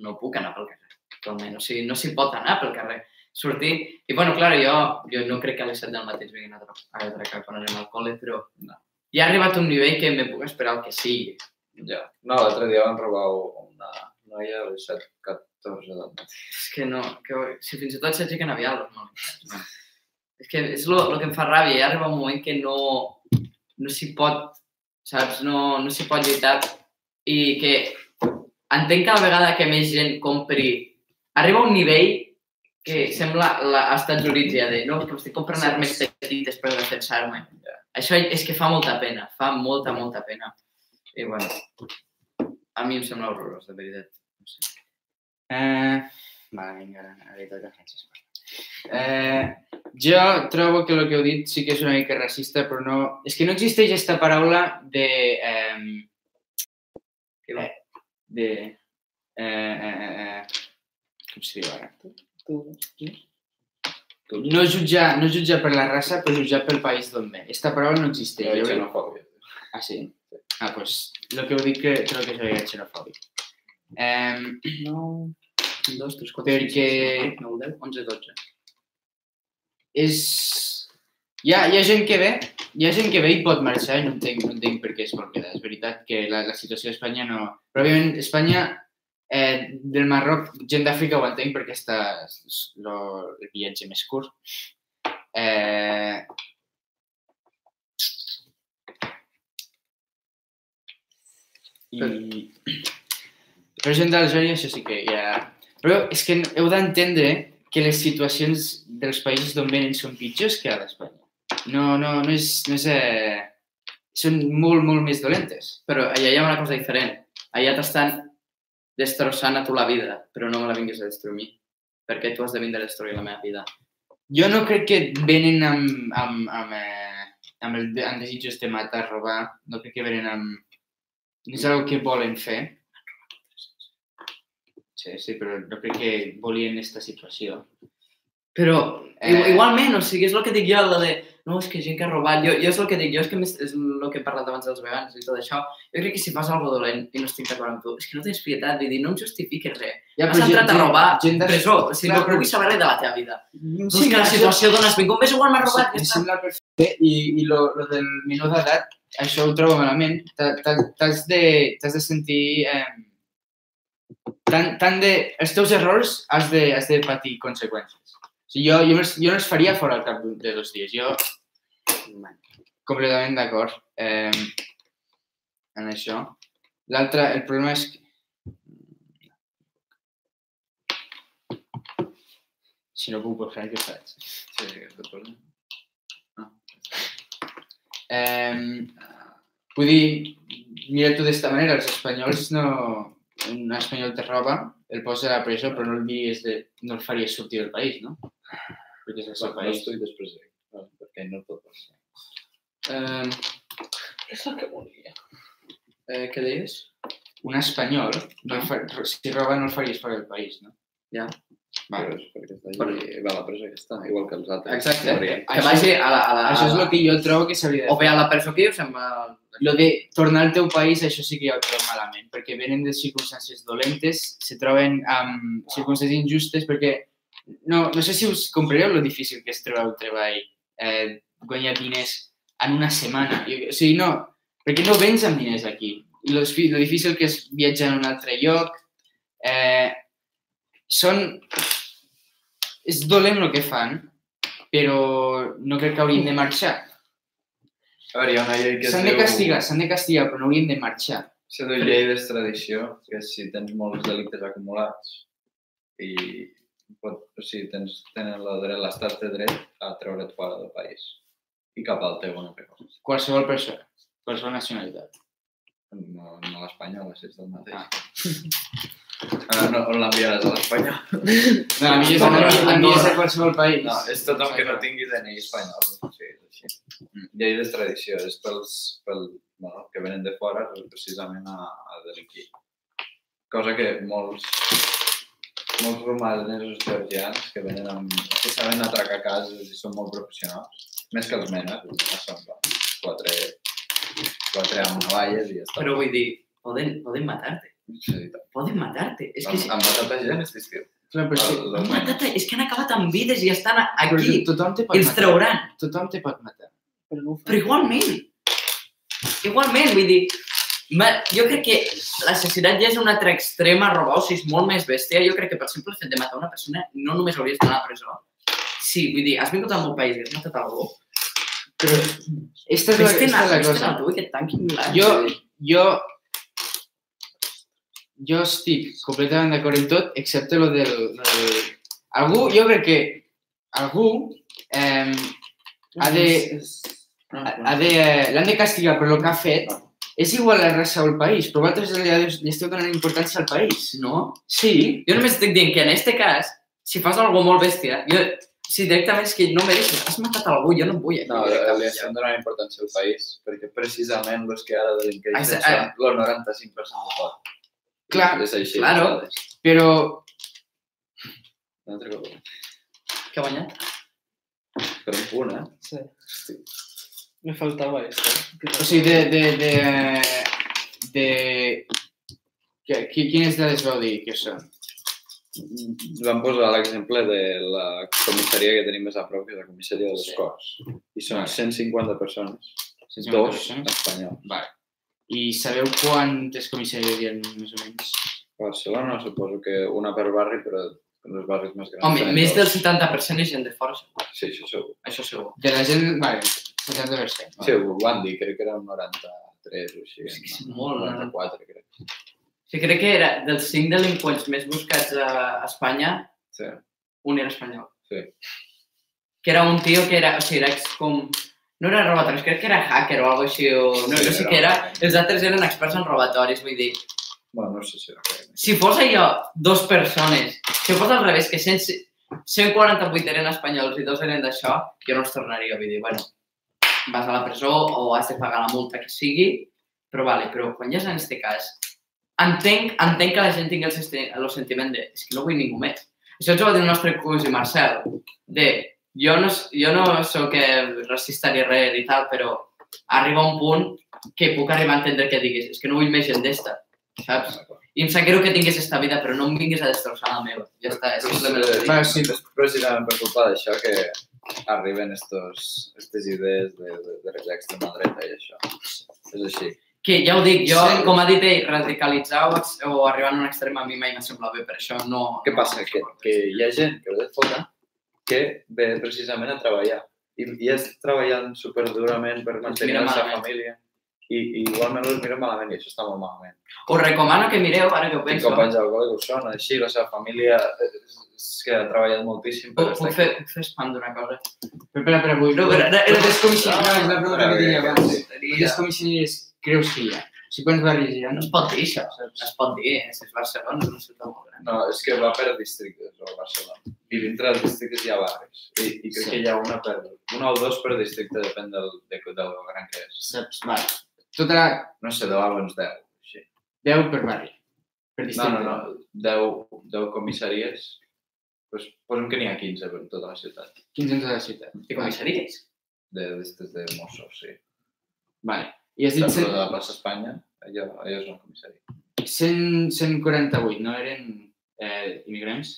no puc anar pel carrer. Actualment. O sigui, no s'hi pot anar pel carrer. Sortir... I, bueno, clar, jo, jo no crec que a les 7 del matí vinguin a atra- a atracar quan anem al col·le, però no. ja ha arribat un nivell que me puc esperar el que sigui. Ja. No, l'altre dia van robar una noia a les 7, 14 del matí. És que no, que, si fins i tot s'aixequen aviat els monos. No. És que és el que em fa ràbia, ja arriba un moment que no, no s'hi pot, saps, no, no s'hi pot lluitar i que entenc que a la vegada que més gent compri, arriba un nivell que sembla la, als Estats Units ja de no, que estic comprant armes petites per defensar-me. Això és que fa molta pena, fa molta, molta pena. I bueno, a mi em sembla horrorós, de veritat. No sé. Eh, vale, vinga, ara li toca a Francesc. Eh, jo trobo que el que heu dit sí que és una mica racista, però no... És que no existeix aquesta paraula de... Eh, de... Eh, eh, eh, com se diu ara? Tu, No jutjar, no jutjar per la raça, però jutjar pel país d'on ve. Aquesta paraula no existeix. Jo crec- xenofòbia. Ah, sí? Ah, doncs, pues, el que heu dit que trobo que és xenofòbic. Eh, no... 1, 2, 3, 4, Perquè- 5, 6, 7, 8, 9, 10, 11, 12. És... Hi ha, hi ha gent que ve, hi ha gent que ve i pot marxar i no entenc, no entenc per què es vol quedar. És veritat que la, la situació a Espanya no... Però, òbviament, Espanya, eh, del Marroc, gent d'Àfrica ho entenc perquè està lo, el viatge més curt. Eh, I... Però gent d'Algèria, això sí que ja... Però és que heu d'entendre que les situacions dels països d'on venen són pitjors que a d'Espanya. No, no, no és... No és eh... Són molt, molt més dolentes. Però allà hi ha una cosa diferent. Allà t'estan destrossant a tu la vida, però no me la vinguis a destruir mi. Perquè tu has de vindre a destruir la meva vida. Jo no crec que venen amb, amb, amb, eh, amb, el, amb desitjos de matar, robar. No crec que venen amb... No és una que volen fer. Sí, sí, però no crec que volien aquesta situació. Però Eh. igualment, o sigui, és el que dic jo, la de no, és que gent que ha robat, jo, jo és el que dic, jo és que més, és el que he parlat abans dels vegans i tot això, jo crec que si fas alguna dolent i no estic d'acord amb tu, és que no tens pietat, vull dir, no em justifiques res. Ja, Has entrat a robar, gent de- presó, o sigui, Clar, no, no vull saber res de la teva vida. Sí, Sí, que la situació d'on has vingut, més igual m'ha robat, Sí, sembla perfecte i, i lo, lo del menor d'edat, això ho trobo malament. T'ha- t'ha- T'has de, de sentir... Eh, tant, tant de... Els teus errors has de, has de patir conseqüències. O sigui, jo, jo, no jo no els faria fora al cap de dos dies. Jo, completament d'acord eh, en això. L'altre, el problema és que... Si no puc buscar, què faig? Sí, aquest problema. Eh, vull dir, mira-t'ho d'esta manera, els espanyols no... Un espanyol te roba, el posa a la presó, però no el, diries de, no el faries sortir del país, no? Perquè és el seu No país. estic després de... No, perquè no pot passar. Eh, És el que volia. eh, què deies? un espanyol, no fa, si roba no el faries fora del país, no? Ja. Vale. Però és perquè està allí, va a la presó i ja està, igual que els altres. Exacte. Que vagi a la... A la Això és el que jo trobo que s'hauria de O bé a la presó que ho sembla... Lo de tornar al teu país, això sí que ja ho trobo malament, perquè venen de circumstàncies dolentes, se troben amb circumstàncies injustes, perquè no, no sé si us comprareu lo difícil que és trobar el treball, eh, guanyar diners en una setmana. I, o sigui, no, perquè no vens amb diners aquí. I lo, lo difícil que és viatjar a un altre lloc, eh, són... És dolent el que fan, però no crec que haurien de marxar. A veure, hi ha una llei que S'han de castigar, s'han de castigar, però no haurien de marxar. Se diu llei d'extradició, que si tens molts delictes acumulats i pot, o sigui, tens, tenen l'estat té dret a treure't fora del país i cap al teu una altra cosa. Qualsevol persona, qualsevol nacionalitat. No, no l'espanyola, si és del mateix. Ah, no, on l'enviaràs a l'espanyol? No, a mi és, a mi, a mi és de qualsevol país. No, és tothom que no tingui DNI espanyol. Sí, és així. Llei d'extradició, és pels, pel, bueno, que venen de fora precisament a, a delinquir. Cosa que molts, molts romanesos georgians que venen amb, que saben atracar cases i són molt professionals, més que els menes, els menes són quatre, quatre amb navalles i ja està. Però vull dir, poden, poden matar-te. Poden matar-te. És que han, matat a gent, és distintiu. Clar, però sí, matat, és que han acabat amb vides i estan aquí. tothom te pot Els matar. trauran. Tothom te pot matar. Però. Però igualment. Igualment, vull dir, ma, jo crec que l'assassinat ja és un altre extrem a robar, o sigui, és molt més bèstia. Jo crec que, per exemple, el fet de matar una persona no només hauries d'anar a la presó. Sí, vull dir, has vingut al meu país i has matat algú. Però esta és la, esta és la cosa. que et tanquin l'any. Jo, jo, jo estic completament d'acord en tot, excepte lo del, lo del... Algú, jo crec que algú eh, ha de, ha de, eh, l'han de castigar per lo que ha fet. És igual la raça o el país, però vosaltres li, li esteu donant importància al país. No? Sí, Jo només estic dient que en este cas, si fas alguna molt bèstia, jo, si directament és que no mereixes, has matat algú, jo no em vull aquí. No, cap li estem donant importància al país, perquè precisament els que ara delinqueixen són el 95% de tot. Clar, claro. però Un altre cop. Que ha guanyat? Per un punt, eh? Sí. Me faltava esto. O sigui, de... de, de, de... Que, qui- quines dades vau dir que són? Vam posar l'exemple de la comissaria que tenim més a prop, que és la comissaria de les Sí. Corts. I són Vale. 150 persones. 150 Dos persones? espanyols. Vale. I sabeu quantes comissaries hi ha més o menys? A Barcelona suposo que una per barri, però en els barris més grans. Home, més del dos. 70% és gent de fora, segur. Sí, això segur. Això segur. De la gent, vale, 70%. Sí, Vale. ho van dir, crec que eren 93 o així. És que és molt, eh? 94, crec. Sí, crec que era dels cinc delinqüents més buscats a Espanya, Sí. un era espanyol. Sí. Que era un tio que era, o sigui, era com... No era robatoris, crec que era hacker o alguna així, o no, Sí, no sé era què era. Els altres eren experts en robatoris, vull dir, Bueno, no sé si era si fos allò dos persones, si fos al revés, que 100, 148 eren espanyols i dos eren d'això, jo no els tornaria, vull dir, bueno, vas a la presó o has de pagar la multa que sigui, però vale, però quan ja és en aquest cas, entenc, entenc que la gent tingui el, el sentiment de és que no vull ningú més. Això ens ho va dir el nostre cosí Marcel, de jo no, jo no sóc racista ni res i tal, però arriba un punt que puc arribar a entendre que diguis és que no vull més gent d'esta, saps? I em sap greu que tinguis esta vida, però no em vinguis a destrossar la meva. Ja està, és simplement dic. Vale, sí. És precisament per culpa d'això que arriben estos, estes idees de, de, de l'extrema dreta i això. És així. Que ja ho dic, jo, Sí. com ha dit ell, radicalitzar o, o arribar a un extrem a mi mai m'ha semblat bé, per això no... Què passa? Que, que hi ha gent que ve de fora que ve precisament a treballar. I, i és treballant superdurament per mantenir la seva família. I, i igualment els miren malament i això està molt malament. Us recomano que mireu, ara que ho penso, companys al col·le que ho són, així, la seva família és que ha treballat moltíssim per puc, puc, fer, puc fer spam d'una cosa. Però vull... No, però- no, però no, les comissaries, no, és la pregunta que tenia abans. Sí. Quantes comissaries creus que hi ha? Barris hi ha? No es pot dir, això. No es pot dir, és Barcelona, és una ciutat molt gran. No, és que va per districtes, a Barcelona. I dintre dels districtes hi ha barris. I, i crec Sí. que hi ha una, per, una o dos per districte, depèn del, de, del gran que és. Saps? Vale. Tota. No sé, de l'Alba uns 10, així. 10 per barri. Per No, districte. no, no. 10, 10 comissaries. Pues, posem que n'hi ha 15 per tota la ciutat. 15 en tota la ciutat. De comissaries. De, d'estes de Mossos, sí. Vale. I has dit Sempre 100, de la plaça Espanya, allò, allò és una comissaria. 100, 148, no eren eh, immigrants?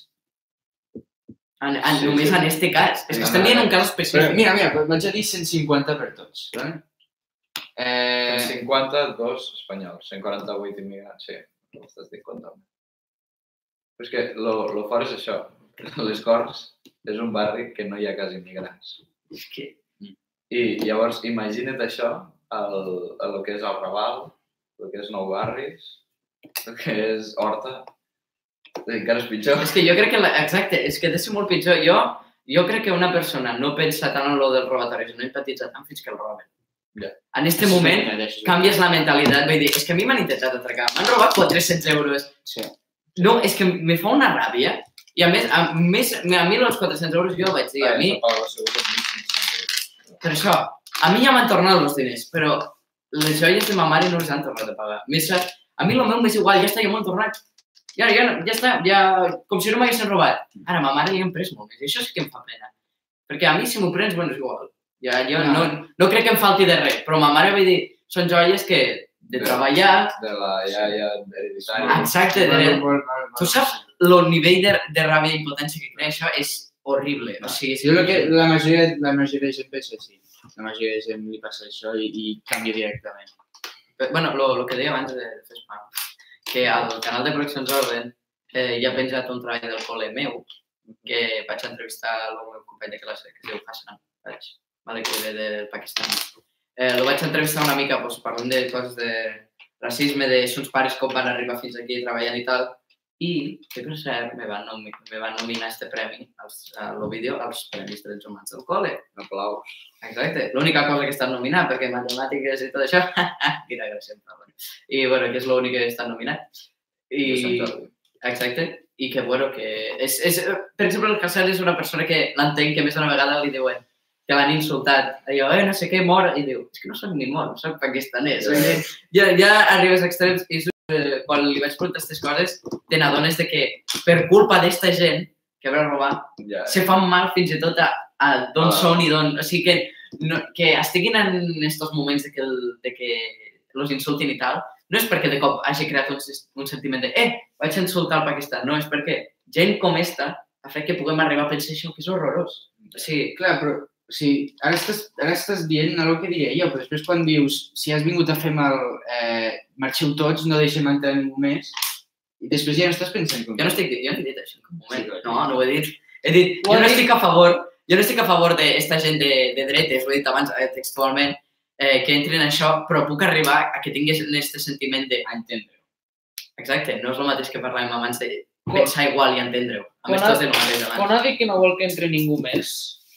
En, en, Sí, només sí. en este cas. És que No, estem no, dient no. un cas Però, específic. mira, mira, vaig a dir 150 per tots. Vale? Eh, 52 espanyols, 148 immigrants, sí. Ho estàs dient compte. Però és que lo, lo fort és això. Les Corts és un barri que no hi ha quasi immigrants. És que... I llavors, imagina't això, el, el, que és el Raval, el que és Nou Barris, el que és Horta, encara és pitjor. És que jo crec que... La... Exacte, és que ha de ser molt pitjor. Jo, jo crec que una persona no pensa tant en lo dels robatoris, no empatitza tant fins que el roben. Ja. En este moment, Sí, canvies la mentalitat. Vull dir, és que a mi m'han intentat atracar. M'han robat 400 euros. Sí. No, és que me fa una ràbia. I a més, a, més, a mi els 400 euros jo vaig dir, a mi, per això, a mi ja m'han tornat els diners, però les joies de ma mare no les han tornat a pagar. Més, a, mi el meu m'és igual, ja està, ja m'ho han tornat. Ja, ja, ja està, ja, com si no m'haguessin robat. Ara, ma mare li han pres molt més, això sí que em fa pena. Perquè a mi, si m'ho prens, bueno, és igual. Ja, jo no, no crec que em falti de res, però ma mare va dir, són joies que de treballar, De la iaia hereditària. exacte, de, tu saps el nivell de, de ràbia i impotència que crea això és horrible. O sigui, Jo crec que la majoria, la majoria de gent pensa així. La majoria de gent li passa això i, i canvia directament. bueno, lo, lo que deia abans de fer spam, que al canal de Produccions Orden eh, hi ha penjat un treball del col·le meu que vaig entrevistar el meu company de classe, que es diu Hassan, vaig, vale, que ve del Pakistan. Eh, lo vaig entrevistar una mica pues, parlant de coses de racisme, de sons pares com van arribar fins aquí treballant i tal, i que per cert me van, nomi me van nominar este premi als, a lo vídeo als Premis Drets Humans del col·le. Aplaus. Exacte, l'única cosa que estan nominat, perquè matemàtiques i tot això, quina gràcia em fa. bueno. I, bueno, que és l'únic que estan nominat. I, exacte, i que, bueno, que és, és, per exemple, el Casal és una persona que l'entenc que més d'una vegada li diuen que l'han insultat, allò, eh, no sé què, mor, i diu, és que no soc ni mort, soc pakistanès. Ja, ja arribes a extrems i eh, quan li vaig preguntar aquestes coses, te n'adones de que per culpa d'esta gent que va robar, Ja, se fan mal fins i tot a, a d'on Ah. són i d'on... O sigui, que, no, que estiguin en estos moments de que, el, de que los insultin i tal, no és perquè de cop hagi creat un, un sentiment de eh, vaig insultar el Pakistan, no, és perquè gent com esta ha fet que puguem arribar a pensar això, que és horrorós. O sigui, Clar, però o sigui, ara, estàs, ara estàs dient el que diria jo, però després quan dius si has vingut a fer mal, eh, marxeu tots, no deixem entrar ningú més, i després ja no estàs pensant com... jo no estic, jo no he dit això en cap moment. Sí, no, no ho he dit. He dit, Ho jo no dit- estic a favor, jo no estic a favor d'esta gent de, de dretes, ho he dit abans eh, textualment, eh, que entrin en això, però puc arribar a que tingués aquest sentiment de A entendre. Exacte, no és el mateix que parlàvem abans de pensar igual i entendre-ho. A més, Quan tot mateix Quan ha dit que no vol que entre ningú més,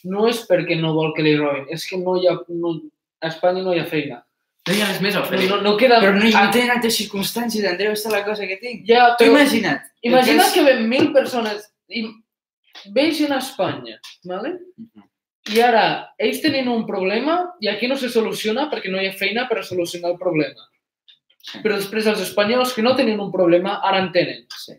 no és perquè no vol que li robin, és que no hi ha... No, a Espanya no hi ha feina. No hi ha res més a No, oferir. no, no queda... Però no hi Ah, tenen altres circumstàncies, Andreu, és la cosa que tinc. Ja, però imagina't. imagina és- que ven mil persones i vegin a Espanya, ¿vale? I ara, ells tenen un problema i aquí no se soluciona perquè no hi ha feina per solucionar el problema. Però després els espanyols que no tenen un problema ara en tenen. Sí.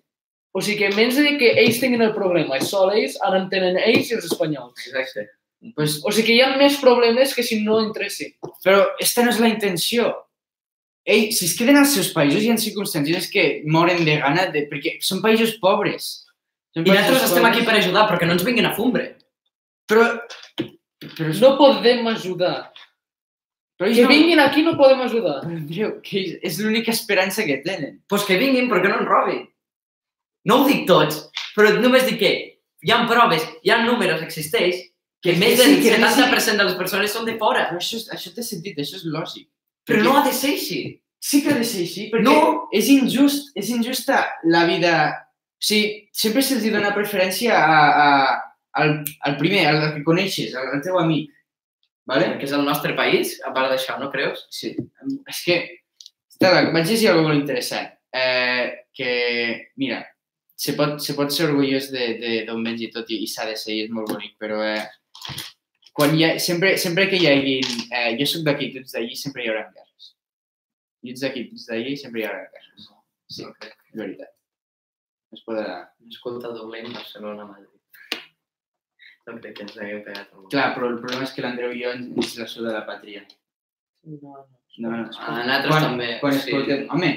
O sigui que en menys de que ells tinguin el problema i sol ells, ara en tenen ells i els espanyols. Exacte. Pues, O sigui que hi ha més problemes que si no entressin. però esta no és la intenció. Ei, si es queden als seus països hi ha circumstàncies que moren de gana, de, perquè són països pobres. Són I nosaltres estem aquí per ajudar, perquè no ens vinguin a fumbre. Però, però, No podem ajudar. però Que no... vinguin aquí no podem ajudar. Però, Andreu, que és- és l'única esperança que tenen. Doncs pues que vinguin, però que no ens robin. No ho dic tots, però només dic que hi ha proves, hi ha números, existeix, que més del sí. 70% de les persones són de fora. Però això, això té sentit, això és lògic. Però no ha de ser així. Sí que ha de ser així, perquè No. és injust, és injusta la vida... O sigui, sempre se'ls dona preferència a, a, al, al primer, al que coneixes, al, al teu amic. Vale? Que és el nostre país, a part d'això, no creus? Sí. És que... Estela, vaig llegir alguna molt interessant. Eh, que, mira, se pot, se pot ser orgullós de, de, d'on vens i tot, i, i s'ha de ser, i és molt bonic, però eh, quan hi ha, sempre, sempre que hi hagi... Eh, jo sóc d'aquí, tu ets d'allí, sempre hi haurà guerres. Jo ets d'aquí, tu ets d'allí, sempre hi haurà guerres. Sí, No crec. és veritat. Es podrà... Escolta Dublín, Barcelona, Madrid. No crec que ens haguem pegat algú. Clar, però el problema és que l'Andreu i jo ens, ens la suda la pàtria. No, no. No, no. A nosaltres quan, també. Quan sí. escoltem... Home,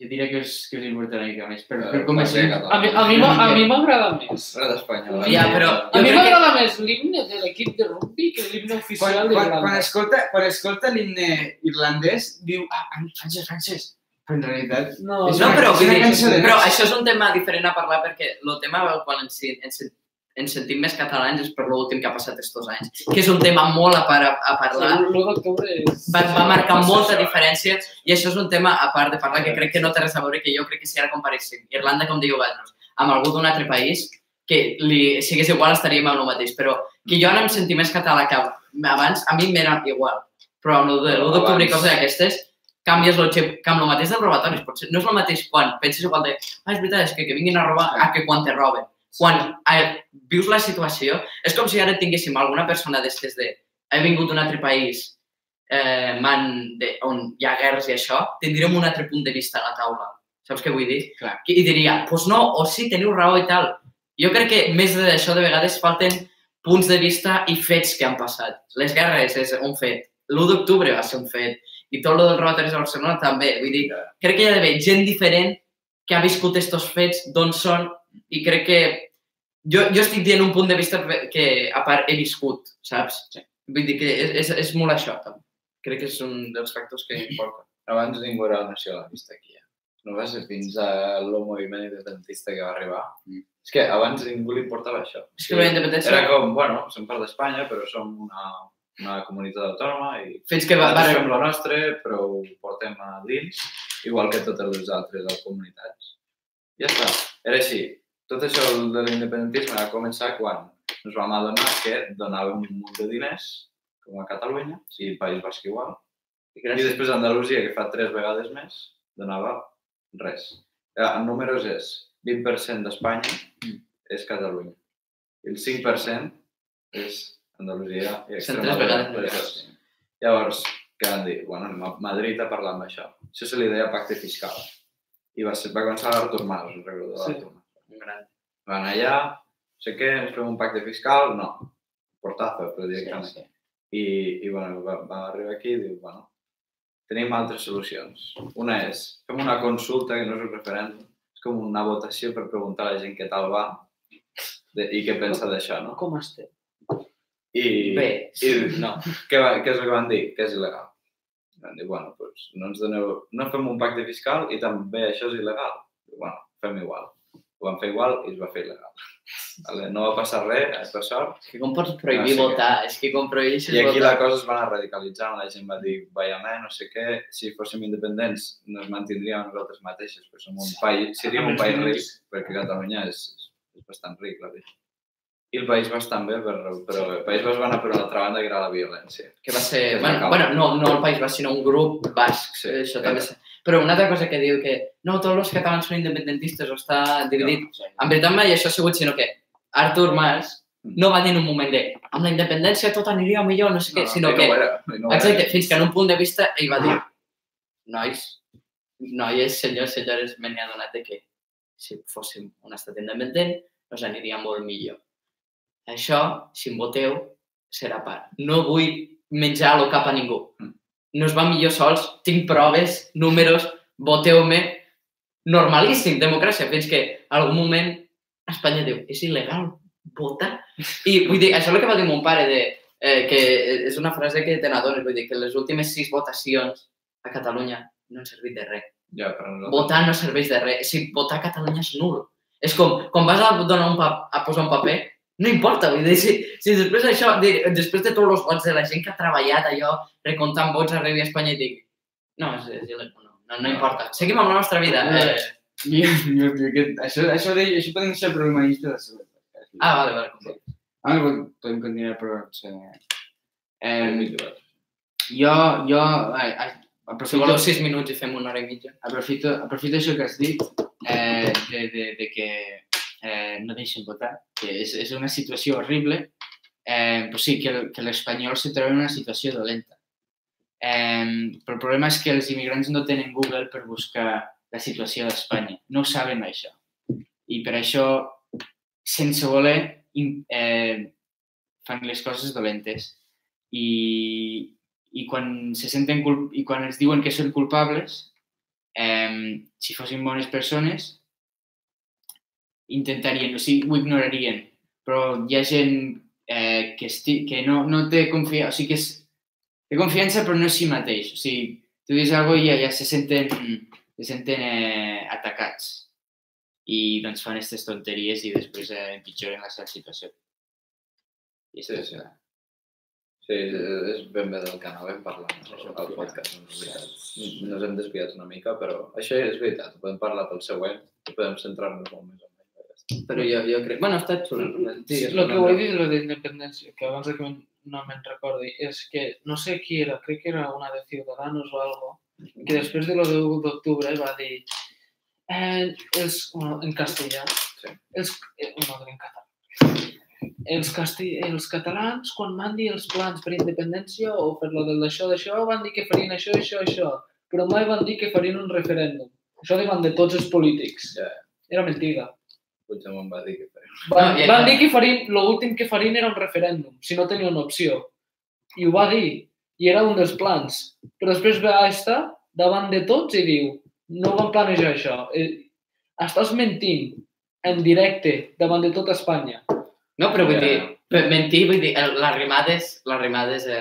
jo diria que us, que us importa una mica més, però, Eh, però com català. A mi, a mi, m'a- a mi m'agrada més. Res espanyol. Ja, però- A mi crec que- m'agrada més l'himne de l'equip de rugby que l'himne Quan, oficial quan, quan, d'Irlanda. escolta, quan escolta l'himne irlandès, diu, ah, francès, francès. Però en realitat... No, És No, una- però, és una dir, cançó de però això és un tema diferent a parlar perquè el tema al qual ens, ens, ens sentim més catalans és per l'últim que ha passat estos anys, que és un tema molt a, par, a parlar, L'1 d'octubre és... va, va marcar molta diferència i això és un tema a part de parlar que crec que no té res a veure que jo crec que si ara comparéssim Irlanda, com digueu vosaltres, amb algú d'un altre país, que li sigués igual estaríem amb el mateix, però que jo ara em senti més català que abans, a mi m'era igual. Però amb el de l'1 d'octubre i coses d'aquestes, canvies el xip, que amb el mateix dels robatoris. Potser no és el mateix quan penses igual de ah, és veritat, és que, que vinguin a robar a que quan te roben. Quan vius la situació, és com si ara tinguéssim alguna persona d'estes de he vingut d'un altre país eh, man, de, on hi ha guerres i això, tindríem un altre punt de vista a la taula. Saps què vull dir? Clar. I diria, doncs pues no, o sí, teniu raó i tal. Jo crec que més d'això de vegades falten punts de vista i fets que han passat. Les guerres és un fet. L'1 d'octubre va ser un fet. I tot el dels robatoris a Barcelona també. Vull dir, crec que hi ha d'haver gent diferent que ha viscut estos fets, d'on són, i crec que jo, jo estic dient un punt de vista que, a part, he viscut, saps? Sí. Vull dir que és, és, és molt això, també. Crec que és un dels factors que importa. Abans ningú era nacionalista aquí. Eh? No va ser fins al moviment independentista que va arribar. Mm. És que abans ningú li importava això. És que la independència... Era com, bueno, som part d'Espanya, però som una, una comunitat autònoma i Fins que va, va, fem la nostra, però ho portem a dins, igual que totes les altres comunitats. Ja està. Era així. Tot això de l'independentisme va començar quan ens vam adonar que donàvem un munt de diners, com a Catalunya, el País Basc igual, i després Andalusia, que fa tres vegades més, donava res. Eh, En números és 20% d'Espanya és Catalunya. I el 5% és Andalusia i Extremadura. Llavors, què van dir? Bueno, Madrid a parlar amb això. Això se li deia pacte fiscal. I va, ser, va començar l'Artur Mas, us recordo de Sí. l'Artur Mas. Un gran. Van allà, no sé ens fem un pacte fiscal? No. Portazo, però directament. Sí, sí. I, i bueno, va, va arribar aquí i diu, bueno, tenim altres solucions. Una és, fem una consulta que no és un referèndum, és com una votació per preguntar a la gent què tal va de, i què pensa d'això, no? Com estem? I, Bé, i no, què, va, què és el que van dir? Que és il·legal. Van dir, bueno, doncs no ens doneu, no fem un pacte fiscal i també això és il·legal. Diu, bueno, fem igual. Ho vam fer igual i es va fer il·legal. Vale? No va passar res, per sort, És que com pots prohibir sí que- votar? És que com prohibeixes I aquí votar... la cosa es va anar radicalitzant, la gent va dir, vaya me, no sé què, si fóssim independents nos mantindríem nosaltres mateixos, perquè som un país, seríem un país ric, perquè Catalunya és, és bastant ric, la veritat. I el País Basc també, però, però el País Basc va anar per l'altra banda, que era la violència. que va ser... Que es Bueno, bueno no, no el País Basc, sinó un grup basc. Sí, Sí, això era. també sé. Però una altra cosa que diu que no, tots els catalans són independentistes o està dividit. Sí. En veritat mai això ha sigut, sinó que Artur Mas Mm. no va dir en un moment de amb la independència tot aniria millor, no sé què, sinó ell que... No ho era, no era. Exacte, fins que en un punt de vista ell va dir nois, noies, senyors, senyores, me n'he adonat de que si fóssim un estat independent ens aniria molt millor. Això, si em voteu, serà part. No vull menjar el cap a ningú. Mm. No es va millor sols, tinc proves, números, voteu-me. Normalíssim, democràcia, fins que en algun moment Espanya diu, és il·legal votar? I vull dir, això és el que va dir mon pare, de, eh, que és una frase que te n'adones, vull dir, que les últimes sis votacions a Catalunya no han servit de res. Ja, però nosaltres... Votar no serveix de res. Si votar a Catalunya és nul. És com, quan vas a donar un pap a posar un paper, no importa, vull dir, si, si després això, de, després de tots els vots de la gent que ha treballat allò, recomptant vots arreu a Espanya i dic, no, és, és il·legal, no, no, no importa. Seguim amb la nostra vida. Eh, Jo, jo, jo, que, això, això, de, això podem ser problemista de seguretat. ah, vale, vale. sigui. Ah, podem continuar, però... Sí. Eh, Eh, jo, jo ai, ai, Si aprofito, voleu sis minuts i fem una hora i mitja. aprofito, aprofito això que has dit, eh, de, de, de que eh, no deixen votar, que és, és una situació horrible, eh, però sí, que, que l'espanyol se troba en una situació dolenta. Eh, però el problema és que els immigrants no tenen Google per buscar la situació d'Espanya. No ho saben això. I per això, sense voler, eh, fan les coses dolentes. I, i quan se senten i quan els diuen que són culpables, eh, si fossin bones persones, intentarien, o sigui, ho ignorarien. Però hi ha gent eh, que, esti que no, no té confiança, o sigui, que és, té confiança però no és si mateix. O sigui, tu dius alguna cosa i ja, ja se senten, se senten eh, atacats i doncs fan aquestes tonteries i després eh, empitjoren la seva situació. I Sí, sí. Sí, és ben bé del que anàvem parlant al podcast. en realitat. Nos hem desviat una mica, però això és veritat. Ho podem parlar pel següent i podem centrar-nos molt més en això. Però jo, jo crec... Bueno, està xulo. Digues, Lo que vull dir de lo d'independència, que abans de que no me'n recordi, és que no sé qui era, crec que era una de Ciudadanos o algo, que després de lo de 1 d'octubre va dir eh, els, bueno, en castellà, Sí. els, eh, no, en català, els, casti, els catalans, quan van dir els plans per independència o per lo d'això, d'això, van dir que farien això, això, això, però mai van dir que farien un referèndum. Això davant de tots els polítics. Ja. Era mentida. Puigdemont va dir que farem. Van, No, van dir que farien, l'últim que farien era un referèndum, si no tenien opció. I ho va dir, i era un dels plans. Però després ve a estar davant de tots i diu, no van planejar això. Eh, Estàs mentint en directe davant de tota Espanya. No, però vull dir, per mentir, vull dir, el- les rimades, les rimades eh,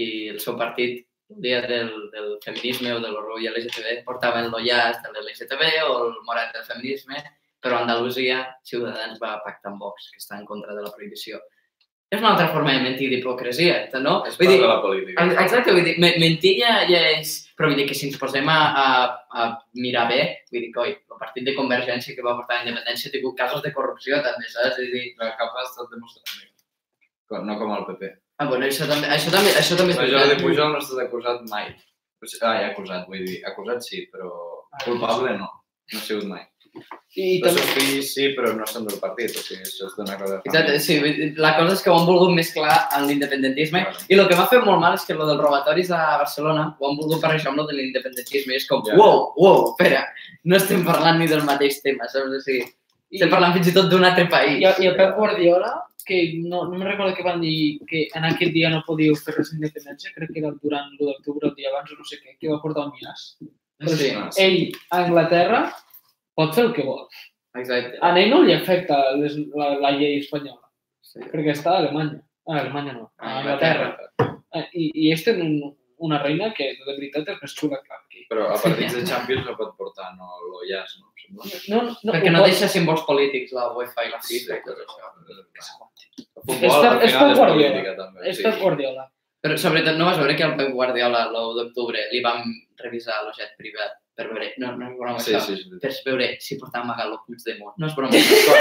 i el seu partit el dia del, del feminisme o de l'orgull LGTB portaven el llaç de l'LGTB o el morat del feminisme, però a Andalusia Ciutadans va pactar amb Vox, que està en contra de la prohibició. És una altra forma de mentir d'hipocresia, no? És part dir, de la política. Ex- Exacte, vull dir, me- mentir ja, ja és... Però vull dir que si ens posem a, a, a mirar bé, vull dir que, oi, el partit de Convergència que va portar la independència ha tingut casos de corrupció també, saps? Vull dir, Però cap ha estat demostrat. No com el PP. ah, bueno, això també, això també, això també és Jordi. Pujol no ha estat acusat mai. Ah, ja acusat, vull dir. Acusat sí, però culpable no. No ha sigut mai. I Els també, seus fills sí, però no són del partit. O sigui, això és d'una cosa Exacte, sí, la cosa és que ho han volgut mesclar amb l'independentisme i el que m'ha fet molt mal és que lo dels robatoris a Barcelona ho han volgut barrejar amb lo de l'independentisme i és com, Ja. wow, wow, espera, no estem parlant ni del mateix tema, saps? O sigui, estem parlant fins i tot d'un altre país. i, i el Pep Guardiola, que no, no me'n recordo que van dir que en aquell dia no podíeu fer res d'independència, crec que era durant l'1 d'octubre, el dia abans o no sé què, que va portar un llaç. Sí, sí. Ell, a Anglaterra, pot fer el que vol. exacte. A ell no li afecta les, la, la llei espanyola, Sí. perquè està a Alemanya. A Alemanya no, a Anglaterra. Eh, I, i ells tenen una reina que de veritat és més xula que aquí. Però a partits de Champions no pot portar no, l'Ollàs, no? Sembla. No, no, Perquè no pot- deixa símbols polítics la UEFA i la FIFA i tot això. El futbol, És per- al és per és Guardiola. Però sobretot no vas veure que al Pep Guardiola l'1 d'octubre li vam revisar el jet privat per veure, no, no és broma Sí, això, sí, sí. per veure si portava amagat el Puigdemont. No és broma això.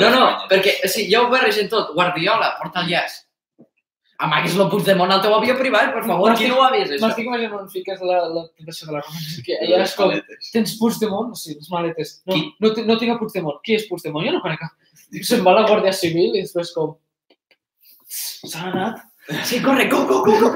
No, no, perquè o sigui, ja ho barregen tot. Guardiola, porta el llaç. Amagues el Puigdemont al teu avió privat, per favor, qui no ho ha vist, això? M'estic imaginant on fiques la, la tentació de la Roma. És que allà és com, tens Puigdemont? Sí, les maletes. No, Qui? no, no tinc a Puigdemont. Qui és Puigdemont? Jo no conec cap. Se'n va a la Guàrdia Civil i després com... S'ha anat. Sí, corre, go, go, go, go.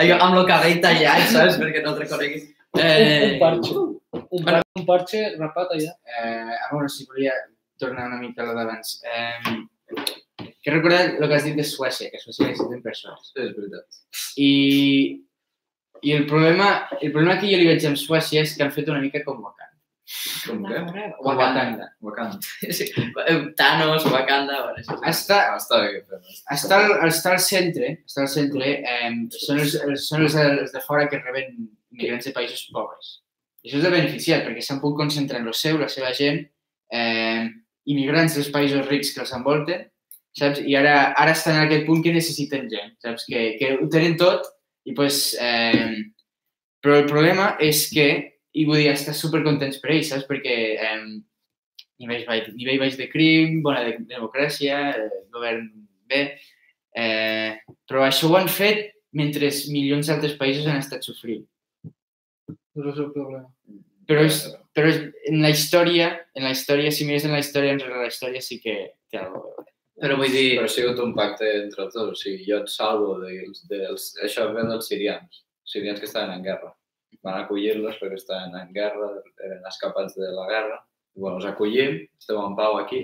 Allò, amb el cabell tallat, saps? Perquè no el reconeguis. Un, un parche. Un, par un parche rapat allà. Eh, ah, bueno, si volia tornar una mica a lo d'abans. Eh, que recordar el que has dit de Suècia, que a Suècia necessiten persones. Sí, és veritat. I, i el, problema, el problema que jo li veig amb Suècia és que han fet una mica com Wakanda. Com què? Com Wakanda. Wakanda. Sí. Thanos, Wakanda, bueno. Està, està bé que està, al, està al centre, està al centre eh, són, els, són els, els de fora que reben immigrants de països pobres. I això és de beneficiat, perquè s'han pogut concentrar en el seu, la seva gent, eh, immigrants dels països rics que els envolten, saps? I ara, ara estan en aquest punt que necessiten gent, saps? Que, que ho tenen tot i pues, eh, però el problema és que, i vull dir, estar supercontents per ells, saps? Perquè eh, nivell, baix, nivell baix de crim, bona de, democràcia, eh, govern bé, eh, però això ho han fet mentre milions d'altres països han estat sofrint. No és el problema. Però, és, però és, en la història, en la història, si mires en la història, enrere la història sí que té alguna cosa. Però vull dir... Però ha sigut un pacte entre tots. O sigui, jo et salvo dels... dels això ve dels sirians. Sirians que estaven en guerra. Van acollir-los perquè estaven en guerra, eren escapats de la guerra. I, bueno, us acollim, esteu en pau aquí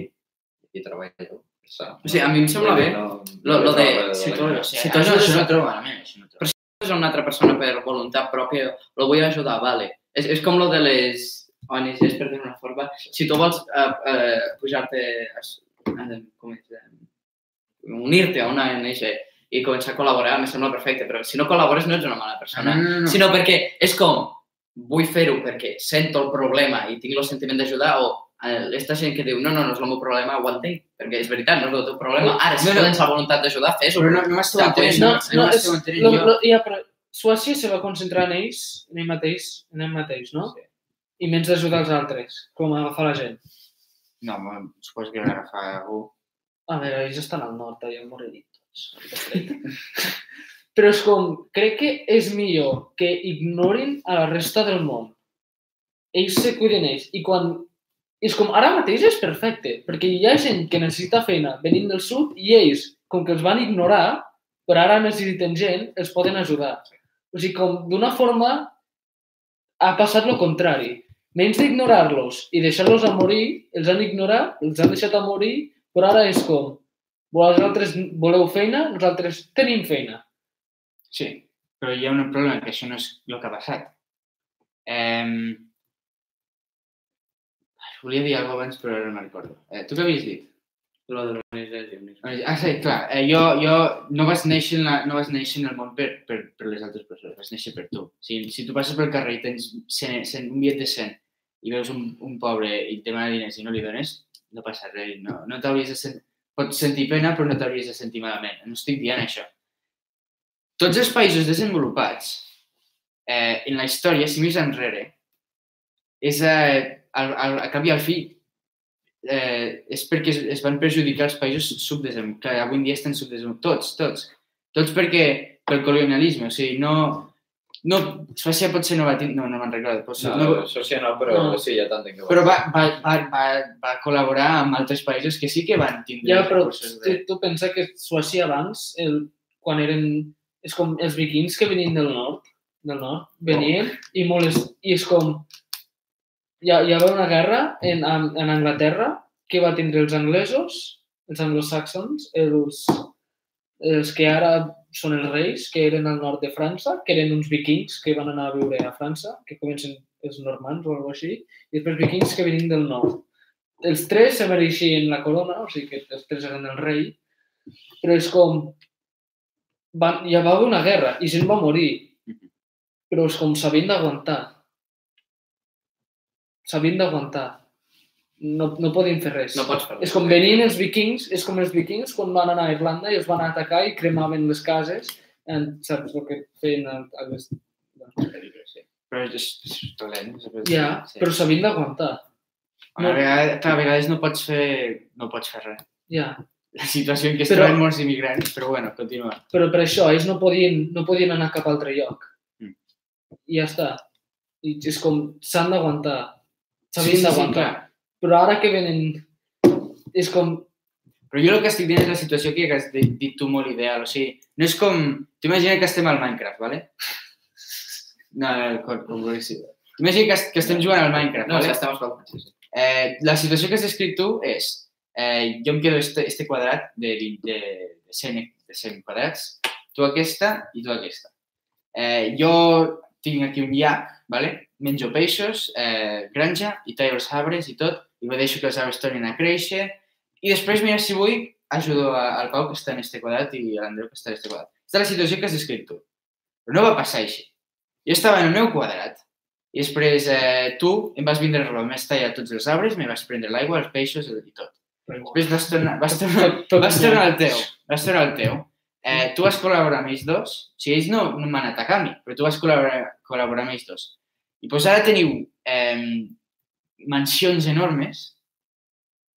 i treballeu. O sigui, a mi em sembla bé. No, Lo- lo de- no si tu- guerra. si Si tu ajudes això a- no trobo malament, això no trobo. és una altra persona per voluntat pròpia, lo vull ajudar, vale. És, és com lo de les ONGs, per dir una forma. Si tu vols uh, uh, pujar-te, a, a, com és, eh, unir-te a una ONG i començar a col·laborar, em sembla perfecte, però si no col·labores no ets una mala persona. No, no, no. sinó perquè és com, vull fer-ho perquè sento el problema i tinc el sentiment d'ajudar o eh, aquesta gent que diu, no, no, no és el meu problema, ho entenc, perquè és veritat, no és el teu problema. Ara, si No, no, no. tens la voluntat d'ajudar, fes-ho. Però no, no m'esteu Ja, entenent, no, No, no, no, és, m'esteu entenent. lo, Jo, lo, ja, però Suècia se va concentrar en ells, en ell mateix, en ell mateix, no? Sí. I menys d'ajudar els altres, com agafar la gent. no, suposo que l'agafa algú. A veure, ells estan al nord, allà moriran tots. Però és com, crec que és millor que ignorin a la resta del món. Ells se cuiden ells. I quan... És com, ara mateix és perfecte, perquè hi ha gent que necessita feina venint del sud i ells, com que els van ignorar, però ara necessiten gent, els poden ajudar. O sigui, com d'una forma ha passat el contrari. Menys d'ignorar-los i deixar-los a morir, els han ignorat, els han deixat a morir, però ara és com, vosaltres voleu feina, nosaltres tenim feina. Sí, però hi ha un problema, que això no és el que ha passat. Eh, volia dir alguna abans, però ara no me'n recordo. Eh, tu què havies dit? Lo de l'organització. Ah, sí, clar. Eh, jo, jo no vas néixer en, la, no vas néixer en el món per, per, per les altres persones, vas néixer per tu. Si, si tu passes pel carrer i tens 100, 100, un bitllet de 100 i veus un, un pobre i et demana diners i no li dones, no passa res. No, no t'hauries de sentir... Pots sentir pena, però no t'hauries de sentir malament. No estic dient això. Tots els països desenvolupats, eh, en la història, si més enrere, és eh, al, al, a cap i al fi eh, és perquè es, es van perjudicar els països subdesenvolupats, que avui en dia estan subdesenvolupats, tots, tots. Tots perquè, pel colonialisme, o sigui, no... no Suècia potser no va. No, no me'n recordo. Potser, No, no, sí no, però No. sí, ja t'entenc que però va, va, va, va, va col·laborar amb altres països que sí que van tindre Ja, però tu, de... tu pensa que Suècia abans, el, quan eren... És com els vikings que venien del nord, del nord, venien i, molest, i és com... Hi, ha, hi va una guerra en, en, en Anglaterra que va tindre els anglesos, els anglosaxons, els, els que ara són els reis, que eren al nord de França, que eren uns vikings que van anar a viure a França, que comencen els normands o alguna així, i després vikings que venien del nord. Els tres se mereixien la corona, o sigui que els tres eren el rei, però és com... Van, ja va haver una guerra i gent va morir, però és com s'havien d'aguantar. S'havien d'aguantar. No, no podien fer res. No pots fer És com venien els vikings, és com els vikings quan van anar a Irlanda i els van atacar i cremaven les cases. En, saps el que feien a, a les... Sí. Però és, és dolent. Ja, sí. però s'havien d'aguantar. A la vegada, clar, a vegades no pots fer, no pots fer res. Ja. La situació en què es Però- troben molts immigrants, però bueno, continua. Però per això ells no podien, no podien anar a cap altre lloc. Mm. I ja està. I és com, s'han d'aguantar. S'havien sí, d'aguantar. clar. Però ara que venen... És com... Però jo el que estic dient és la situació que has dit, tu molt ideal. O sigui, no és com... T'imagina que estem al Minecraft, ¿vale? No, no, com, com vulguis dir. Imagina que, que estem jugant al Minecraft, No, ¿vale? ja estem escoltant. Sí, sí. Eh, la situació que has descrit tu és eh, jo em quedo este, este quadrat de, de, de, 100, de 100 quadrats, tu aquesta i tu aquesta. Eh, jo tinc aquí un llac, ¿vale? menjo peixos, eh, granja, i tallo els arbres i tot, i me deixo que els arbres tornin a créixer, i després, mira, si vull, ajudo al Pau que està en este quadrat i a l'Andreu que està en este quadrat. Aquesta és la situació que has descrit tu. Però no va passar així. Jo estava en el meu quadrat, i després eh, tu em vas vindre a m'has tallat tots els arbres, me vas prendre l'aigua, els peixos i tot. Després vas tornar, vas tornar, vas tornar al teu, vas tornar al teu. Eh, tu vas col·laborar amb ells dos, o sigui, ells no, no m'han atacat a mi, però tu vas col·laborar, col·laborar amb ells dos. I doncs ara teniu eh, mansions enormes,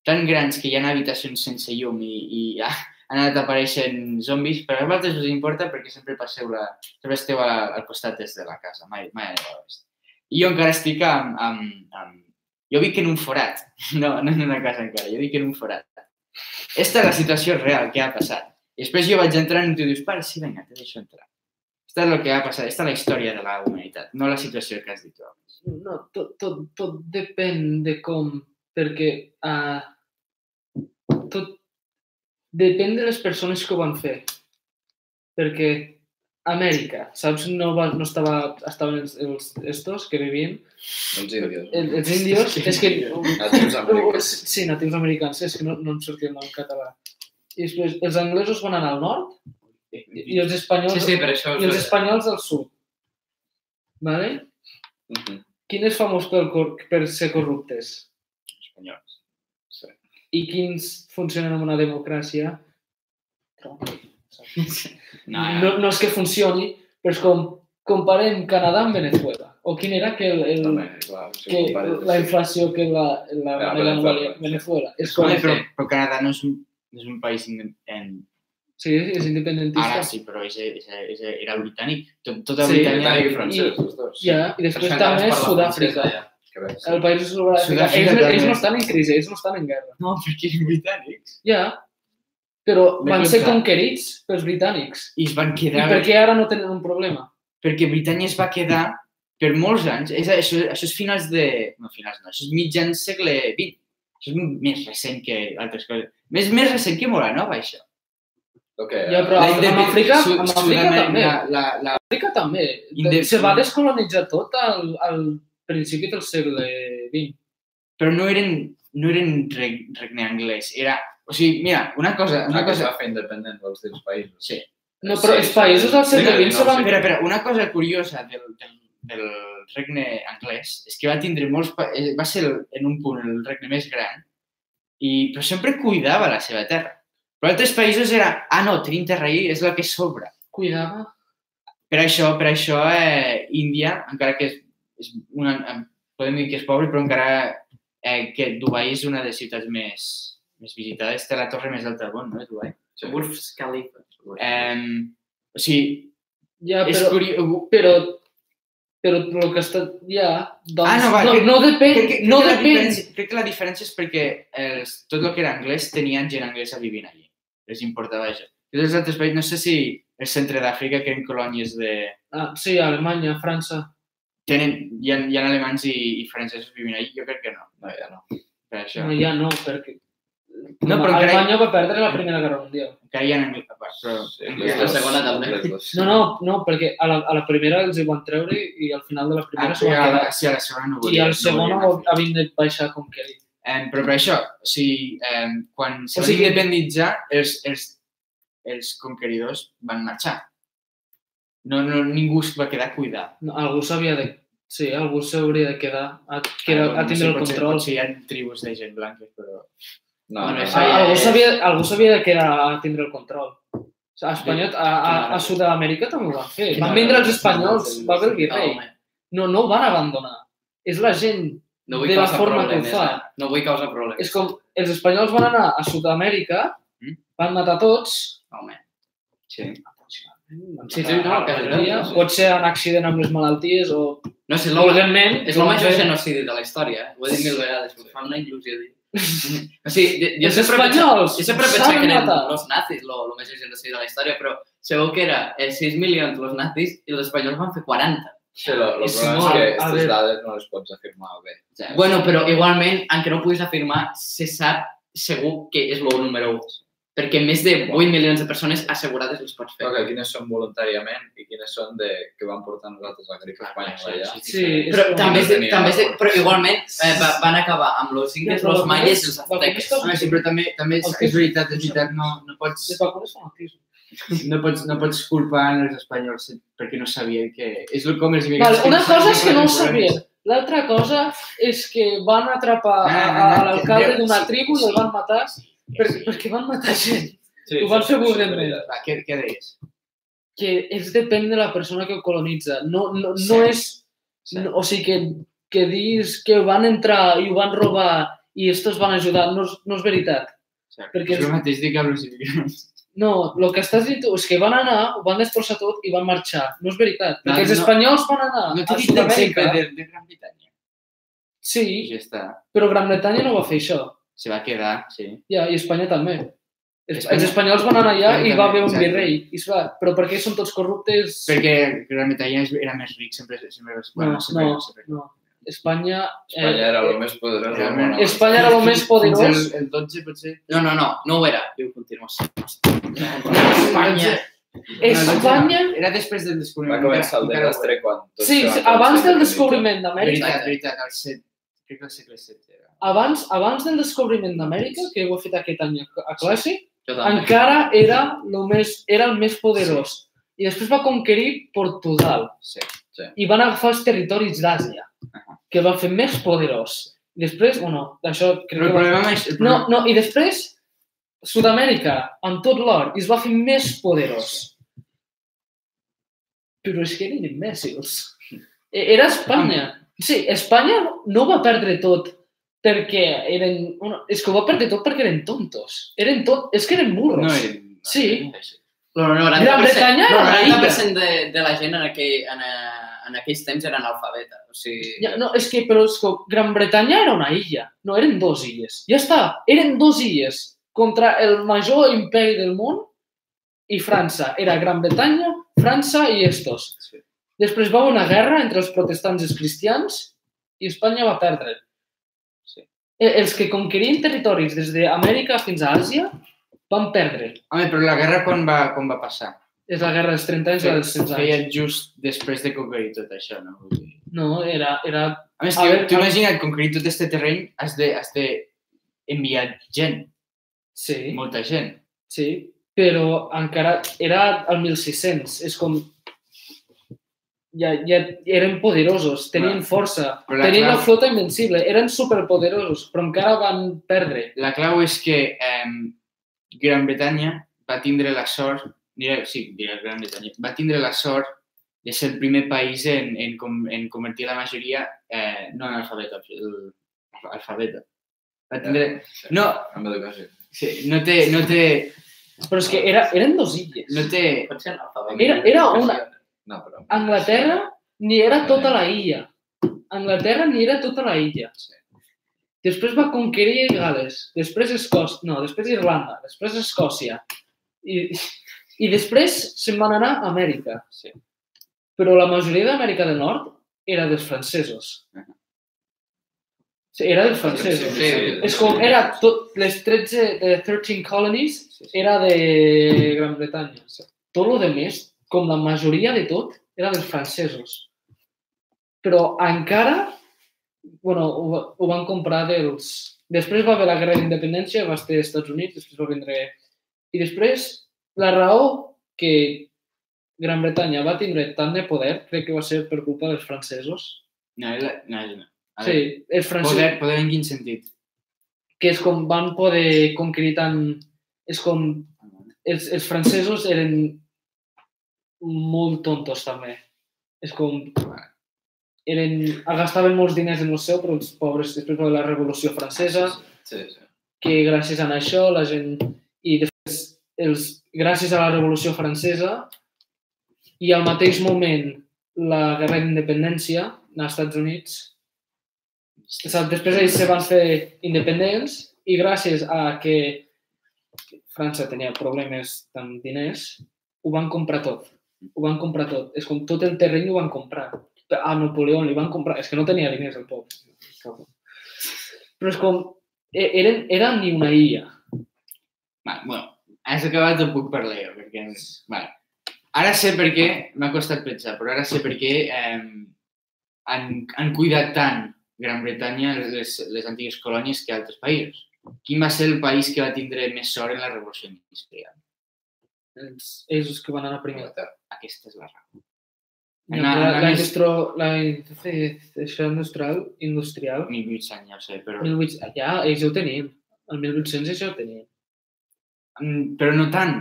tan grans que hi ha habitacions sense llum i, i ja han anat apareixent zombis, però a vosaltres us importa perquè sempre passeu la, sempre esteu a, al costat est de la casa, mai, mai a l'oest. I jo encara estic amb, amb, amb... Jo vic en un forat, no, no en una casa encara, jo vic en un forat. Esta és la situació real que ha passat. I després jo vaig entrar i tu dius, pare, sí, vinga, te deixo entrar. Esta és el que ha passat, esta és la història de la humanitat, no la situació que has dit tu. No, tot, tot, tot depèn de com, perquè uh, tot depèn de les persones que ho van fer. Perquè Amèrica, saps? No, va, no estava, estaven els, els estos que vivien, Els índios. els, els índios, és que... Natius americans. Sí, natius americans, és que no, no em sortia el nom en català. I després els anglesos van anar al nord i els espanyols, Sí, sí, per això... i els espanyols al sud. Vale? Mhm. Quin és famós per, cor- per ser corruptes? Espanyols. I quins funcionen en una democràcia? No, No, no és que funcioni, però és com comparem Canadà amb Venezuela. O quin era que, el, el, També, clar, si que compares, la sí. inflació que la, la, Ah, la, Venezuela. Venezuela. És com, però, però Canadà no és un, no és un país independent. Sí, és independentista. Ara sí, però ese, ese, ese era britànic. Tot, tota Sí, Britània... Britànic i I- francès, els dos. Ja, i després també Sud-àfrica. Que bé, sí. El país de Sud-àfrica. Sud-àfrica Ells, ells no estan en crisi, ells no estan en guerra. No, perquè eren britànics. Ja, però van ser pensat. conquerits pels britànics. I es van I quedar... per què ara no tenen un problema? Perquè Britània es va quedar per molts anys. És, això, això és finals de... No, finals no. Això és mitjans segle XX. Això és més recent que altres coses. Més, més recent que Molanova, això. Ok, Ja, però La amb Àfrica, amb Àfrica també. La, la, la, Àfrica també. Se va descolonitzar tot al, al principi del segle XX. però no eren, no eren reg, regne anglès. Era, o sigui, mira, una cosa, una una cosa... cosa, va fer independent dels teus països. Sí. No, però Sí, els països del segle XX se no, van... Espera, espera, una cosa curiosa del, del, del regne anglès és que va tindre molts... pa- eh, Va ser el, en un punt el regne més gran, i, però sempre cuidava la seva terra. Però altres països era, ah no, tenim terra ahí, és la que sobra. Cuidava. Per això, per això eh, Índia, encara que és, és una, em- podem dir que és pobre, però encara eh, que Dubai és una de les ciutats més, més visitades, té la torre més alta del món, no, Dubai? Sí. Burj Khalifa. Eh, o sigui, Ja, és però, curiós... però, però el que està... Ja, doncs... Ah, no, va, no, crec- no depèn, Crec que, crec, no que la depèn. crec que la diferència és perquè els, tot el que era anglès tenien gent anglesa vivint allí. Les importava això. I els altres països, no sé si el centre d'Àfrica, que eren colònies de... Ah, sí, Alemanya, França. Tenen, hi ha, hi ha alemanys i, i francesos vivint allí? Jo crec que no. No, ja no. Per això. No, ja no, perquè... No, però encara- Alemanya va perdre la Primera Guerra Mundial. Encara hi ha anglès, però... Sí, I la segona també. No, no, no, perquè a la, a la primera els hi van treure i al final de la Ah, primera sí, s'ho a van la, quedar. sí, a la segona no I volia. al segon no havien de baixar com que Eh, però per això, o sigui, eh, quan se O van sigui- independitzar, els, els, els conqueridors van marxar. No, no, ningú es va quedar a cuidar. No, algú s'havia de... Sí, algú s'hauria de quedar a, que era, a no tindre sé, el potser- control. Potser hi ha tribus de gent blanca, però... No, Bueno, no, Ah, ja algú s'havia algú s'havia de quedar a tindre el control. O sigui, a, Espanya, a, a, a Sud-amèrica també ho van fer. Van vindre els espanyols, va haver el No, virrei. No, no ho van abandonar. És la gent. No vull De la forma que ho fa. eh? No vull causar problemes. És com els espanyols van anar a Sud-amèrica, Mm. van matar tots, Home. Sí. Sí, sí, no, que sí. pot ser en accident amb les malalties o No sé, és el, volguement. és el major genocidi de la història. eh? Ho he dit mil vegades, però fa una il·lusió dir. o sigui, jo, jo sempre espanyols Jo sempre he pensat que eren els nazis el major genocidi de la història, però segur que era eh, 6 milions els nazis i els espanyols van fer 40. Sí, És problema molt- és que aquestes dades no les pots afirmar bé. saps? Bueno, però igualment, encara no puguis afirmar, se sap segur que és el número 1. Perquè més de 8 milions de persones assegurades les pots fer. Però que quines són voluntàriament i quines són de, que van portar nosaltres a grip espanyol allà. Sí, és Però també, és de, també és de, però igualment eh, va, van acabar amb los incas, los la maies i els azteques. Ah, sí, però també, també és, El que és veritat, és veritat, no, no, pots, Les vacunes són autisme. No, pots, no pots culpar els espanyols perquè no sabien que... És el com els Vale, immigrants una cosa és que no ho sabien. L'altra cosa és que van atrapar a, a, a l'alcalde d'una tribu i el van matar perquè, perquè van matar gent. Sí, Ho van sí, fer sí, volent. Va, què, què deies? Que és depèn de la persona que ho colonitza. No, no, no Sí. és... No, o sigui, que, que dius que van entrar i ho van robar i estos van ajudar, no és, no és veritat. Perquè Perquè és el mateix dic amb els immigrants. No, el que estàs dient tu és que van anar, ho van destrossar tot i van marxar. No és veritat. No, Perquè els no. espanyols van anar No a Sud-amèrica. de, de Gran Bretanya. Sí, ja està. però Gran Bretanya no va fer això. Se va quedar, sí. Ja, i Espanya també. Espanya- els espanyols van anar allà i va haver un virrei. I va, però per què són tots corruptes? Perquè Gran Bretanya era més ric, sempre... sempre No, bueno, sempre, no, sempre. no. Espanya... Espanya era el més poderós del món. Espanya era el més poderós. El, el 12, potser. No, no, no, no ho era. Diu, continua sent. Espanya. Espanya... Era després del Va descobriment. començar el desastre quan... Sí, sí, abans del descobriment d'Amèrica, Veritat, veritat, al set, crec que al segle VII era. abans, abans del descobriment d'Amèrica, que ho he fet aquest any a classe, encara era, lo més, era el més poderós. I després va conquerir Portugal. Sí. I van agafar els territoris d'Àsia, que el va fer més poderós. I després, bueno, això crec el que va... problema és... El No, problema... no, i després Sud-amèrica, amb tot l'or, es va fer més poderós. Però és que eren imbècils. E- Era Espanya. Sí, Espanya no va perdre tot perquè eren... Bueno, és que ho va perdre tot perquè eren tontos. Eren tot... És que eren burros. No eren... Sí. No, no, no, Gran Bretanya no, era una 90% de, de la gent en, aquell, en, eh, en aquells temps era analfabeta. O sigui, Ja, no, és que, però és que Gran Bretanya era una illa. No, eren dos illes. Ja està, eren dos illes contra el major imperi del món i França. Era Gran Bretanya, França i estos. Sí. Després va una guerra entre els protestants i els cristians i Espanya va perdre. Sí. Eh, Els que conquerien territoris des d'Amèrica fins a Àsia van perdre. Home, però la guerra quan va, quan va passar? És la guerra dels 30 anys i la dels 100 Feia anys. just després de conquerir tot això, no? No, era, era... A més, A tu, imagina't, conquerir tot este terreny, has de, has de enviar gent, Sí. molta gent. Sí, però encara era el 1600. És com... Ja, ja eren poderosos, tenien Clar. força, Però la tenien clau- la flota invencible, eren superpoderosos, però encara van perdre. La clau és que eh, Gran Bretanya va tindre la sort, diré, sí, diré Gran Bretanya, va tindre la sort de ser el primer país en, en, com- en convertir la majoria, eh, no en alfabeta, el, alfabeta. Va tindre... Sí. No, Amb educació. sí, no té, no té, Però és que era, eren dos illes. no té. Era- era una- No, però... Anglaterra ni era tota la illa. Anglaterra ni era tota la illa. Després va conquerir Gales, després Escòcia, no, després Irlanda, després Escòcia. I, i després se'n van anar a Amèrica. Sí. Però la majoria d'Amèrica del Nord era dels francesos. Sí, era dels francesos. Sí, sí. És com, era tot, les 13, de 13 colonies Sí, sí. era de Gran Bretanya. Tot lo de més, com la majoria de tot, era dels francesos. Però encara, bueno, ho, ho van comprar dels... Després va haver la guerra d'independència, va estar als Estats Units, després va vindre... I després, la raó que Gran Bretanya va tindre tant de poder, crec que va ser per culpa dels francesos. no, la, no, no. A Sí, els francesos... poder, poder en quin sentit? que és com van poder conquerir tant... És com... Els, els francesos eren molt tontos també. És com... Eren, gastaven molts diners en el seu, però els pobres, després haver la Revolució Francesa, Sí, sí. que gràcies a això la gent... I després, els, gràcies a la Revolució Francesa i al mateix moment la Guerra d'Independència als Estats Units, després ells se van fer independents i gràcies a que França tenia problemes amb diners, ho van comprar tot. Ho van comprar tot. És com tot el terreny ho van comprar. A Napoleó li van comprar... És que no tenia diners el poble. Però és com... e- Eren, eren ni una illa. Vale, bueno, has acabat el puc parlar jo, perquè... Vale. Ara sé per què, m'ha costat pensar, però ara sé per què eh, han, han cuidat tant Gran Bretanya, les, les antigues colònies, que altres països. Quin va ser el país que va tindre més sort en la revolució industrial? Els, ells els que van anar primer. Anglaterra. Aquesta és la raó. No, la, la, industro, la això industrial, industrial 1800, ja ho sé, però, 1800, ja, ells ja ho tenien. El 1800 ells ja ho tenien. Mm, però no tant.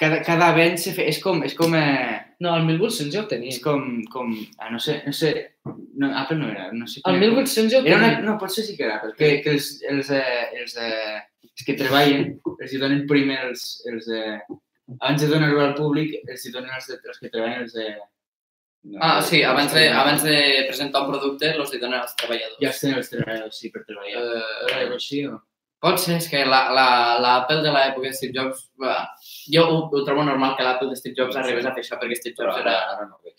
Cada, cada avenç se fe... és com, és com, eh, No, el 1800 ja ho tenien. és com, com ah, no sé, no sé, no, Apple no era, no sé El quin era. 1800 ja ho Era una, no, potser sí que era Apple, que, que els, els, eh, els, eh, els que treballen, els hi donen primer els, els eh, abans de donar-ho al públic, els hi donen els, de, els que treballen els de... No, Ah, sí, els abans de, abans de presentar un producte, los li donen als treballadors. Ja els tenen els treballadors, sí, per treballar. Era algo així, o? Pot ser, és que la- la- l'Apple de l'època de Steve Jobs... va, Jo ho, ho trobo normal que l'Apple de Steve Jobs arribés a fer això, perquè Steve Jobs era,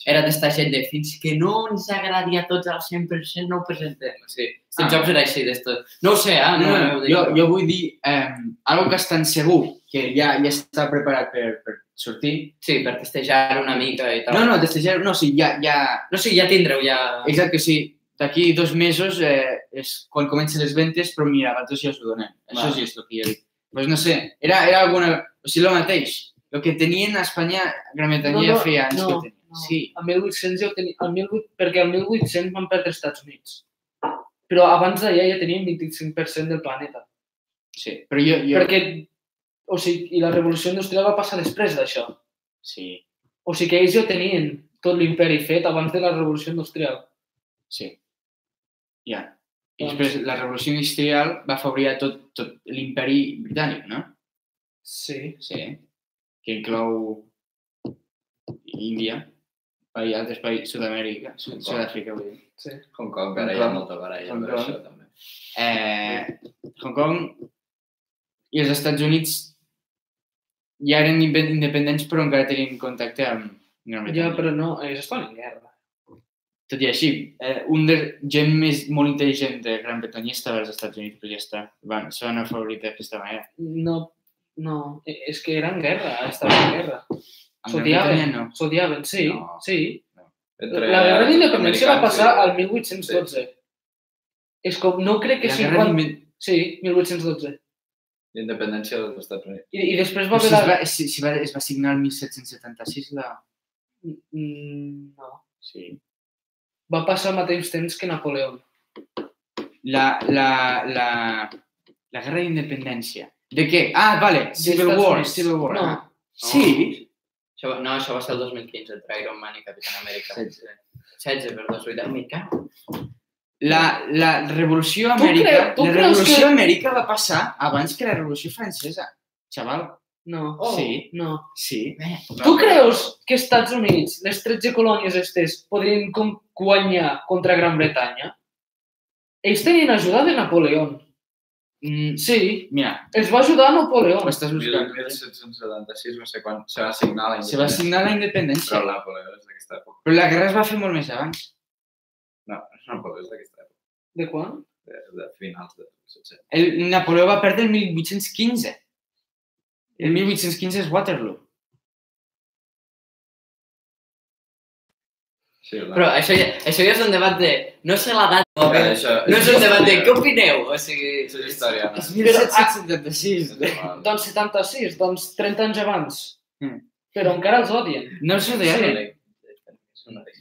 era d'esta gent de fins que no ens agradi a tots al 100%, no ho presentem. O sigui, Steve Ah. Jobs era així d'esto. No ho sé, ah, No, no, no, no, no, jo, jo vull dir eh, algo que estan segur, que ja, ja està preparat per, per sortir. Sí, per testejar una mica i tal. No, no, ja, no, sí, ja, ja... No, sí, ja tindreu, ja... Exacte, sí. D'aquí dos mesos eh, és quan comencen les ventes, però mira, vosaltres ja us ho donem. Això Vale. sí és el que jo dic. Pues no sé, era, era alguna... O sigui, el mateix. El que tenien a Espanya, Gran Bretanya ja feia anys que ho tenien. Sí, El 1800 ja ho tenia, el 1800, perquè el 1800 van perdre els Estats Units. Però abans d'allà ja tenien 25% del planeta. sí. Però jo... jo... Perquè, o sigui, i la revolució industrial va passar després d'això. Sí, O sigui que ells ja tenien tot l'imperi fet abans de la revolució industrial. sí. Ja. I després la revolució industrial va afavorir tot, tot l'imperi britànic, no? Sí. Sí. Que inclou Índia, i altres països, Sud-amèrica, Sud- Sud-àfrica, vull dir. sí. Hong Kong, ara hi ha molta baralla Hong per Kong. això també. Eh, Hong Kong i els Estats Units ja eren independents però encara tenien contacte amb Gran Ja, Bretanya. però no, ells estan en guerra. Tot i així, eh, un de gent més molt intel·ligent de Gran Bretanya estava als Estats Units, però ja està. Van, se van afavorir d'aquesta manera. No, no, e- és que guerra, estaven en guerra. Amb Gran Bretanya S'odiaven, no. s'odiaven, sí, No. sí. Entre La guerra d'independència va passar al 1812. És com, no crec que La sigui guerra quan... d'inven- Sí, 1812. Independència dels Estats Units. I, i després va Però si haver es la... va, si, si va, es va signar el 1776 la... Mm, No. Sí. Va passar al mateix temps que Napoleó. La, la, la, la guerra d'independència. De què? Ah, vale, Civil War, Units. Civil War. No. ah. Sí? Això, va- no, això va ser el 2015, entre Iron Man i Capitán Amèrica. Setze. 16, perdó, és veritat. Me cago. La, la Revolució Tu Amèrica, creu- tu la creus Revolució que- Amèrica va passar abans que la Revolució Francesa. Xaval, No. Oh. Sí. No. sí. Tu creus que Estats Units, les 13 colònies estes, podrien com guanyar contra Gran Bretanya? Ells tenien ajuda de Napoleó. Mm, Sí, mira, els va ajudar Napoleó. ho estàs buscant. 1776 va ser quan se va signar la Se va signar la independència. Però Napoleó és d'aquesta època. Però la guerra es va fer molt més abans. No, Napoleó és d'aquesta època. De quan? De, de finals del 1700. El Napoleó va perdre el 1815. El 1815 és Waterloo. Sí, la... Però això ja, això ja és un debat de... No sé la data, Però okay. això, no és un debat de què opineu? O sigui... Això és història. És no? 1776. Val. Doncs 76, doncs 30 anys abans. Mm. Però encara els odien. No els odiaven.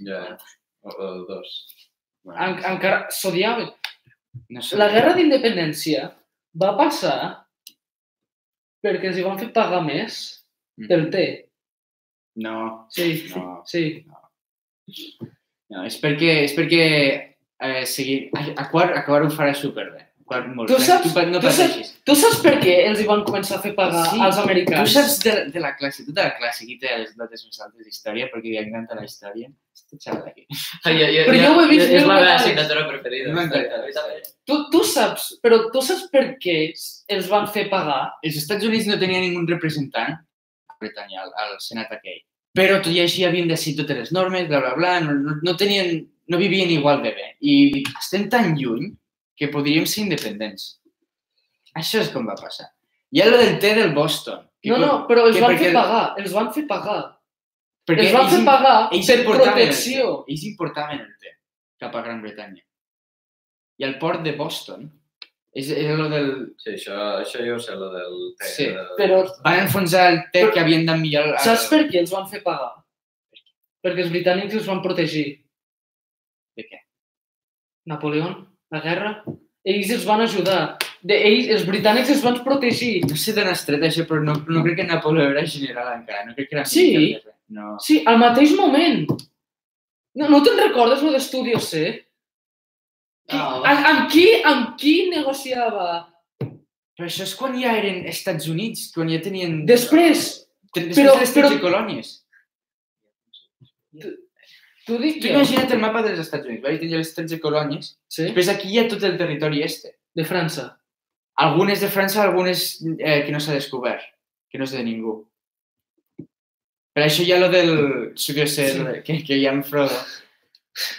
Ja, o, o dos. En, encara s'odiaven. No sé. La guerra d'independència va passar perquè els hi van fer pagar més pel té. No, Sí, no. sí. No, és perquè, és perquè eh, seguir, a, a quart acabar ho farà superbé. Quart molt Tu saps- tu, no tu saps-. Tu saps per què els hi van començar a fer pagar Sí, als Tu americans? saps de, de la classe, tota la classe aquí té les dates més altes d'història perquè li encanta la història. Este xaval aquí. Ah, jo, jo, Però jo ho he vist És la meva assignatura preferida. M'encanta. Tu, tu saps, però tu saps per què els van fer pagar? Els Estats Units no tenien ningú representant a Bretanya, al, al Senat aquell. Però tot i així havien de seguir totes les normes, bla, bla, bla, no, no, no, tenien, no vivien igual de bé. I estem tan lluny que podríem ser independents. Això és com va passar. Hi ha lo del té del Boston. que No, no, però els que van perquè- fer pagar, els van fer pagar. Perquè Els van fer pagar ells per el protecció. té. Ells importaven el té cap a Gran Bretanya. I el port de Boston és, és lo del... Sí, això, això jo ho sé, lo del té. Sí, de- Però Van enfonsar el té Però- que havien d'enviar al... saps per què els van fer pagar? Perquè els britànics els van protegir. De què? Napoleó, la guerra, ells els van ajudar. De, ells, els britànics els van protegir. No sé d'on has tret això, però no, no crec que Napoleó era general encara. No crec que era Sí. No. Sí, al mateix moment. No, no te'n recordes lo d'Estudio C? No, Amb, amb, qui, amb qui negociava? Però això és quan ja eren Estats Units, quan ja tenien... Després, Després però- de les però- 13 colònies. T'ho dic Tu imagina't el mapa dels Estats Units, va? I tenia les 13 colònies. Sí? Després aquí hi ha tot el territori este. De França. algunes de França, algunes eh, que no s'ha descobert, que no és de ningú. Per això hi ha lo del Successor que, que hi ha en Frodo.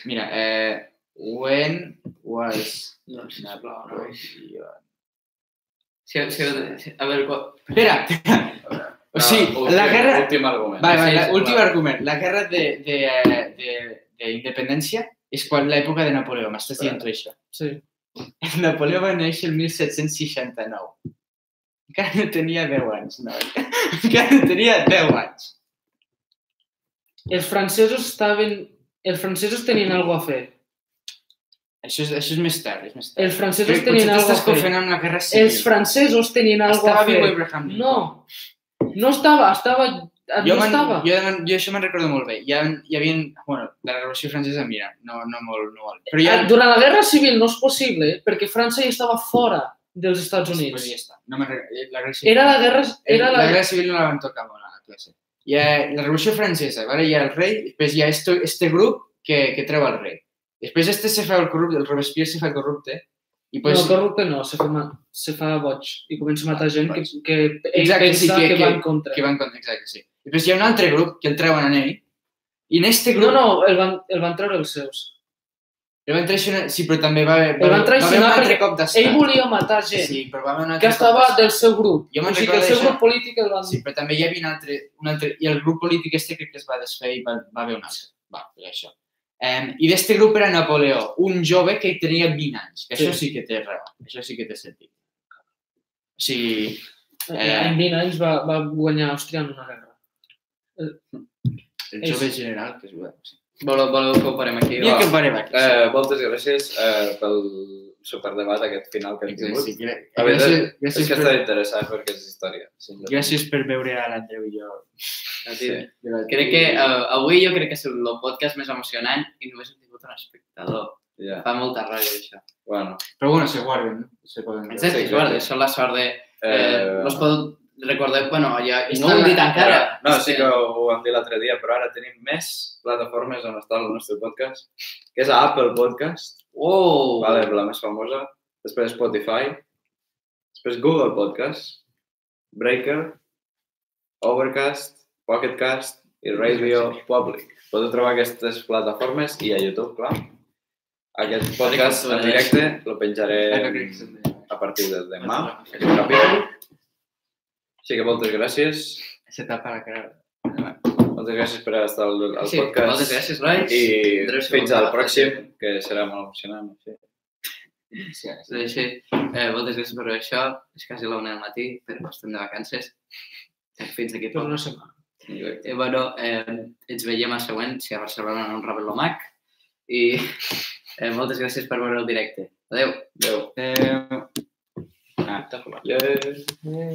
Mira, eh, when was No, sisplau, no. Si, si, a veure, quan... Espera, o sigui, últim, la guerra... Últim argument. Vale, vale, Sí, la- últim argument. La guerra de, de, eh, de, de independència és quan l'època de Napoleó. M'estàs dient tu això. Sí. Napoleó va néixer el 1769. Encara no tenia 10 anys, no? Encara no tenia 10 anys. Els francesos estaven... Els francesos tenien alguna a fer. Això és, això és més tard, és més tard. Els francesos tenien potser alguna t'estàs a fer. confonent amb la guerra civil. Els francesos tenien alguna Estava a fer. viu Abraham Lincoln. No, no estava, estava... Jo, no estava. jo, me'n- jo això me'n recordo molt bé. Hi, ha, hi havia... Bueno, de la Revolució Francesa, mira, no, no molt, no molt. Però ha... Ah, Durant la Guerra Civil no és possible, perquè França ja estava fora dels Estats Pues Units. ja està. No. La guerra civil. Era la guerra... Era la... la... guerra civil no la van tocar molt a la classe. Hi ha la Revolució Francesa, ¿vale? hi ha el rei, després hi ha este, este grup que, que treu el rei. Després este se fa el corrupte, el Robespierre se fa el corrupte, i pues, No, corrupte no, se fa, se fa boig i comença a matar gent que, que ell Exacte, sí, pensa que- que, que- va en contra. que van contra, exacte, sí. I després hi ha un altre grup que el treuen a ell, i en este grup... No, no, el van, el van treure els seus. El van traicionar, sí, però també va haver, El van va haver un traicionar altre cop d'estat. Ell volia matar gent Sí, però va haver un altre que estava del seu grup. Jo o sigui que el seu grup polític el van... Sí, però també hi havia un altre, un altre... I el grup polític este crec que es va desfer i va, va haver un altre. Va, pues això. Um, I d'este grup era Napoleó, un jove que tenia 20 anys. Que això sí que té raó, això sí que té sentit. O sigui, Eh, en 20 anys va, va guanyar Àustria en una guerra. el És- jove general que és bo. Sí. Voleu, voleu que ho parem aquí? Jo que parem aquí. Eh, moltes gràcies eh, pel superdebat aquest final que hem tingut. sí, gra- La veritat gràcies, és que per, està interessant perquè és història. gràcies per veure a l'Andreu i jo. Sí. Crec que uh, avui jo crec que és el podcast més emocionant i només hem tingut un espectador. Ja, Fa molta ràbia, això. bueno. Però bueno, se guarden? Se poden Exacte, guarda, això és la sort de... Eh, Eh, no us podeu recordar... Bueno, ja, Està no ho hem dit encara. No, sí que ho vam dir l'altre dia, però ara tenim més plataformes on està el nostre podcast, que és a Apple Podcast, Oh! vale, la més famosa, després Spotify, després Google Podcast, Breaker, Overcast, Pocketcast i Radio Public. Podeu trobar aquestes plataformes i a YouTube, clar. Aquest podcast en directe el penjaré a partir de demà. Així que moltes gràcies. Se tapa la cara. Moltes gràcies per estar al, al Sí, podcast. moltes gràcies, Roy. I Andreu, si fins al pròxim, que serà molt emocionant. Sí. Sí, Sí, sí. Eh, moltes gràcies per això. És quasi la una del matí, però estem de vacances. Fins aquí Per poc. una setmana. Eh, bueno, eh, ens veiem al següent, si a Barcelona no un Rebel Lomac. I eh, moltes gràcies per veure el directe. Adéu. Adéu. Eh, Yeah.